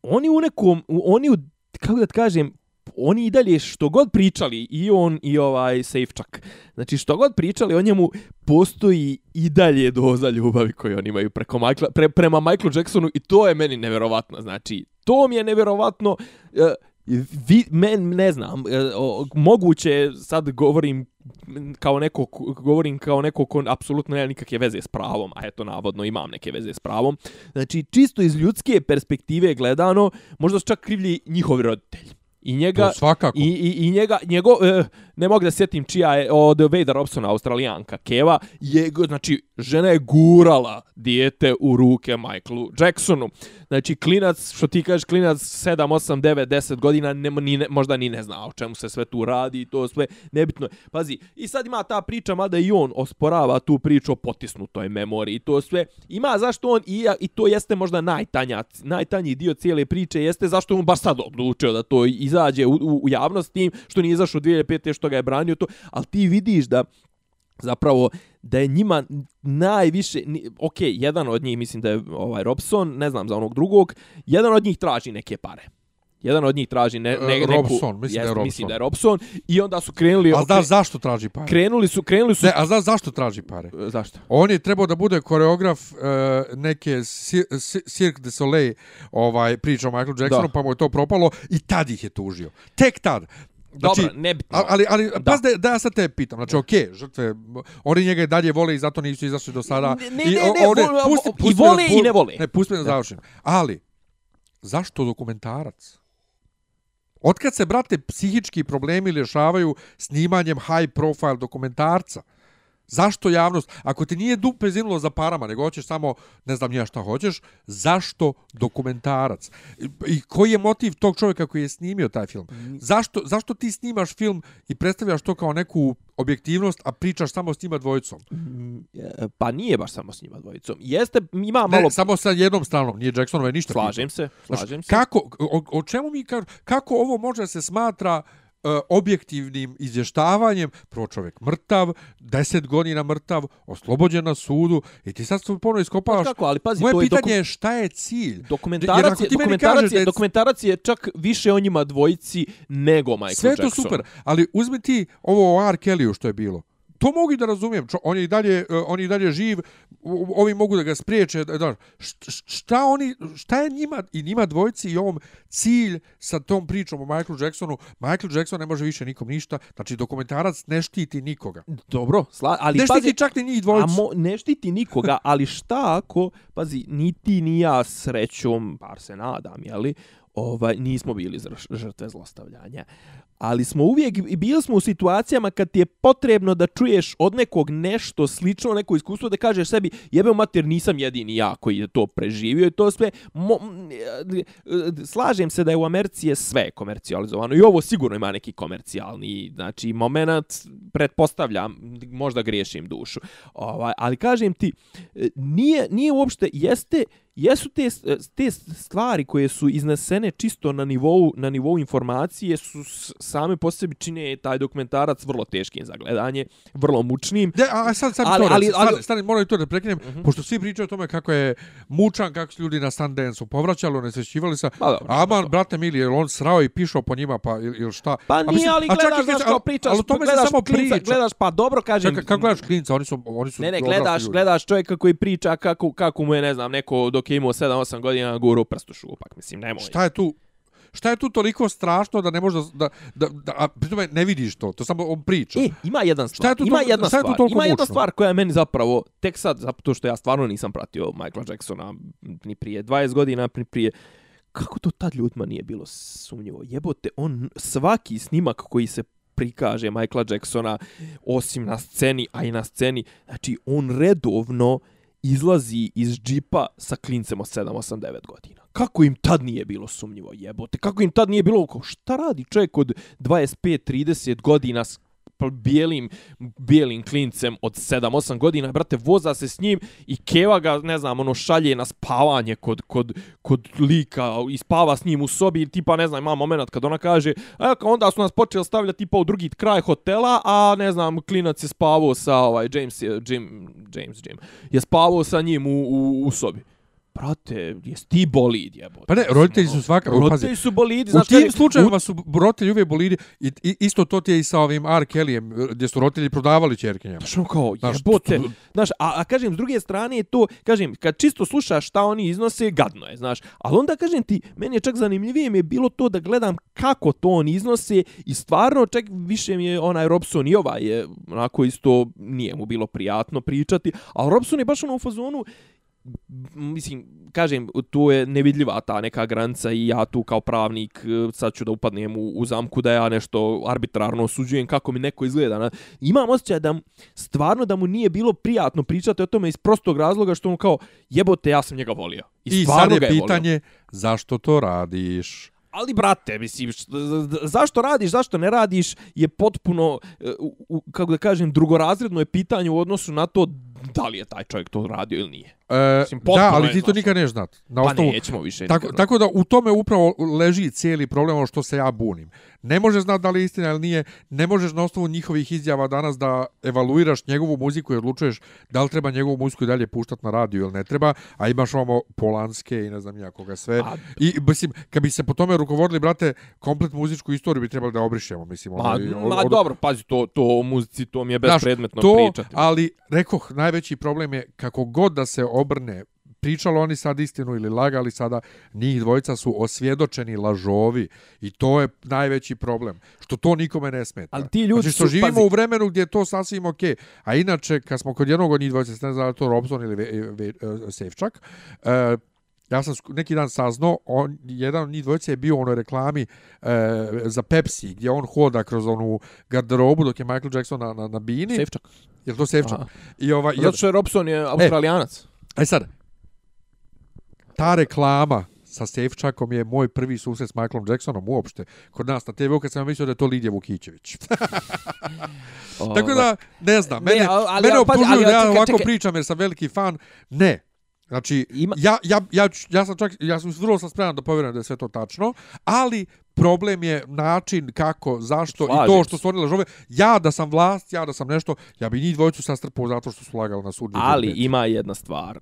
oni u nekom, u- oni u, kako da ti kažem, oni i dalje što god pričali, i on i ovaj Safečak, znači što god pričali o njemu, postoji i dalje doza ljubavi koju oni imaju preko Michaela, pre, prema Michaelu Jacksonu i to je meni neverovatno. Znači, to mi je neverovatno. E, vi, men, ne znam, e, moguće sad govorim kao neko, govorim kao neko ko apsolutno nema nikakve veze s pravom, a eto navodno imam neke veze s pravom. Znači, čisto iz ljudske perspektive gledano, možda su čak krivlji njihovi roditelji. I njega, svakako. I, i, i njega, njego, e, ne mogu da sjetim čija je od Veda Robsona, australijanka, Keva, je, znači, žena je gurala dijete u ruke Michaelu Jacksonu. Znači, klinac, što ti kažeš, klinac 7, 8, 9, 10 godina, ne, ni, ne, možda ni ne zna o čemu se sve tu radi i to sve nebitno. je. Pazi, i sad ima ta priča, mada i on osporava tu priču o potisnutoj memoriji i to sve. Ima zašto on, i, i to jeste možda najtanja, najtanji dio cijele priče, jeste zašto on baš sad odlučio da to izađe u, u, u javnost tim, što nije izašao 2005. što ga je branio to, ali ti vidiš da zapravo da je njima najviše ok, jedan od njih mislim da je ovaj Robson, ne znam za onog drugog, jedan od njih traži neke pare. Jedan od njih traži ne, ne, E, neku, Robson, mislim da je jest, Robson. Mislim da je Robson i onda su krenuli A znaš zašto traži pare? krenuli su krenuli su Ne, a znaš zašto traži pare? E, zašto? On je trebao da bude koreograf uh, neke Cir- Cir- Cirque du Soleil ovaj, priča o Michaelu Jacksonu, Da. pa mu je to propalo i tad ih je tužio. Tek tad. Znači, Dobro, nebitno. ali, ali Da. pas da, da ja sad te pitam. Znači, okej, žrtve, oni njega i dalje vole i zato nisu izašli do sada. Ne, ne, I, ne, ne, ovdje- vo- pusti- pusti i da vole i pu- ne vole. Ne, pusti me Da. završim. Ali, zašto dokumentarac? Otkad se, brate, psihički problemi rješavaju snimanjem high profile dokumentarca? Zašto javnost? Ako ti nije dupe zinulo za parama, nego hoćeš samo, ne znam nija šta hoćeš, zašto dokumentarac? I koji je motiv tog čovjeka koji je snimio taj film? Zašto, zašto ti snimaš film i predstavljaš to kao neku objektivnost, a pričaš samo s njima dvojicom? Pa nije baš samo s njima dvojicom. Jeste, ima malo... Ne, samo sa jednom stranom, nije Jacksonove ništa. Slažem se, slažem se. Kako, o, o čemu mi kažu, kako ovo može se smatra E, objektivnim izvještavanjem, pro čovjek mrtav, deset godina mrtav, oslobođen na sudu, i ti sad se ponovno iskopavaš. Kako, ali pazi, Moje to je pitanje je šta je cilj? Dokumentarac je, dokumentarac je, dokumentarac je čak više o njima dvojici nego Michael Sve Jackson. Sve to super, ali uzmi ti ovo o R. Kellyu što je bilo to mogu da razumijem. Čo, on je i dalje, e, on je i dalje živ, ovi mogu da ga spriječe. Da, šta, oni, šta je njima i njima dvojci i ovom cilj sa tom pričom o Michaelu Jacksonu? Michael Jackson ne može više nikom ništa. Znači, dokumentarac ne štiti nikoga. Dobro, sla, ali ne štiti pazi, čak ni njih dvojcu. mo, ne štiti nikoga, (laughs) ali šta ako, pazi, ni ti ni ja srećom, par se nadam, jeli, ovaj, nismo bili žrtve zlostavljanja ali smo uvijek bili smo u situacijama kad ti je potrebno da čuješ od nekog nešto slično, neko iskustvo da kažeš sebi jebe mater nisam jedini ja koji je to preživio i to sve. Mo, e, slažem se da je u Americi je sve komercijalizovano i ovo sigurno ima neki komercijalni znači moment pretpostavljam možda griješim dušu. Ovaj ali kažem ti e, nije nije uopšte jeste jesu te, e, te stvari koje su iznesene čisto na nivou, na nivou informacije su same po sebi čine taj dokumentarac vrlo teškim za gledanje, vrlo mučnim. De, a sad, sad ali, to ali, ali, stani, stani, moram to da prekinem, uh mhm. -huh. pošto svi pričaju o tome kako je mučan, kako su ljudi na Sundance-u povraćali, ne se šivali sa... Pa, dobro, Aman, dobro. brate mili, je on srao i pišao po njima, pa ili šta? Pa nije, mislim, ali gledaš, znaš kao pričaš, ali, ali gledaš samo klinca, priča. gledaš, pa dobro kažem... Kako gledaš klinca, oni su, oni su Ne, ne, gledaš, gledaš čovjeka koji priča kako, kako mu je, ne znam, neko dok je imao 7-8 godina guru prstu šupak, mislim, nemoj. Šta je tu? Šta je tu toliko strašno da ne možeš da, da, da a pritome ne vidiš to, to samo on priča. E, ima jedan stvar, to, ima jedna stvar, ima jedna stvar koja je meni zapravo, tek sad, zato što ja stvarno nisam pratio Michaela Jacksona ni prije 20 godina, ni prije, kako to tad ljudima nije bilo sumnjivo? Jebote, on svaki snimak koji se prikaže Michaela Jacksona, osim na sceni, a i na sceni, znači on redovno izlazi iz džipa sa klincem od 7, 8, 9 godina. Kako im tad nije bilo sumnjivo jebote? Kako im tad nije bilo kao, šta radi čovjek od 25, 30 godina s bijelim, bijelim klincem od 7-8 godina, brate, voza se s njim i keva ga, ne znam, ono, šalje na spavanje kod, kod, kod lika i spava s njim u sobi, i tipa, ne znam, ima moment kad ona kaže, e, onda su nas počeli stavljati tipa u drugi kraj hotela, a ne znam, klinac je spavao sa, ovaj, James, Jim, James, Jim, je spavao sa njim u, u, u sobi brate, jes ti bolid, jebote. Pa ne, roditelji su svaka, roditelji su bolidi, znači... U tim slučajevima u... su roditelji uvijek bolidi, i, i, isto to ti je i sa ovim R. Kellyem, gdje su roditelji prodavali čerke Pa što kao, znaš, jebote, znaš, a, a kažem, s druge strane je to, kažem, kad čisto slušaš šta oni iznose, gadno je, znaš, ali onda kažem ti, meni je čak zanimljivije mi je bilo to da gledam kako to oni iznose i stvarno čak više mi je onaj Robson i ovaj je, onako isto, nije mu bilo prijatno pričati, ali Robson je baš ono u fazonu, mislim, kažem, tu je nevidljiva ta neka granica i ja tu kao pravnik e, sad ću da upadnem u, u zamku da ja nešto arbitrarno osuđujem kako mi neko izgleda. Imam osjećaj da stvarno da mu nije bilo prijatno pričati o tome iz prostog razloga što on kao jebote, ja sam njega volio. I, I sad je pitanje volio. zašto to radiš? Ali, brate, mislim, zašto radiš, zašto ne radiš, je potpuno, e, kako da kažem, drugorazredno je pitanje u odnosu na to da li je taj čovjek to radio ili nije. E, Mislim, da, ali ti to nikad ne znat. Na pa nećemo više. Tako, tako da u tome upravo leži cijeli problem ono što se ja bunim. Ne možeš znat da li je istina ili nije. Ne možeš na osnovu njihovih izjava danas da evaluiraš njegovu muziku i odlučuješ da li treba njegovu muziku i dalje puštati na radio ili ne treba. A imaš ovo Polanske i ne znam ja koga sve. A... I mislim, kad bi se po tome rukovodili, brate, komplet muzičku istoriju bi trebali da obrišemo. Mislim, ma, ono, ma, od, od... dobro, pazi, to, to o muzici, to mi je bespredmetno Znaš, to, pričati. Ali, rekoh, najveći problem je kako god da se obrne pričalo oni sad istinu ili lagali sada, njih dvojica su osvjedočeni lažovi i to je najveći problem, što to nikome ne smeta. Ali ti ljudi znači, što su, živimo pazi... u vremenu gdje je to sasvim ok, a inače, kad smo kod jednog od njih dvojica, ne znam to Robson ili ve, ve, ve, Sevčak, uh, ja sam neki dan saznao, on, jedan od njih dvojice je bio u onoj reklami e, za Pepsi, gdje on hoda kroz onu garderobu dok je Michael Jackson na, na, na bini. Safečak. Je to? Aha. I ovaj, Zato što je Robson je australijanac. E sad, ta reklama sa Safečakom je moj prvi susret s Michaelom Jacksonom uopšte. Kod nas na TV-u kad sam mislio da je to Lidija Vukićević. (laughs) Tako da, ne znam, mene, Ne, ali- ali- mene ali, optužuju ali, da ja ovako čekaj. pričam jer sam veliki fan. Ne. Znači, Ima- ja, ja, ja, ja sam čak, ja sam vrlo sam spreman da povjerujem da je sve to tačno, ali problem je način kako, zašto i Slažem to što su oni lažove. Ja da sam vlast, ja da sam nešto, ja bi njih dvojicu sastrpao zato što su lagali na sud. Ali ima jedna stvar,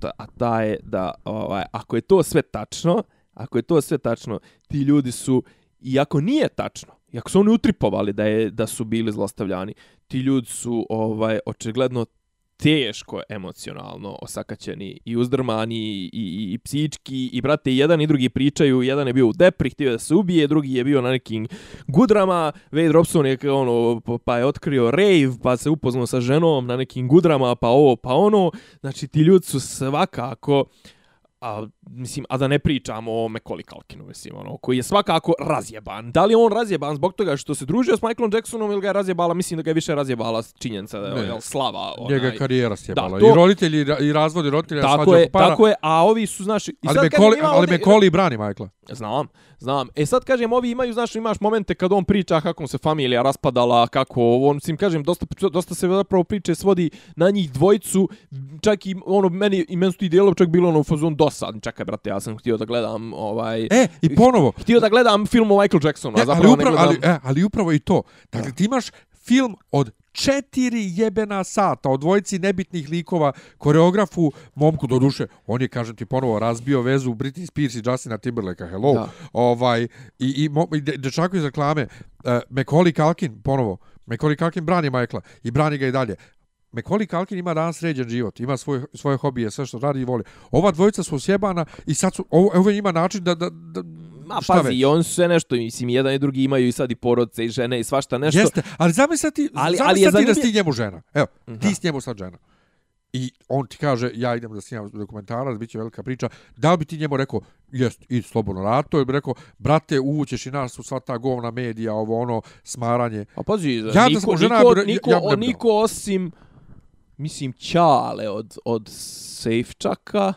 ta, a ta je da ovaj, ako je to sve tačno, ako je to sve tačno, ti ljudi su, iako nije tačno, iako su oni utripovali da je da su bili zlostavljani, ti ljudi su ovaj očigledno teško emocionalno osakaćeni i uzdrmani i, i, i psički. I brate i jedan i drugi pričaju. Jedan je bio u depri htio da se ubije drugi je bio na nekim gudrama. Wade Robson je ono pa je otkrio rave pa se upoznao sa ženom na nekim gudrama pa ovo pa ono. Znači ti ljudi su svakako a, mislim, a da ne pričamo o Macaulay Culkinu, mislim, ono, koji je svakako razjeban. Da li je on razjeban zbog toga što se družio s Michaelom Jacksonom ili ga je razjebala, mislim da ga je više razjebala činjenica da je slava. Onaj. Njega je karijera sjebala. to- I roditelji i razvodi roditelja Tako svađa je, para. tako je, a ovi su, znaš, i ali me kažem, koli, ima ali me koli brani Michaela. Znam, znam. E sad kažem, ovi imaju, znaš, imaš momente kad on priča kako se familija raspadala, kako on, mislim, kažem, dosta, dosta se zapravo priče svodi na njih dvojicu, čak i ono, meni, i meni su ti dijelovi čak bilo ono u fazon dosadni, čekaj, brate, ja sam htio da gledam, ovaj, E, i ponovo, htio da gledam film o Michael Jacksonu, a E, ali, zapravo upravo, ne ali, gledam... e, ali upravo i to. Dakle, ti imaš film od četiri jebena sata od dvojici nebitnih likova, koreografu, momku do duše, on je, kažem ti ponovo, razbio vezu Britney Spears i Justina Timberlake, hello, Da. ovaj, i, i, i de- dečako iz reklame, uh, Macaulay Culkin, ponovo, Macaulay Culkin brani Michaela i brani ga i dalje. Macaulay Culkin ima danas sređen život, ima svoj, svoje hobije, sve što radi i voli. Ova dvojica su sjebana i sad su, ovo, ovo je njima način da, da, da Ma šta pazi, već? i on su sve nešto, mislim, jedan i drugi imaju i sad i porodce i žene i svašta nešto. Jeste, ali zamisli ti, Ali- ali, je ti da zanimljiv- si njemu žena. Evo, Mhm. ti si njemu sad žena. I on ti kaže, ja idem da snimam dokumentarac, bit će velika priča. Da li bi ti njemu rekao, jest, idi slobodno rato, ili bi rekao, brate, uvućeš i nas u sva ta govna medija, ovo ono, smaranje. A pazi, da niko, sam žena, niko, ja niko, ja bi niko osim, mislim, Ćale od, od Sejfčaka,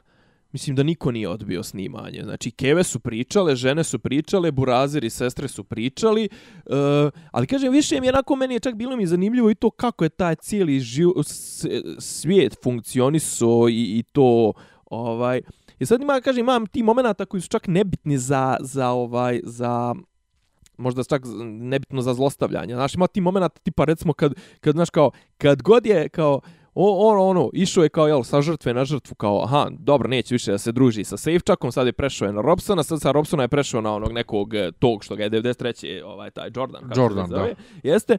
mislim da niko nije odbio snimanje. Znači, keve su pričale, žene su pričale, burazir i sestre su pričali, uh, ali kažem, više mi je onako, meni je čak bilo mi zanimljivo i to kako je taj cijeli živ, svijet funkcioniso i, i to, ovaj, I sad ima, kažem, imam ti momenata koji su čak nebitni za, za ovaj, za možda čak nebitno za zlostavljanje. Znaš, ima ti momenta tipa recimo kad, kad znaš kao, kad god je kao, o, ono, ono, išao je kao, jel, sa žrtve na žrtvu, kao, aha, dobro, neće više da se druži sa Safečakom, sad je prešao je na Robsona, sad sa Robsona je prešao na onog nekog eh, tog što ga je 93. ovaj, taj Jordan, kako se Jordan, zove, da. Jeste.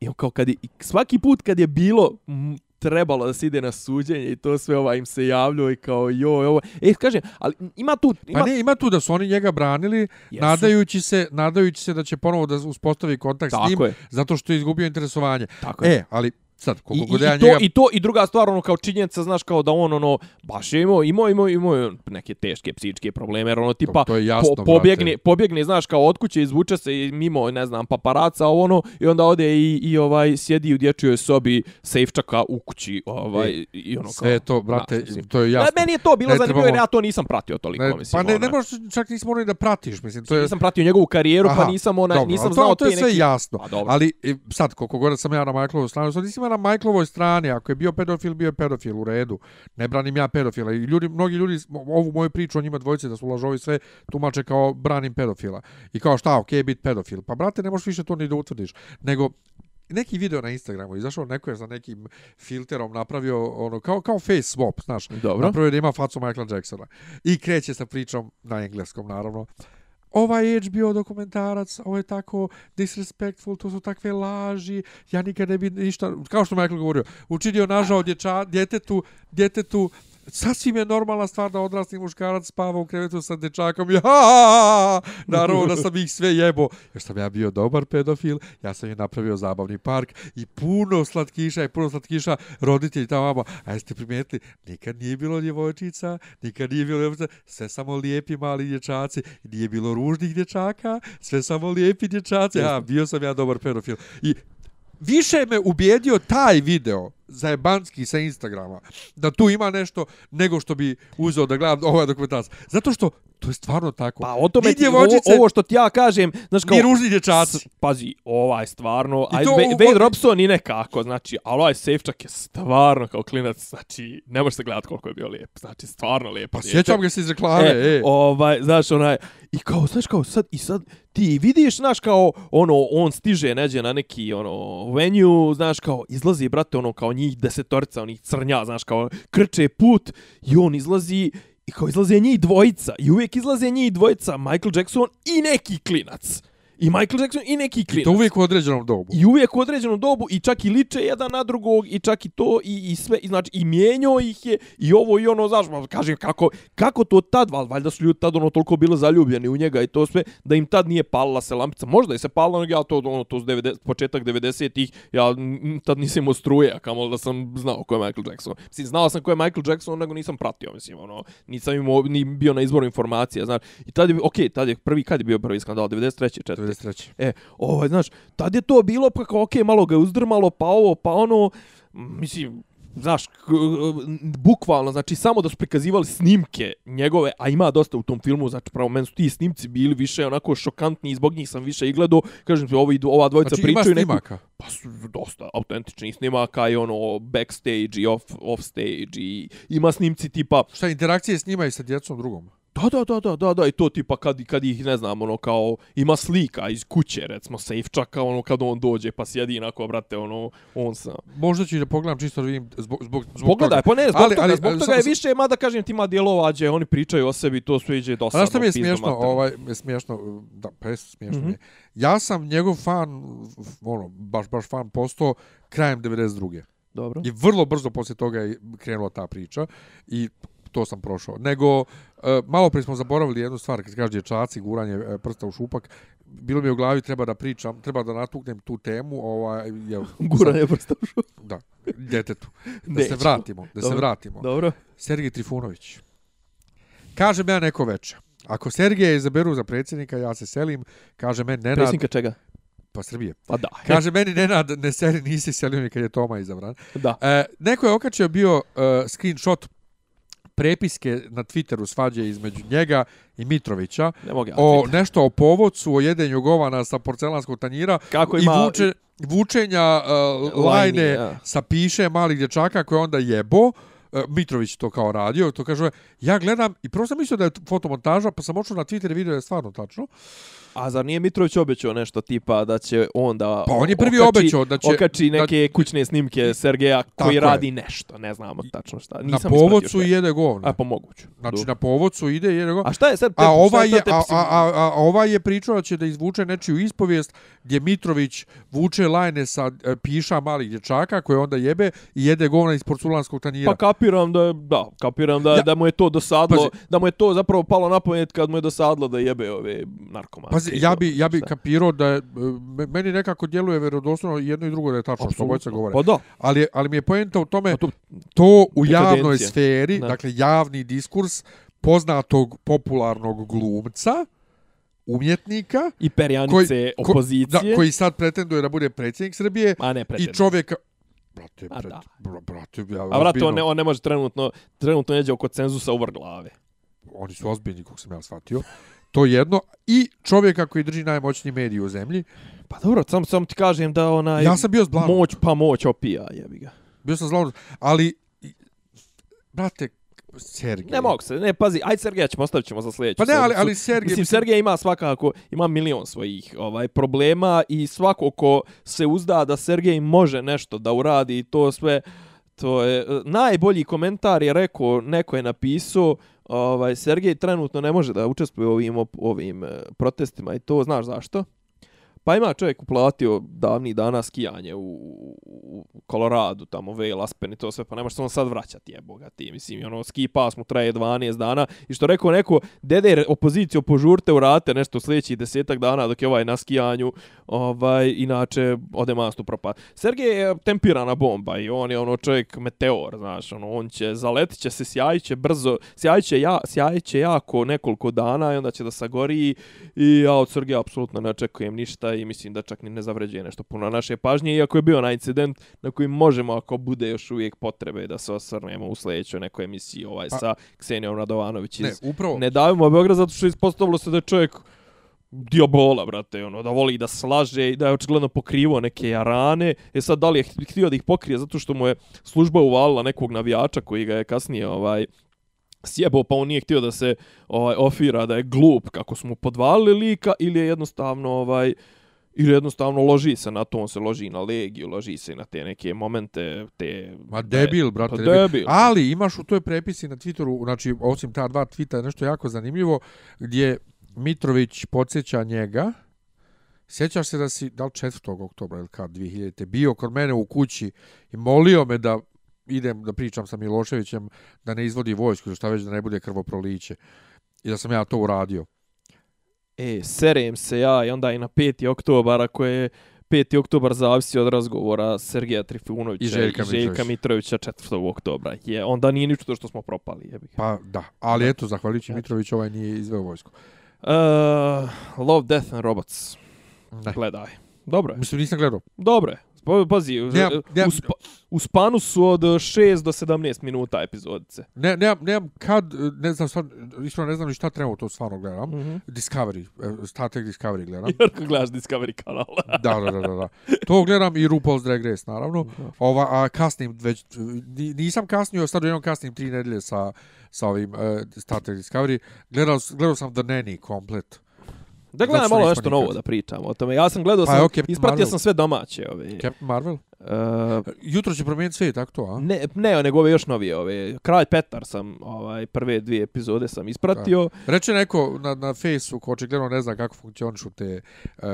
I on kao kad je, svaki put kad je bilo m, trebalo da se ide na suđenje i to sve ovaj im se javljao i kao joj ovo. E, kaže, ali ima tu... Ima, Pa ne, ima tu da su oni njega branili, Jesu. nadajući se, nadajući se da će ponovo da uspostavi kontakt s Tako njim, je. zato što je izgubio interesovanje. Tako je. E, ali sad, I, koliko i, god ja i, to, njega... I to, i druga stvar, ono, kao činjenica, znaš, kao da on, ono, baš je imao, imao, imao, imao neke teške psičke probleme, jer ono, tipa, to je jasno, po, pobjegne, brate. pobjegne, znaš, kao od kuće, izvuče se i mimo, ne znam, paparaca, ono, i onda ode i, i ovaj, sjedi u dječjoj sobi sejfčaka u kući, ovaj, E, i ono, kao, Sve to, brate, znaš, mislim. to je jasno. Ne, meni je to bilo Ne zanimljivo, jer trebamo- ja to nisam pratio toliko, Ne, mislim. pa ne, ne onaj. možeš, čak nismo morali da pratiš, mislim, to je... Nisam pratio njegovu karijeru, pa Aha, nisam, onaj, dobro, nisam znao to, to je sve neki... jasno. Pa, dobro. ali e, sad, koliko god sam ja na Michaelovoj strani, sad nisam na Michaelovoj strani, ako je bio pedofil, bio je pedofil u redu. Ne branim ja pedofila. I ljudi, mnogi ljudi ovu moju priču o njima dvojice da su lažovi sve tumače kao branim pedofila. I kao šta, okej, okay, bit pedofil. Pa brate, ne možeš više to ni da utvrdiš. Nego, neki video na Instagramu, izašao neko je sa nekim filterom napravio ono kao kao face swap, znaš. Dobro. Napravio da ima facu Michaela Jacksona. I kreće sa pričom na engleskom naravno. Ovaj HBO dokumentarac, ovo je tako disrespectful, to su takve laži, ja nikad ne bi ništa, kao što Michael govorio, učinio nažao dječa, djetetu, djetetu sasvim je normalna stvar da odrasli muškarac spava u krevetu sa dečakom i (laughs) ha, naravno da sam ih sve jebo. Jer sam ja bio dobar pedofil, ja sam je napravio zabavni park i puno slatkiša i puno slatkiša roditelji tamo mama. A jeste primijetili, nikad nije bilo djevojčica, nikad nije bilo djevojčica, sve samo lijepi mali dječaci, nije bilo ružnih dječaka, sve samo lijepi dječaci. Ja, bio sam ja dobar pedofil. I više me ubijedio taj video zajebanski sa Instagrama, da tu ima nešto nego što bi uzeo da gledam ovaj dokumentarac. Zato što to je stvarno tako. Pa o tome ti, ovo, ovo što ti ja kažem, znaš kao... Ni ružni dječaci. S, pazi, ovaj stvarno... I to, Wade, Wade Robson i nekako, znači, ali ovaj Safečak je stvarno kao klinac, znači, ne možeš se gledati koliko je bio lijep. Znači, stvarno lijep. Pa sjećam ga se iz reklame, e, e. Ovaj, znaš, onaj... I kao, znaš, kao, sad, i sad, ti vidiš, znaš, kao, ono, on stiže, neđe na neki, ono, venue, znaš, kao, izlazi, brate, ono, kao njih desetorica, onih crnja, znaš, kao, krče put, i on izlazi, I kao izlaze njih dvojica. I uvijek izlaze njih dvojica. Michael Jackson i neki klinac. I Michael Jackson i neki klinac. I to uvijek u određenom dobu. I uvijek u određenom dobu i čak i liče jedan na drugog i čak i to i, i sve. I znači i mijenjao ih je i ovo i ono, znaš, kaže kako, kako to tad, val, valjda su ljudi tad ono toliko bili zaljubljeni u njega i to sve, da im tad nije palila se lampica. Možda je se palila, ja to, ono, to 90, početak 90-ih, ja tad nisam imao struje, kamo da sam znao ko je Michael Jackson. Mislim, znao sam ko je Michael Jackson, nego nisam pratio, mislim, ono, nisam imao, ni bio na izboru informacija, znaš. I tad je, okej, okay, tad je prvi, kad je bio prvi skandal, 93. 4. 93. E, ovaj, znaš, tad je to bilo pa kao, okej, okay, malo ga uzdrmalo, pa ovo, pa ono, mislim, znaš, bukvalno, znači, samo da su prikazivali snimke njegove, a ima dosta u tom filmu, znači, pravo, meni su ti snimci bili više onako šokantni i zbog njih sam više i gledao, kažem ti, ovi, ova dvojica znači, pričaju neku... snimaka? Pa su dosta autentičnih snimaka i ono, backstage i off, off stage i ima snimci tipa... Šta, interakcije snimaju sa djecom drugom? Da, da, da, da, da, da, i to tipa kad, kad ih, ne znam, ono, kao, ima slika iz kuće, recimo, safe čaka, ono, kad on dođe, pa sjedi inako, brate, ono, on sam. Možda ću da pogledam čisto da vidim, zbog, zbog, zbog Pogledaj, pa ne, zbog ali, toga, ali, zbog ali, toga je više, mada kažem ti, ima dijelovađe, oni pričaju o sebi, to sve iđe dosadno. Znaš što mi je smiješno, ovaj, je smiješno, da, pa je smiješno mm -hmm. je. Ja sam njegov fan, ono, baš, baš fan postao krajem 92. Dobro. I vrlo brzo poslije toga je krenula ta priča i to sam prošao. Nego, uh, malo prije smo zaboravili jednu stvar, kad kaže dječaci, guranje uh, prsta u šupak, bilo mi je u glavi, treba da pričam, treba da natuknem tu temu. Ovaj, je, (laughs) guranje prsta u šupak. Da, djetetu. Da Nećemo. se vratimo, da Dobro. se vratimo. Dobro. Sergej Trifunović. Kaže ja neko veče. Ako Sergeja izaberu za predsjednika, ja se selim, kaže meni Nenad... Predsjednika čega? Pa Srbije. Pa da. Kaže meni Nenad, ne seri, nisi selio mi kad je Toma izabran. Da. E, neko je okačio bio uh, screenshot prepiske na Twitteru svađe između njega i Mitrovića ne mogu o nešto o povodcu, o jedenju govana sa porcelanskog tanjira Kako ima... i vuče, vučenja uh, lajne ja. sa piše malih dječaka koje onda jebo. Uh, Mitrović to kao radio, to kaže, ja gledam i prvo sam mislio da je fotomontaža, pa sam očeo na Twitter i vidio da je stvarno tačno. A zar nije Mitrović obećao nešto tipa da će on da Pa on je prvi okači, obećao da će okači neke da, kućne snimke Sergeja koji je. radi nešto, ne znamo tačno šta. Nisam na povodcu jede govno. A pa moguće. Znači na povodcu ide jede govno. A šta je sad te, a ova je a, a, a, a ova je pričao da će da izvuče nečiju ispovijest gdje Mitrović vuče lajne sa e, piša malih dječaka koje onda jebe i jede govna iz porculanskog tanjira. Pa kapiram da da, kapiram da ja. da mu je to dosadlo, Pazi. da mu je to zapravo palo na pamet kad mu je dosadlo da jebe ove narkomane. Pazi, ja bi ja bi kapirao da je, meni nekako djeluje vjerodostojno jedno i drugo da je tačno što bojca govore. Pa da. Ali ali mi je poenta u tome to, to u javnoj sferi, ne. dakle javni diskurs poznatog popularnog glumca umjetnika i perjanice koji, opozicije. da, koji sad pretenduje da bude predsjednik Srbije A ne i čovjek brate A, pred, br brate ja A brate on ne, on ne može trenutno trenutno neđe oko cenzusa uvr glave. Oni su ozbiljni kako sam ja shvatio To jedno. I čovjeka koji drži najmoćniji medij u zemlji. Pa dobro, sam, sam ti kažem da ona Ja sam bio zblan. Moć pa moć opija, jebi ga. Bio sam zblan. Ali, brate, Sergej. Ne mogu se, ne, pazi, aj Sergeja ćemo, ostavit ćemo za sljedeću. Pa ne, ali, ali Sergej... Mislim, Sergej ima svakako, ima milion svojih ovaj problema i svako ko se uzda da Sergej može nešto da uradi to sve, to je, najbolji komentar je rekao, neko je napisao, ovaj Sergej trenutno ne može da učestvuje u ovim ovim e, protestima i to znaš zašto? Pa ima čovjek uplatio davni dana skijanje u, u Koloradu, tamo Vail, Aspen i to sve, pa nemaš se on sad vraćati, jeboga ti, mislim, ono, ski pas mu traje 12 dana i što rekao neko, dede opoziciju požurte u rate nešto sljedećih desetak dana dok je ovaj na skijanju, ovaj, inače ode mastu propad. Sergej je tempirana bomba i on je ono čovjek meteor, znaš, ono, on će, zaletit će se, sjajit će brzo, sjajit će, ja, sjajit će jako nekoliko dana i onda će da sagori i ja od Sergeja apsolutno ne očekujem ništa i mislim da čak ni ne zavređuje nešto puno naše pažnje, iako je bio na incident na koji možemo, ako bude još uvijek potrebe da se osvrnemo u sljedećoj nekoj emisiji ovaj, pa, sa Ksenijom Radovanović iz ne, upravo... ne davimo Beograd, zato što je ispostavilo se da je čovjek diobola, brate, ono, da voli da slaže i da je očigledno pokrivo neke rane. E sad, da li je htio da ih pokrije zato što mu je služba uvalila nekog navijača koji ga je kasnije ovaj sjebao, pa on nije htio da se ovaj ofira da je glup kako smo podvalili lika ili je jednostavno ovaj ili jednostavno loži se na to, on se loži na legiju, loži se na te neke momente, te... Ma debil, brate, pa debil. Ali imaš u toj prepisi na Twitteru, znači, osim ta dva tvita, nešto jako zanimljivo, gdje Mitrović podsjeća njega, sjećaš se da si, da li 4. oktobra ili kad, 2000. bio kod mene u kući i molio me da idem da pričam sa Miloševićem da ne izvodi vojsku, šta već da ne bude krvoproliće. I da sam ja to uradio. E, serem se ja i onda i na 5. oktobar, ako je 5. oktobar zavisi od razgovora Sergeja Trifunovića i Željka, i Željka Mitrovića 4. oktobra. Je, onda nije ništa što smo propali. Jebi. Pa da, ali eto, zahvaljujući Mitrović ovaj nije izveo vojsku. Uh, Love, Death and Robots. Ne. Gledaj. Dobro je. Mislim, nisam gledao. Dobro je. Pazi, nemam, nemam, u, spa, u spanu su od 6 do 17 minuta epizodice. Ne, nemam, nemam kad, ne znam, stvarno, ispravno ne znam ni šta treba to stvarno gledam. Mm -hmm. Discovery, e, Star Trek Discovery gledam. (laughs) Jer gledaš Discovery kanal. (laughs) da, da, da, da, da. To gledam i RuPaul's Drag Race, naravno. Ova, a kasnim, već, nisam kasnio, sad jednom kasnim tri nedelje sa, sa ovim uh, Star Trek Discovery. Gledao, gledao sam The Nanny komplet. Da gledam malo nešto novo da pričamo o tome. Ja sam gledao, pa, sam, okay, ispratio Marvel. sam sve domaće. Ove. Captain Marvel? Uh, Jutro će promijeniti sve, tako to, a? Ne, ne, nego ove još novije. Ove. Kralj Petar sam, ovaj, prve dvije epizode sam ispratio. Da. Reče neko na, na Facebooku, očigledno ne zna kako funkcionišu te uh,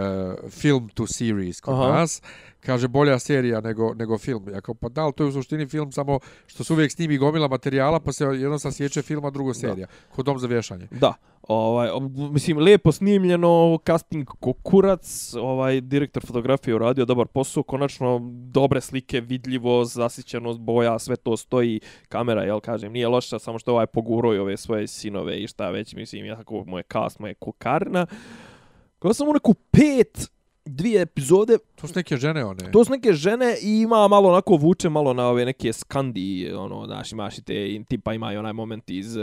film to series kod Aha. nas. Kaže, bolja serija nego, nego film. Ja kao, pa da, to je u suštini film samo što se uvijek snimi gomila materijala, pa se jedno sa sjeće filma, drugo serija. Da. Kod dom za vješanje. Da. Ovaj, mislim, lijepo snimljeno, casting kurac, ovaj, direktor fotografije uradio dobar posao, konačno dobre slike, vidljivo, zasićenost boja, sve to stoji, kamera, jel kažem, nije loša, samo što ovaj poguroj ove svoje sinove i šta već, mislim, ja tako, moje cast, moje kukarna. Kada sam u neku pet, dvije epizode. To su neke žene one. To su neke žene i ima malo onako vuče malo na ove neke skandi, ono, znaš, imaš i te, tipa ima i onaj moment iz uh,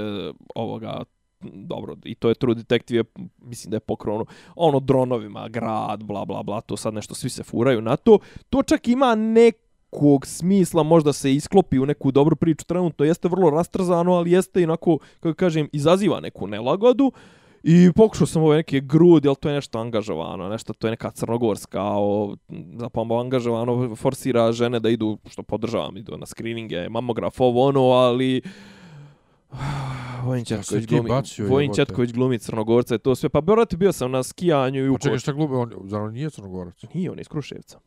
ovoga dobro, i to je True Detective, mislim da je pokrono, ono, dronovima, grad, bla, bla, bla, to sad nešto, svi se furaju na to. To čak ima nekog smisla, možda se isklopi u neku dobru priču, trenutno jeste vrlo rastrzano, ali jeste inako, kako kažem, izaziva neku nelagodu. I pokušao sam ove neke grudi, ali to je nešto angažovano, nešto to je neka crnogorska, o, zapambo angažovano, forsira žene da idu, što podržavam, idu na screeninge, mamograf, ovo ono, ali... (sighs) Vojin Četković glumi, Vojin Četković glumi Crnogorca, to sve. Pa brate, bio sam na skijanju i u... Čekaj, šta glumi, on, zar on nije Crnogorac? Nije, on je iz Kruševca.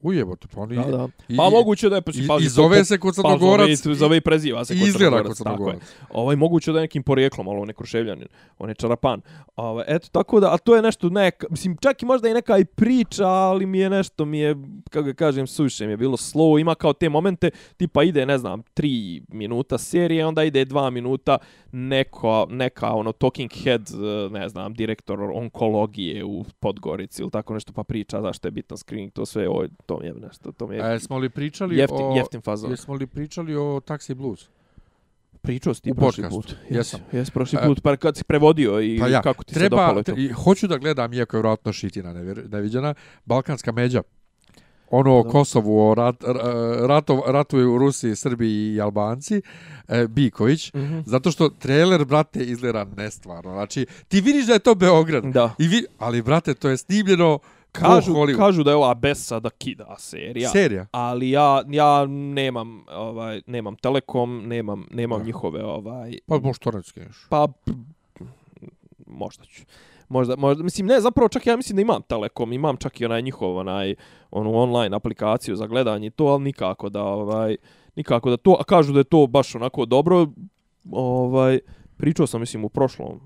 Ujebote, pa oni... Da, da. Pa moguće da je... Pa, I, i zove se kod Crnogorac. Pa zove, i preziva se kod Crnogorac. kod Crnogorac. Ovaj, moguće da je nekim porijeklom, ali on je Kruševljanin. On je Čarapan. Ovaj, eto, tako da, a to je nešto neka... Mislim, čak i možda i neka i priča, ali mi je nešto, mi je, kako ga kažem, suše mi je bilo slow. Ima kao te momente, tipa ide, ne znam, tri minuta serije, onda ide dva minuta neko, neka, ono, talking head, ne znam, direktor onkologije u Podgorici ili tako nešto, pa priča zašto je bitan screening, to sve, o, to mi je nešto, to mi je... A smo li pričali jeftin, o... Jeftin fazon. Jesmo li pričali o Taxi Blues? Pričao si ti prošli put. Jesam, jes prošli put, pa kad si prevodio i pa ja, kako ti treba, se dopalo to? Hoću da gledam, iako je vratno šitina neviđena, Balkanska međa. Ono o Kosovu, o rat, ratu, ratu u Rusiji, Srbiji i Albanci, e, Biković, mm -hmm. zato što trailer, brate, izgleda nestvarno. Znači, ti vidiš da je to Beograd, da. I vi, ali, brate, to je snimljeno kažu, kažu da je ova Besa da kida serija. Serija. Ali ja ja nemam ovaj nemam Telekom, nemam nemam da. njihove ovaj Pa možda to Pa možda ću. Možda, možda, mislim, ne, zapravo čak ja mislim da imam Telekom, imam čak i onaj njihov, onaj, onu online aplikaciju za gledanje to, ali nikako da, ovaj, nikako da to, a kažu da je to baš onako dobro, ovaj, pričao sam, mislim, u prošlom,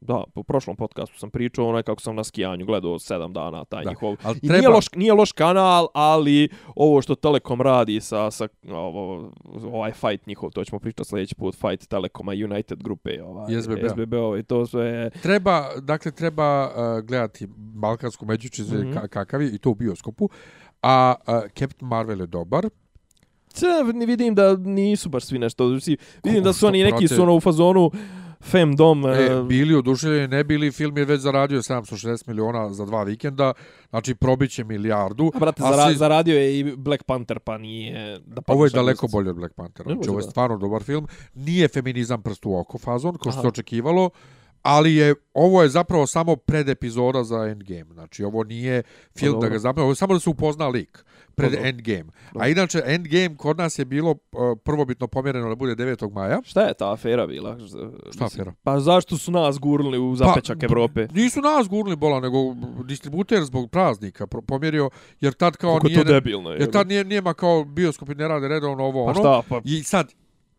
da, po prošlom podcastu sam pričao onaj kako sam na skijanju gledao 7 dana taj da. njihov. Ali treba... I nije loš, nije loš kanal, ali ovo što Telekom radi sa, sa ovo, ovaj fight njihov, to ćemo pričati sljedeći put, fight Telekoma United grupe, ovaj, SBB, SBB ovaj, to sve... Treba, dakle, treba uh, gledati Balkansku međučizu mm -hmm. kakav je, i to u bioskopu, a uh, Captain Marvel je dobar, Ce, vidim da nisu baš svi nešto. Vidim da su oni neki su ono u fazonu Femdom... E, e, bili oduševljeni, ne bili, film je već zaradio 760 miliona za dva vikenda, znači probiće milijardu. A brate, a si... zaradio je i Black Panther, pa nije... Da ovo je daleko bolje od Black Panthera, znači ovo je stvarno dobar film. Nije feminizam prst u oko fazon, ko što se očekivalo, ali je ovo je zapravo samo pred epizoda za Endgame. Znači ovo nije film pa, da ga zapravo, ovo je samo da se upozna lik pred Dobro. Endgame. Dobro. A inače, Endgame kod nas je bilo uh, prvobitno pomjereno da bude 9. maja. Šta je ta afera bila? Šta afera? Pa zašto su nas gurnuli u zapečak pa, Evrope? Nisu nas gurnuli, bola, nego distributer zbog praznika pomjerio, jer tad kao Kako nije... to debilno je? Jer tad nije, nijema kao bioskopi ne rade redovno ovo, pa ono. Šta, pa... I sad,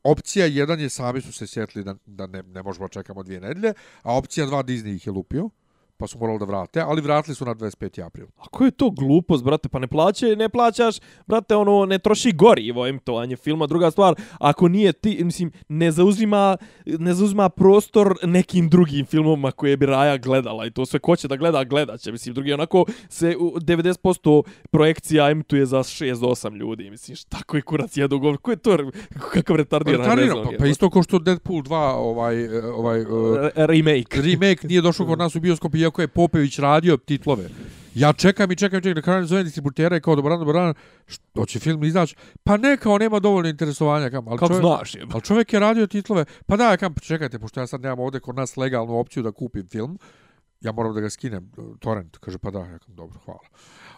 opcija jedan je sami su se sjetili da, da ne, ne možemo čekamo dvije nedelje, a opcija dva Disney ih je lupio pa su morali da vrate, ali vratili su na 25. april. A ko je to glupost, brate? Pa ne plaće, ne plaćaš, brate, ono, ne troši gorivo emitovanje filma. Druga stvar, ako nije ti, mislim, ne zauzima, ne zauzima prostor nekim drugim filmoma koje bi Raja gledala i to sve ko će da gleda, gledat će. Mislim, drugi onako se u 90% projekcija emituje za 6 do 8 ljudi. Mislim, šta koji kurac jedu govor? Ko je to? Kakav retardiran retardiran, pa, pa isto ko što Deadpool 2 ovaj, ovaj, uh, remake. remake nije došao kod nas u bioskopi iako je Popević radio titlove. Ja čekam i čekam, čekam, na kraju zovem distributera i kao dobro, dobro, dobro, što će film izaći? Pa ne, kao nema dovoljno interesovanja. Kam, ali Kako znaš je? Ali čovjek je radio titlove. Pa da, kam, čekajte, pošto ja sad nemam ovdje kod nas legalnu opciju da kupim film, ja moram da ga skinem, torrent. Kaže, pa da, ja kam, dobro, hvala.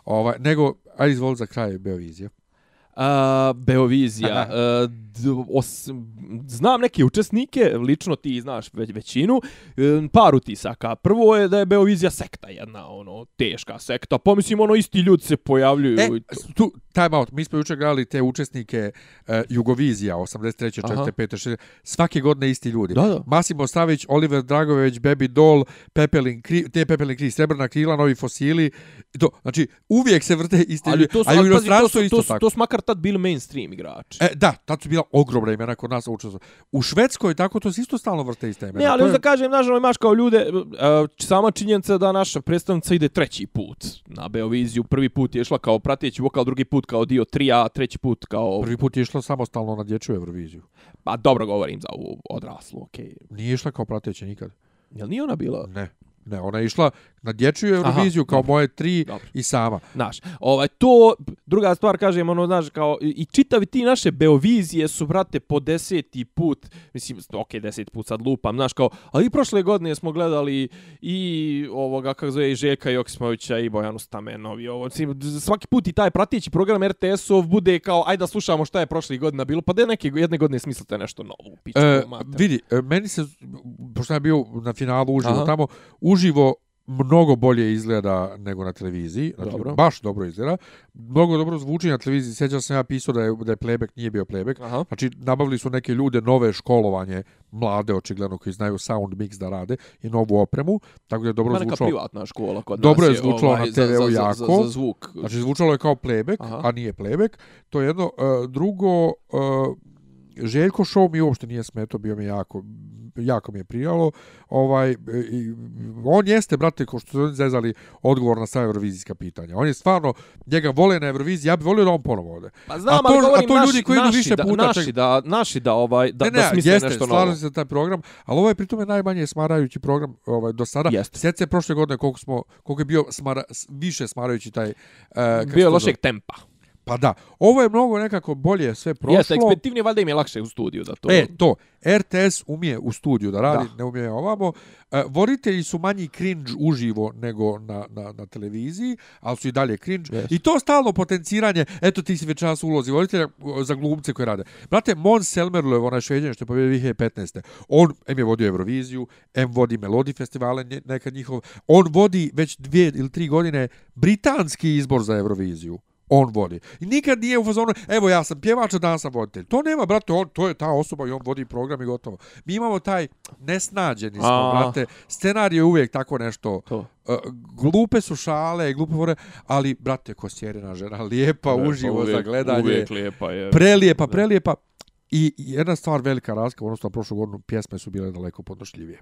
Ovaj, nego, ajde izvoli za kraj Beovizija. Uh, Beovizija. (laughs) Uh, os, znam neke učesnike, lično ti znaš već većinu, um, par utisaka. Prvo je da je Beovizija sekta jedna, ono, teška sekta. Pomislim, ono, isti ljudi se pojavljuju. E, tu, time out, mi smo jučer gledali te učesnike uh, Jugovizija, 83. 4. 5. 6. Svake godine isti ljudi. Da, da. Masimo Stavić, Oliver Dragović, Baby Doll, Pepelin, kri, te Pepelin Kri, Srebrna krila, Novi fosili. To, znači, uvijek se vrte. To su, A u inostranstvu isto to, tako. To su makar tad bili mainstream igrači. E, da, tad su bila ogromna imena kod nas učestvovali. U Švedskoj tako to se isto stalno vrte iste imena. Ne, ali je... da kažem, nažalost, imaš kao ljude, uh, sama činjenica da naša predstavnica ide treći put na Beoviziju. Prvi put je išla kao prateći vokal, drugi put kao dio trija, treći put kao... Prvi put je išla samostalno na dječju Euroviziju. Pa dobro govorim za ovu odraslu, okej. Okay. Nije išla kao prateća nikad. Jel nije ona bila? Ne. Ne, ona je išla na dječju Euroviziju Aha, kao dobro. moje tri dobro. i sama. Znaš, ovaj, to, druga stvar, kažem, ono, znaš, kao, i čitavi ti naše Beovizije su, brate, po deseti put, mislim, ok, deseti put sad lupam, znaš, kao, ali i prošle godine smo gledali i ovoga, kako zove, i Žeka Joksimovića i Bojanu Stamenovi, ovo, mislim, svaki put i taj pratići program RTS-ov bude kao, ajde da slušamo šta je prošle godine bilo, pa da neke jedne godine smislite nešto novo. Piču, e, vidi, e, meni se, pošto sam bio na finalu uživo tamo, uživo mnogo bolje izgleda nego na televiziji. Znači, dobro. baš dobro izgleda. Mnogo dobro zvuči na televiziji. Sjećam sam ja pisao da je, da je playback, nije bio playback. Aha. Znači, nabavili su neke ljude, nove školovanje, mlade očigledno, koji znaju sound mix da rade i novu opremu. Tako da je dobro zvučalo. Neka privatna škola kod dobro nas je zvučalo ovaj, na TV-u jako. Za, za, za, zvuk. Znači, zvučalo je kao playback, Aha. a nije playback. To je jedno. Uh, drugo, uh, Željko show mi uopšte nije smeto, bio mi jako, jako mi je prijalo. Ovaj, i, on jeste, brate, ko što su zezali odgovor na sva eurovizijska pitanja. On je stvarno, njega vole na Euroviziji, ja bih volio da on ponovo ode. Pa znam, a to, ali a to naši, ljudi koji idu više puta... Naši da, naši da, ovaj, da, ne, ne, da smisle jeste, nešto novo. Jeste, se taj program, ali ovo je pritome najmanje smarajući program ovaj, do sada. Jeste. Se prošle godine koliko, smo, koliko je bio smara, više smarajući taj... Uh, bio lošeg tempa Pa da, ovo je mnogo nekako bolje sve prošlo. Jeste, ekspeditivnije, valjda im je lakše u studiju da to... E, to. RTS umije u studiju da radi, Da. ne umije ovamo. E, voditelji su manji cringe uživo nego na, na, na televiziji, ali su i dalje cringe. Jeste. I to stalno potenciranje, eto ti si večeras u ulozi voditelja o, za glumce koji rade. Brate, Måns Zelmerlöw, onaj šveđan što je pobjedio 2015. On, em je vodio Euroviziju, em vodi Melodi festivale nekad njihov. On vodi već dvije ili tri godine britanski izbor za Euroviziju on vodi. I nikad nije u fazonu, evo ja sam pjevač, a danas sam voditelj. To nema, brate, on, to je ta osoba i on vodi program i gotovo. Mi imamo taj nesnađeni smo, A. brate. Scenarij je uvijek tako nešto. To. Uh, glupe su šale, glupe fore, ali, brate, kosjerina žena, lijepa, Lijepa, uživo uvijek- za gledanje. Uvijek lijepa je. Prelijepa, prelijepa. I jedna stvar velika razlika, odnosno na prošlu godinu, pjesme su bile daleko podnošljivije.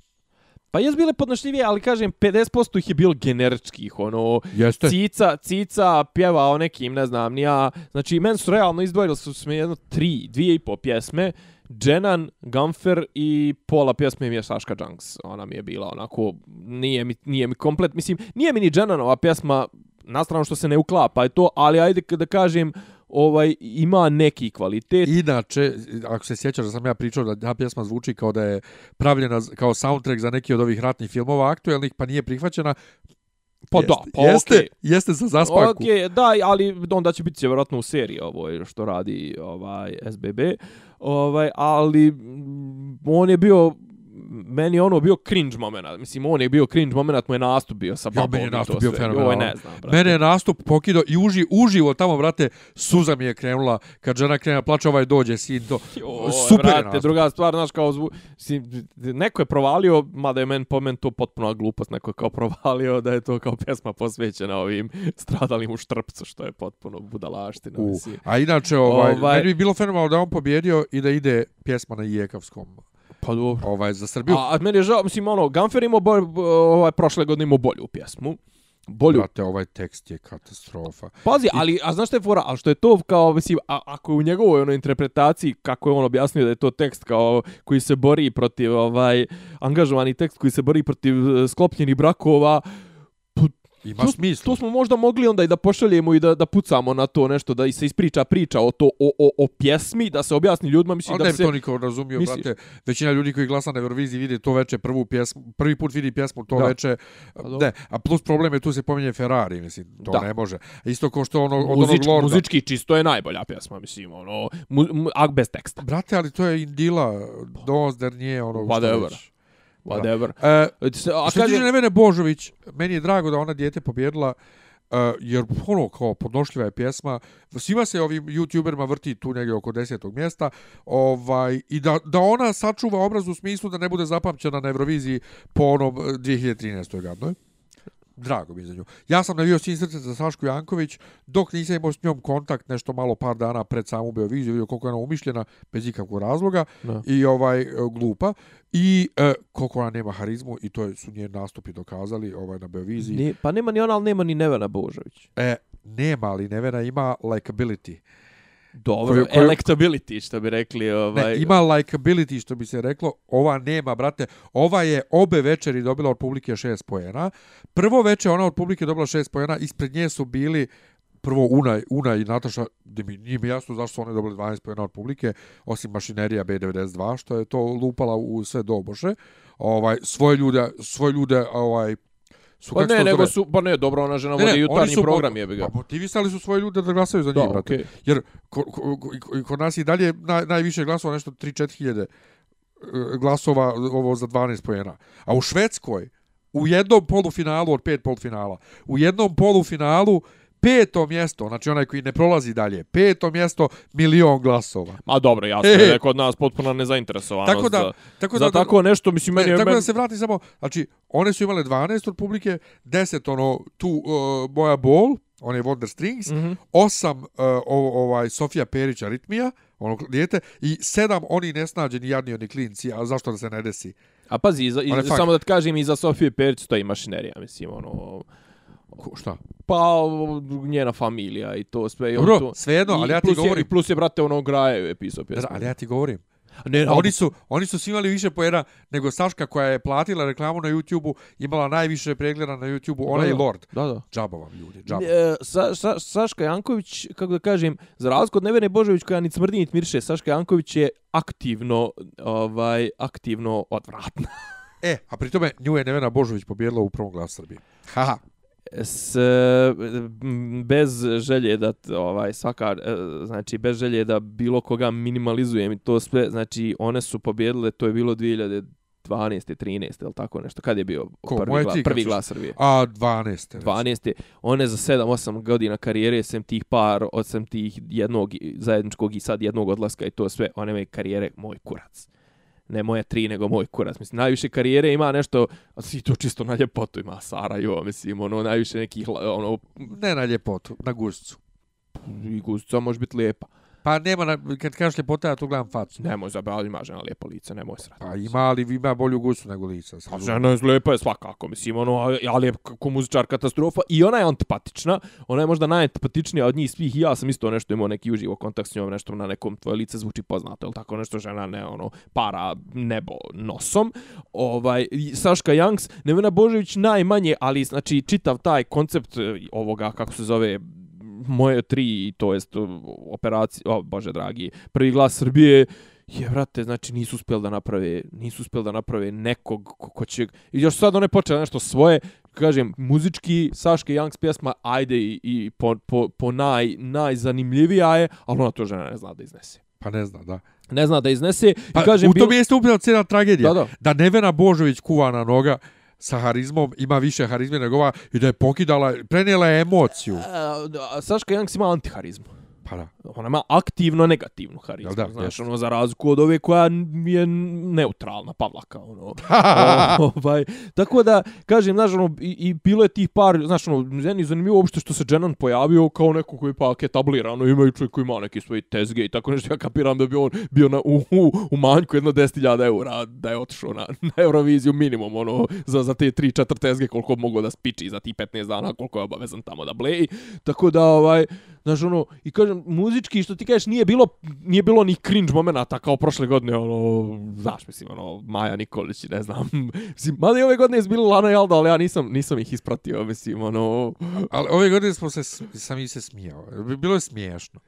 Pa jes bile podnošljivije, ali kažem, 50% ih je bilo generičkih, ono, Jeste? Cica, Cica pjeva o nekim, ne znam, nija, znači, meni su realno izdvojili su smo jedno tri, dvije i po pjesme, Dženan, Gamfer i pola pjesme mi je Saška Junks. Ona mi je bila onako, nije mi, nije mi komplet, mislim, nije mi ni Dženanova pjesma, na stranu što se ne uklapa je to, ali ajde da kažem, ovaj ima neki kvalitet. Inače, ako se sjećaš da sam ja pričao da ta pjesma zvuči kao da je pravljena kao soundtrack za neki od ovih ratnih filmova aktuelnih, pa nije prihvaćena, pa jeste, da, pa jeste, okej. jeste za zaspaku. Okej, da, ali onda će biti vjerojatno u seriji ovo što radi ovaj SBB. Ovaj, ali on je bio meni je ono bio cringe moment. Mislim, on je bio cringe moment, mu je nastup bio sa Ja, babom. meni je nastup bio. Joj, ne znam, brate. Mene je nastup pokido i uži, uživo tamo, brate, suza mi je krenula kad žena krenula, plače ovaj dođe, sin, to. Joj, Super je brate, nastup. druga stvar, znaš, kao zvu... Si, neko je provalio, mada je men, po meni to potpuno glupost, neko je kao provalio da je to kao pjesma posvećena ovim stradalim u štrpcu, što je potpuno budalaština. U, a inače, ovaj, Ovaj- meni bi bilo fenomenalno da je on pobjedio i da ide pjesma na Ijekavskom Pa dobro. ovaj, za Srbiju. A, a meni je žao, mislim, ono, Gamfer imao bolj, ovaj, prošle godine imao bolju pjesmu. Bolju. Brate, ovaj tekst je katastrofa. Pazi, ali, a znaš što je fora? Ali što je to kao, mislim, a, ako je u njegovoj ono, interpretaciji, kako je on objasnio da je to tekst kao koji se bori protiv, ovaj, angažovani tekst koji se bori protiv eh, sklopljenih brakova, Ima smisla. to smo možda mogli onda i da pošaljemo i da, da pucamo na to nešto, da i se ispriča priča o to, o, o, o pjesmi, da se objasni ljudima, mislim Ali da ne bi se... to niko razumio, Misliš? brate. Većina ljudi koji glasa na Euroviziji vidi to veče prvu pjesmu, prvi put vidi pjesmu to Da. veče. dobro. Ne, a plus problem je tu se pominje Ferrari, mislim, to Da. ne može. Isto kao što ono, od Muzič, onog Lorda. muzički čisto je najbolja pjesma, mislim, ono, mu, mu, a bez teksta. Brate, ali to je Indila, Dos, der nije ono... Whatever. već. Whatever. E, A što kaže, tiče Nevene Božović, meni je drago da ona dijete pobjedila, Uh, jer ono kao podnošljiva je pjesma svima se ovim youtuberima vrti tu negdje oko desetog mjesta ovaj i da, da ona sačuva obraz u smislu da ne bude zapamćena na Euroviziji po onom eh, 2013. gadnoj drago mi je za nju. Ja sam navio sin srce za Sašku Janković, dok nisam imao s njom kontakt nešto malo par dana pred samu Beoviziju, vidio koliko je ona umišljena, bez ikakvog razloga, Da. i ovaj e, glupa, i e, koliko ona nema harizmu, i to su njeni nastupi dokazali ovaj, na Beoviziji. Ni, pa nema ni ona, ali nema ni Nevena Božović. E, nema, ali Nevena ima likability. Dobro, Koju- koju- electability, što bi rekli. Ovaj, Ne, ima likability, što bi se reklo, ova nema, brate. Ova je obe večeri dobila od publike šest pojena. Prvo veče ona od publike dobila šest pojena, ispred nje su bili prvo Una, Una i Nataša, gdje mi nije mi jasno zašto su one dobili 12 pojena od publike, osim mašinerija B92, što je to lupala u sve doboše. Ovaj, svoje ljude, svoje ljude, ovaj, su, Pa ne, to nego zove? su, pa ne, dobro, ona žena Ne, vodi jutarnji program, jebi ga. Pa motivisali su svoje ljude da glasaju za njih, brate. okej. Jer ko, ko, ko, ko- kod nas i dalje naj, najviše glasova, nešto 3-4 hiljade e, glasova ovo za 12 pojena. A u Švedskoj, u jednom polufinalu od pet polfinala, u jednom polufinalu peto mjesto, znači onaj koji ne prolazi dalje, peto mjesto, milion glasova. Ma dobro, jasno E, je je kod nas potpuno nezainteresovanost Tako da, za, tako za da, tako nešto, mislim, meni Ne, je... tako men- da se vrati samo, znači, one su imale 12 od publike, 10 ono, tu uh, Moja Bol, on je Wonder Strings, Mhm. osam uh, ovaj Sofija Perić Aritmija, ono dijete, i sedam oni nesnađeni jadni oni klinci, a zašto da se ne desi? A pazi, za, i, On je fakt. samo da ti kažem, iza Sofije Perić stoji mašinerija, mislim, ono... Ko, šta? Pa, njena familija i to sve. i Dobro, to- svejedno, i ali ja ti je- govorim. I plus je, brate, ono, Grajev je pisao pjesmu. Da, ali ja ti govorim. Ne, Oni su, oni su svi imali više poena nego Saška koja je platila reklamu na YouTube-u, imala najviše pregleda na YouTube-u, ona Da, i da. Lord. Da, da. Džaba vam ljudi, džaba. E, Sa, sa, Saška Janković, kako da kažem, za razliku od Nevene Božović koja ni smrdi ni mirše, Saška Janković je aktivno, ovaj, aktivno odvratna. E, a pri tome nju je Nevena Božović pobjedila u prvom glasu Srbije. Haha. S, bez želje da ovaj svaka e, znači bez želje da bilo koga minimalizujem i to sve znači one su pobjedile to je bilo 2012 13 ili tako nešto kad je bio Ko, prvi, gla, prvi glas Srbije A 12. 12. One za 7-8 godina karijere, sem tih par, od sem tih jednog zajedničkog i sad jednog odlaska i to sve, one imaju karijere moj kurac. Ne moje tri, nego moj kurac. Mislim, najviše karijere ima nešto, svi to čisto na ljepotu ima Sarajevo, mislim, ono, najviše nekih, ono, Ne na ljepotu, na guscu. i gustica može biti lijepa. Pa nema, na, kad kažeš ljepota, ja tu gledam facu. Nemoj zabaviti, ima žena lijepo lice, nemoj srati. Pa ima, ali ima bolju gustu nego lica. Pa žena je lijepa je svakako, mislim, ono, ali je kako muzičar katastrofa i ona je antipatična, ona je možda najantipatičnija od njih svih i ja sam isto nešto imao neki uživo kontakt s njom, nešto na nekom tvoje lice zvuči poznato, ili tako nešto žena ne, ono, para nebo nosom. Ovaj, Saška Janks, Nevena Božević najmanje, ali znači čitav taj koncept e, ovoga, kako se zove, moje tri, to jest operacija, o bože dragi, prvi glas Srbije, je, vrate, znači nisu uspjeli da naprave, nisu uspjeli da naprave nekog ko, ko će... I još sad one počele nešto svoje, kažem, muzički, Saške Youngs pjesma, ajde i, i po, po, po naj, najzanimljivija je, ali ona to žena ne zna da iznese. Pa ne zna, da. Ne zna da iznese. Pa, I kažem, u tom jeste upravo cijela tragedija. Da, da. da Nevena Božović kuvana noga sa harizmom, ima više harizme nego ova i da je pokidala, prenijela je emociju. E, A, Saška Janks ima antiharizmu. Pa da. Ona ima aktivno negativnu harizmu, da? znaš, Jeste. ono, za razliku od ove koja je neutralna, Pavlaka, ono. (laughs) ovaj, tako da, kažem, znaš, ono, i, i bilo je tih par, znaš, ono, meni je zanimljivo uopšte što se Dženan pojavio kao neko koji pak etablirano, ima i čovjek koji ima neki svoj tezge i tako nešto, ja kapiram da bi on bio na, u, u, u manjku jedno 10.000 eura, da je otišao na, na Euroviziju minimum, ono, za, za te 3-4 tezge koliko mogu da spiči za ti 15 dana, koliko je obavezan tamo da bleji, tako da, ovaj, znaš, ono, i kažem, muzički, što ti kažeš, nije bilo, nije bilo ni cringe momenata kao prošle godine, ono, znaš, mislim, ono, Maja Nikolić, ne znam, (laughs) mislim, mada i ove godine je bilo Lana i Alda, ali ja nisam, nisam ih ispratio, mislim, ono, Ali ove godine smo se, sam i se smijao. Bilo je smiješno.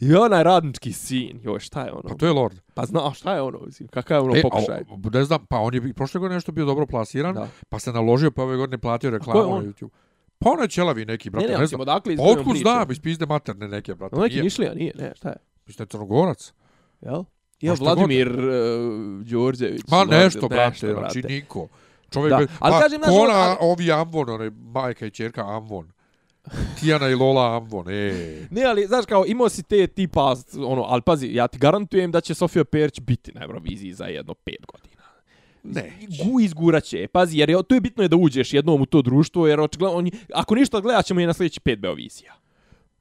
i onaj radnički sin, joj, šta je ono, Pa to je Lord. pa zna, šta je ono, mislim, kakav je ono E, pokušaj, a, ne znam, pa on je prošle godine nešto bio dobro plasiran, da. pa se naložio, pa ove godine platio reklamu na YouTube. Pa je ćelavi neki, brate, ne, ne, ne, znam. odakle iz Pa kojom otkud priče? znam, iz pizde materne neke, brate. Ono neki Nije, mišlija, nije, ne, šta je, mislim da je Crnogorac. jel? Ja, Vladimir uh, Đorđević. Ma Lorde, nešto, brate, znači niko. Čovjek, Da, bez- ali pa, kažem, znaš, ko ono, ona, ali- ovi Amvon, one, majka i čerka Amvon. Tijana i Lola Amvon, e. Ne, ali znaš kao imao si te tipa ono, ali pazi, ja ti garantujem da će Sofija Perić biti na Euroviziji za jedno pet godina. Ne. Gu izguraće. Pazi, jer je, to je bitno je da uđeš jednom u to društvo, jer očigledno oni, ako ništa gledat ćemo je na sljedeći pet Beovizija.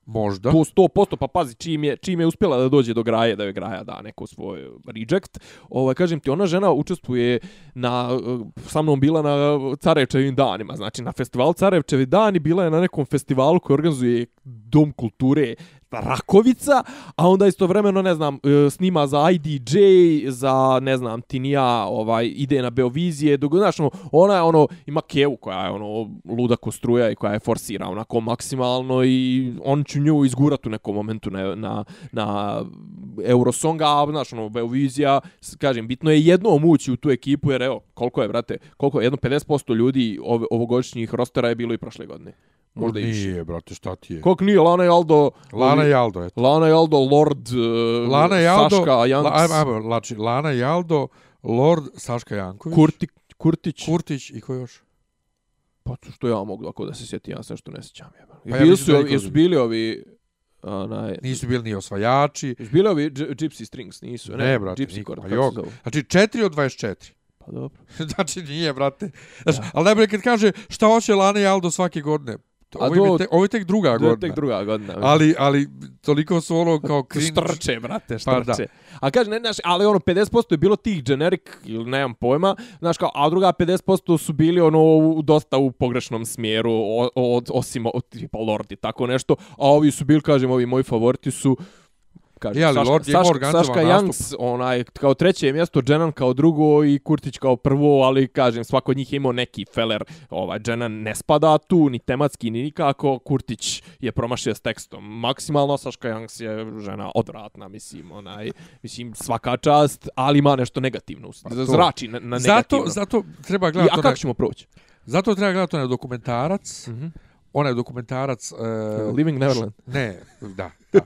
Možda. To 100%, pa pazi, čim je, čim je uspjela da dođe do graje, da je graja da neko svoj reject, ovaj, kažem ti, ona žena učestvuje na, uh, sa mnom bila na Carevčevim danima, znači na festivalu Carevčevi dani, bila je na nekom festivalu koji organizuje Dom kulture Rakovica, a onda istovremeno, ne znam, e, snima za IDJ, za, ne znam, Tinija, ovaj, ide na Beovizije, dok, znaš, ono, ona je, ono, ima Kevu koja je, ono, luda kostruja i koja je forsira, onako, maksimalno i on će nju izgurat u nekom momentu na, na, na Eurosonga, a, znaš, ono, Beovizija, kažem, bitno je jednom ući u tu ekipu, jer, evo, koliko je, brate, koliko je, jedno 50% ljudi ov, ovogodišnjih rostera je bilo i prošle godine. Možda i više. Nije, brate, šta ti je? Koliko nije Lana i Aldo... Lana i Aldo, eto. Lana i Aldo, Lord, uh, Lana i Aldo, Saška Janks, La, ajmo, ajmo, znači, Lana i Aldo, Lord, Saška Janković, Kurti, Kurtić. Kurtić i ko još? Pa to što ja mogu ako da se sjetim, ja sam što ne sjećam. jebeno. Pa ja bili mislim su, da jesu ne- bili ovi... Onaj, Nisu bili ni osvajači. jesu bili ovi Gy- Gypsy Strings, nisu? Ne, brate, Gypsy Chord, pa kako se jok. Znači, 4 od 24. Pa dobro. (laughs) znači, nije, brate. Znači, ali najbolje kad kaže šta hoće Lana i Aldo svake godine. To- A Ovo, je do- te, ovo je tek druga je godina. tek druga godina. Ali, ali, toliko su ono kao (laughs) cringe. Štrče, brate, Pa štrče. da. A kaže, ne, znaš, ali ono, 50% je bilo tih generic, ili nemam pojma, znaš kao, a druga 50% su bili ono u, dosta u pogrešnom smjeru, o, o, osim od tipa Lord i tako nešto, a ovi su bili, kažem, ovi moji favoriti su kažem. Saška, Lord je imao Saška. Youngs, onaj, kao treće mjesto, Dženan kao drugo i Kurtić kao prvo, ali kažem, svako od njih je imao neki feller. Ovaj, Dženan ne spada tu, ni tematski, ni nikako. Kurtić je promašio s tekstom. Maksimalno, Saška Youngs je žena odvratna, mislim, onaj, mislim, svaka čast, ali ima nešto negativno. Pa. Zrači na, na Zato, negativno. zato treba I, gledati a onaj, kako ćemo proći? zato treba gledati onaj dokumentarac, Mhm. onaj dokumentarac uh, Living Neverland. Ne, da, da.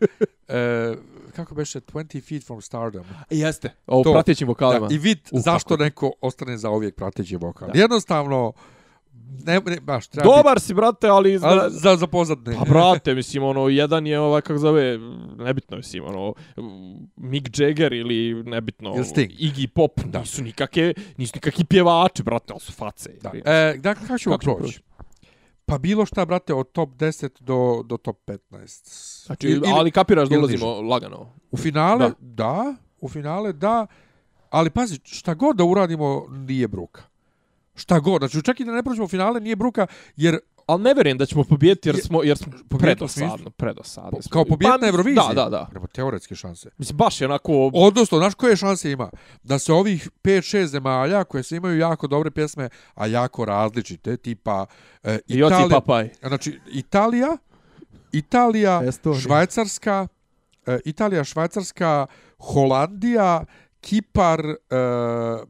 E, (laughs) kako beše 20 feet from stardom. Jeste. To. pratećim vokalima. Da, I vid Uh, zašto kako- neko ostane za uvijek prateći vokal. Da. Jednostavno, ne, ne, baš, treba Dobar si, brate, ali... biti, ali za, za pozadne. Pa brate, mislim, ono, jedan je ovaj, kako zove, nebitno, mislim, ono, Mick Jagger ili nebitno. Iggy Pop, Da. nisu nikakve, nisu nikakvi pjevači, brate, ali su face. Da. E, dakle, kako ćemo Kako ćemo proći? Pa bilo šta, brate, od top 10 do, do top 15. Znači, Ili- ili- ali kapiraš da ulazimo lagano. U finale, Da. da. da, u finale, da, ali pazi, šta god da uradimo, nije bruka. Šta god, znači čak i da ne prođemo u finale, nije bruka, jer Ali ne vjerujem da ćemo pobijeti jer Je- smo, jer smo Pobijeti predosadno, predosadno. po- kao pobjedna Pa, Eurovizija. Da, da, da. Nema teoretske šanse. Mislim, baš je onako... Odnosno, znaš koje šanse ima? Da se ovih 5-6 zemalja koje se imaju jako dobre pjesme, a jako različite, tipa e, I Italija, papaj. znači Italija, Italija, Estonija. Švajcarska, e, Italija, Švajcarska, Holandija, Kipar, e,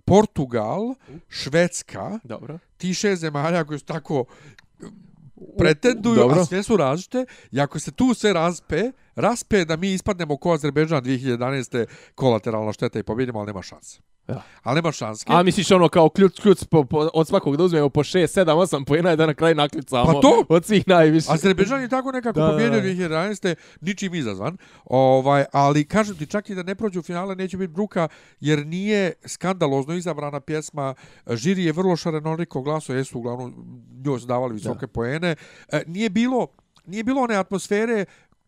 Portugal, Švedska, Dobro. ti šest zemalja koje su tako pretenduju, Dobro. a sve su različite, i ako se tu sve raspe, raspe da mi ispadnemo ko Azerbejdžan 2011. kolateralna šteta i pobjedimo, ali nema šanse. Ja. Ali nema šanske. A misliš ono kao ključ, ključ po, po, od svakog da uzmemo po 6, 7, 8 pojena i da na kraju naklicamo Pa to! od svih najviše. Azerbejdžan je tako nekako Da, da, pobjedio da. 2011. ničim izazvan. Ovaj, ali kažem ti, čak i da ne prođe u finale, neće biti bruka, jer nije skandalozno izabrana pjesma. Žiri je vrlo šarenoliko glaso, jesu uglavnom njoj su davali visoke poene. E, nije bilo nije bilo one atmosfere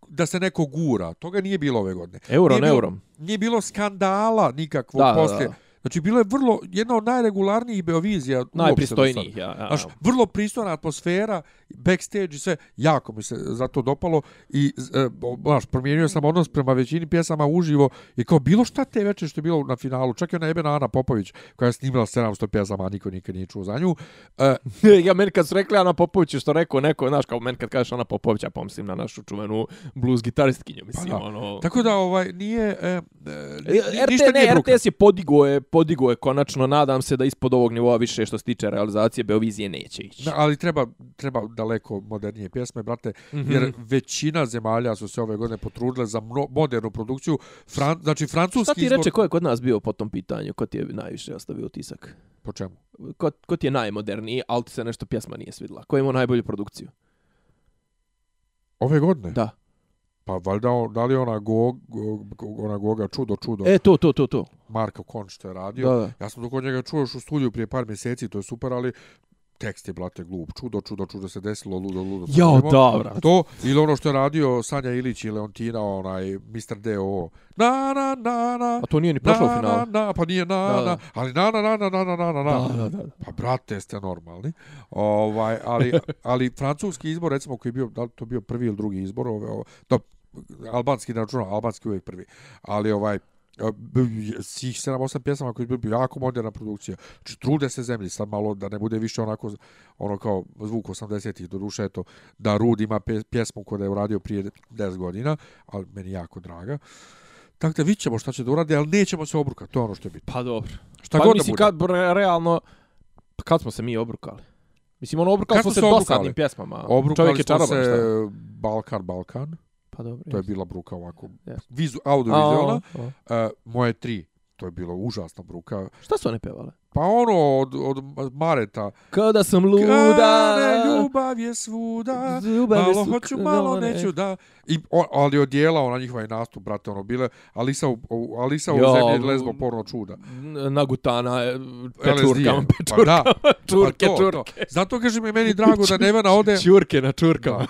da se neko gura. Toga nije bilo ove godine. Euro, nije ne bilo, euro. Nije bilo skandala nikakvog Da, da, poslije. da. Znači, bilo je vrlo, jedna od najregularnijih Beovizija. Najpristojnijih, ja. ja. Znaš, vrlo pristojna atmosfera, backstage i sve, jako mi se zato dopalo i, e, znaš, promijenio sam odnos prema većini pjesama uživo i kao bilo šta te večer što je bilo na finalu, čak i ona jebena Ana Popović koja je snimila 700 pjesama, a niko nikad nije čuo za nju. E, (laughs) ja meni kad su rekli Ana Popović, što rekao neko, znaš, kao meni kad kažeš Ana Popović, ja pomislim na našu čuvenu blues gitaristkinju, mislim, Pa da. ono... tako da, ovaj, nije, e, e, RT, ništa nije ne, bruka. RTS je podigo je, podigo je konačno, nadam se da ispod ovog nivoa više što se tiče realizacije Beovizije neće ići. Da, ali treba, treba daleko modernije pjesme, brate, Mhm. jer većina zemalja su se ove godine potrudile za mno, modernu produkciju. Fran, znači, francuski Šta ti izbor... reče, ko je kod nas bio po tom pitanju? Ko ti je najviše ostavio utisak? Po čemu? Ko, ko ti je najmoderniji, ali ti se nešto pjesma nije svidla? Ko je imao najbolju produkciju? Ove godine? Da. Pa valjda, da li ona, go, ona Goga čudo, čudo, E, to, to, to, to. Marko Konč što je radio. Da, da. Ja sam dok od njega čuo još u studiju prije par mjeseci, to je super, ali tekst je blate glup, čudo, čudo, čudo se desilo, ludo, ludo. Jo, dobra. To, ili ono što je radio Sanja Ilić i Leontina, onaj, Mr. D.O. Na, na, na, na. A to nije ni prošlo u finalu. Na, na, pa nije na, da, na. Ali na, na, na, na, na, na, na, na. Da, da, da. Pa, brate, ste normalni. Ovaj, ali, ali francuski izbor, recimo, koji je bio, da li to bio prvi ili drugi izbor, ove, ove, da, albanski, ne računam, albanski uvijek prvi. Ali, ovaj, svih 7-8 pjesama koji je bio jako moderna produkcija. Znači, trude se zemlji, sad malo da ne bude više onako, ono kao zvuk 80-ih, do duše, eto, da Rud ima pjesmu koju je uradio prije 10 godina, ali meni jako draga. Tako da vidit ćemo šta će da uradi, ali nećemo se obrukati, to je ono što je bitno. Pa dobro. Šta pa god da mislim, bude. kad realno, pa kad smo se mi obrukali? Mislim, ono, obrukali Kad smo se obrukali? dosadnim pjesmama. Obrukali Čovjek je smo čaroban, se šta? Balkan, Balkan. Pa dobro. To je bila bruka ovako. Jest. Vizu, audiovizualna. A, a, a. Uh, moje tri. To je bilo užasna bruka. Šta su one pevale? Pa ono od, od Mareta. Kada sam luda, Kada ljubav je svuda. ljubav je malo su- hoću, malo ne. neću da... I, o, ali odjela ona njihova je nastup, brate, ono bile Alisa u, Alisa u Jo, zemlji lesbo porno čuda. Nagutana, e, pečurkama, Pa pečurkama, da, čurke, pa to, to. čurke. Zato kaže mi meni drago da Nevena ode... Čurke na čurkama. Da.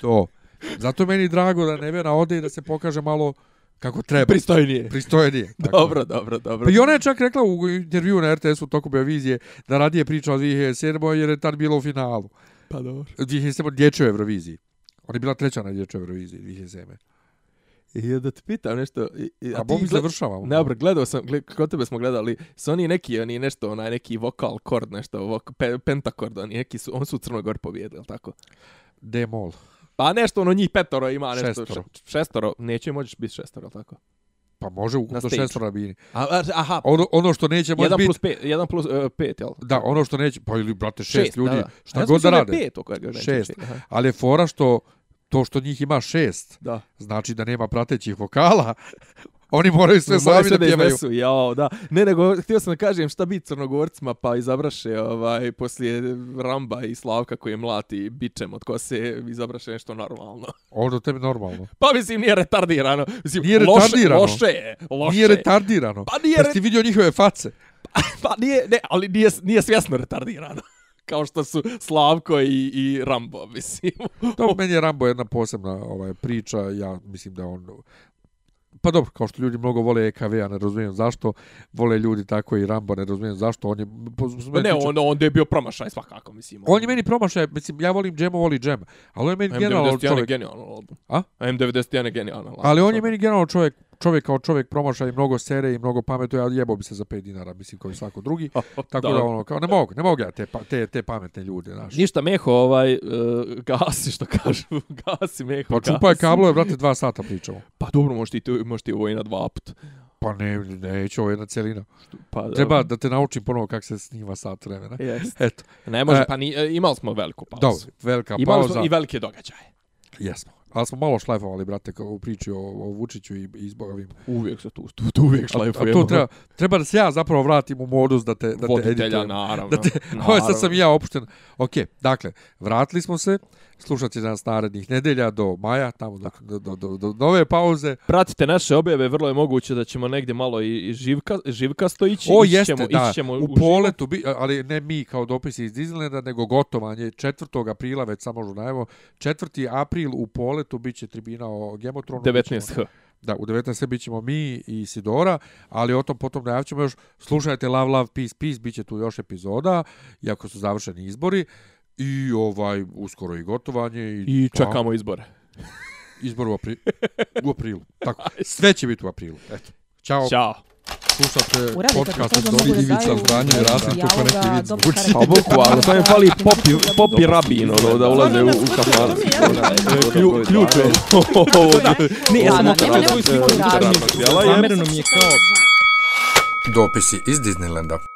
To. Zato je meni drago da Nevena ode i da se pokaže malo kako treba. Pristojnije. Pristojenije. tako. Dobro, dobro, dobro. Pa i ona je čak rekla u intervju na RTS-u toku Beovizije da radije priča o 2007. jer je tad bilo u finalu. Pa dobro. 2007. dječoj Euroviziji. Ona je bila treća na dječoj Euroviziji 2007. I da te pitam nešto... i- A ti bo mi gled- završavamo. Ne, dobro, gledao sam, gled, kod tebe smo gledali, su oni neki, oni nešto, onaj neki vokal kord, nešto, vok, pe, pentakord, oni neki su, on su u Crnoj Gori pobjedili, tako? D-mol. Pa nešto, ono njih petoro ima, nešto, Šestoro. še- šestoro, neće moći biti šestoro, tako? Pa može ukupno stage. šest rabini. A, aha, Ono, ono što neće moći biti... plus pet, jedan plus uh, pet, jel? Da, ono što neće... Pa ili, brate, šest, ljudi. da, da. Šta ja god da rade. Pet, oko ga Šest. Aha, Ali je fora što to što njih ima šest, da. znači da nema pratećih vokala. Oni moraju sve sami da pjevaju. iznesu, jao, da. Ne, nego, htio sam da kažem šta bi crnogorcima, pa izabraše ovaj, poslije Ramba i Slavka koji je mlati bičem od kose, izabraše nešto normalno. Ono tebi normalno. Pa mislim, nije retardirano. Mislim, Nije loše, retardirano. Loše je, loše. Nije retardirano. Pa nije Jesi ti vidio njihove face? Pa nije, ne, ali nije, nije svjesno retardirano. (laughs) Kao što su Slavko i, i Rambo, mislim. To meni je Rambo jedna posebna ovaj, priča. Ja mislim da on... Pa dobro, kao što ljudi mnogo vole EKV, a ne razumijem zašto. Vole ljudi tako i Rambo, ne razumijem zašto. On je... po- po- ne, on, on je bio promašaj svakako, mislim. On je meni promašaj, mislim, ja volim Džemo, voli Džem, ali on je meni generalno M91 je čovjek, genijalan album. A? M91 je genijalan album. ali on je meni generalno čovjek, čovjek kao čovjek promašaj, mnogo sere i mnogo pametuje, ja jebo bi se za 5 dinara, mislim, kao i svako drugi. (laughs) Tako da, ono, kao, ne mogu, ne mogu ja te, pa- te, te pametne ljude, znaš. Ništa Meho, ovaj, uh, gasi, što kažu, (laughs) gasi Meho, Pa čupaj gasi. kablove, brate, dva sata pričamo. Pa dobro, možeš ti, to- možeš ti ovo i na dva put. Pa ne, neću, ovo je jedna celina. Pa, dobro. Treba da te naučim ponovo kako se snima sat vremena. Jest. Eto, Ne može, E, pa ni, e, imali smo veliku pauzu. dobro, velika Imali pauza. smo i velike događaje. Jesmo. Ali smo malo šlajfovali, brate, kao u priči o, o Vučiću i, i zbogovim. Uvijek se tu, tu, tu uvijek A, a šlajfujemo. to treba, treba da se ja zapravo vratim u modus da te, da te Voditelja, editujem. naravno. Da te, (laughs) ovo sad sam i ja opušten. Ok, dakle, vratili smo se, slušat će nas narednih nedelja do maja, tamo do, do, do, do, do nove pauze. Pratite naše objave, vrlo je moguće da ćemo negdje malo i, i živka, živkasto ići. O, jeste, ćemo, da, ići ćemo u poletu, bi, ali ne mi kao dopisi iz Disneylanda, nego gotovanje 4. aprila, već samo žurnajemo, 4. april u poletu bit će tribina o Gemotronu. bit ćemo- 19H. Da, u 19. bit ćemo mi i Sidora, ali o tom potom najavit ćemo još. Slušajte Love, Love, Peace, Peace, bit će tu još epizoda, iako su završeni izbori. I ovaj, uskoro i gotovanje. I, I čekamo izbore. Izbor u, apri, u aprilu. Tako, (laughs) sve će biti u aprilu. Eto. Ćao. Ćao. Slušate podcast od mogu da Ivica daju Zdanje i Rasim kako neki vid zvuči. Pa bukvalno, samo im fali popi, popi rabin, ono, da ulaze u, u kafanu. Klju, ključ (laughs) je. Ne, ja sam sliku razloga. Zamereno mi je kao Dopisi iz Disneylanda.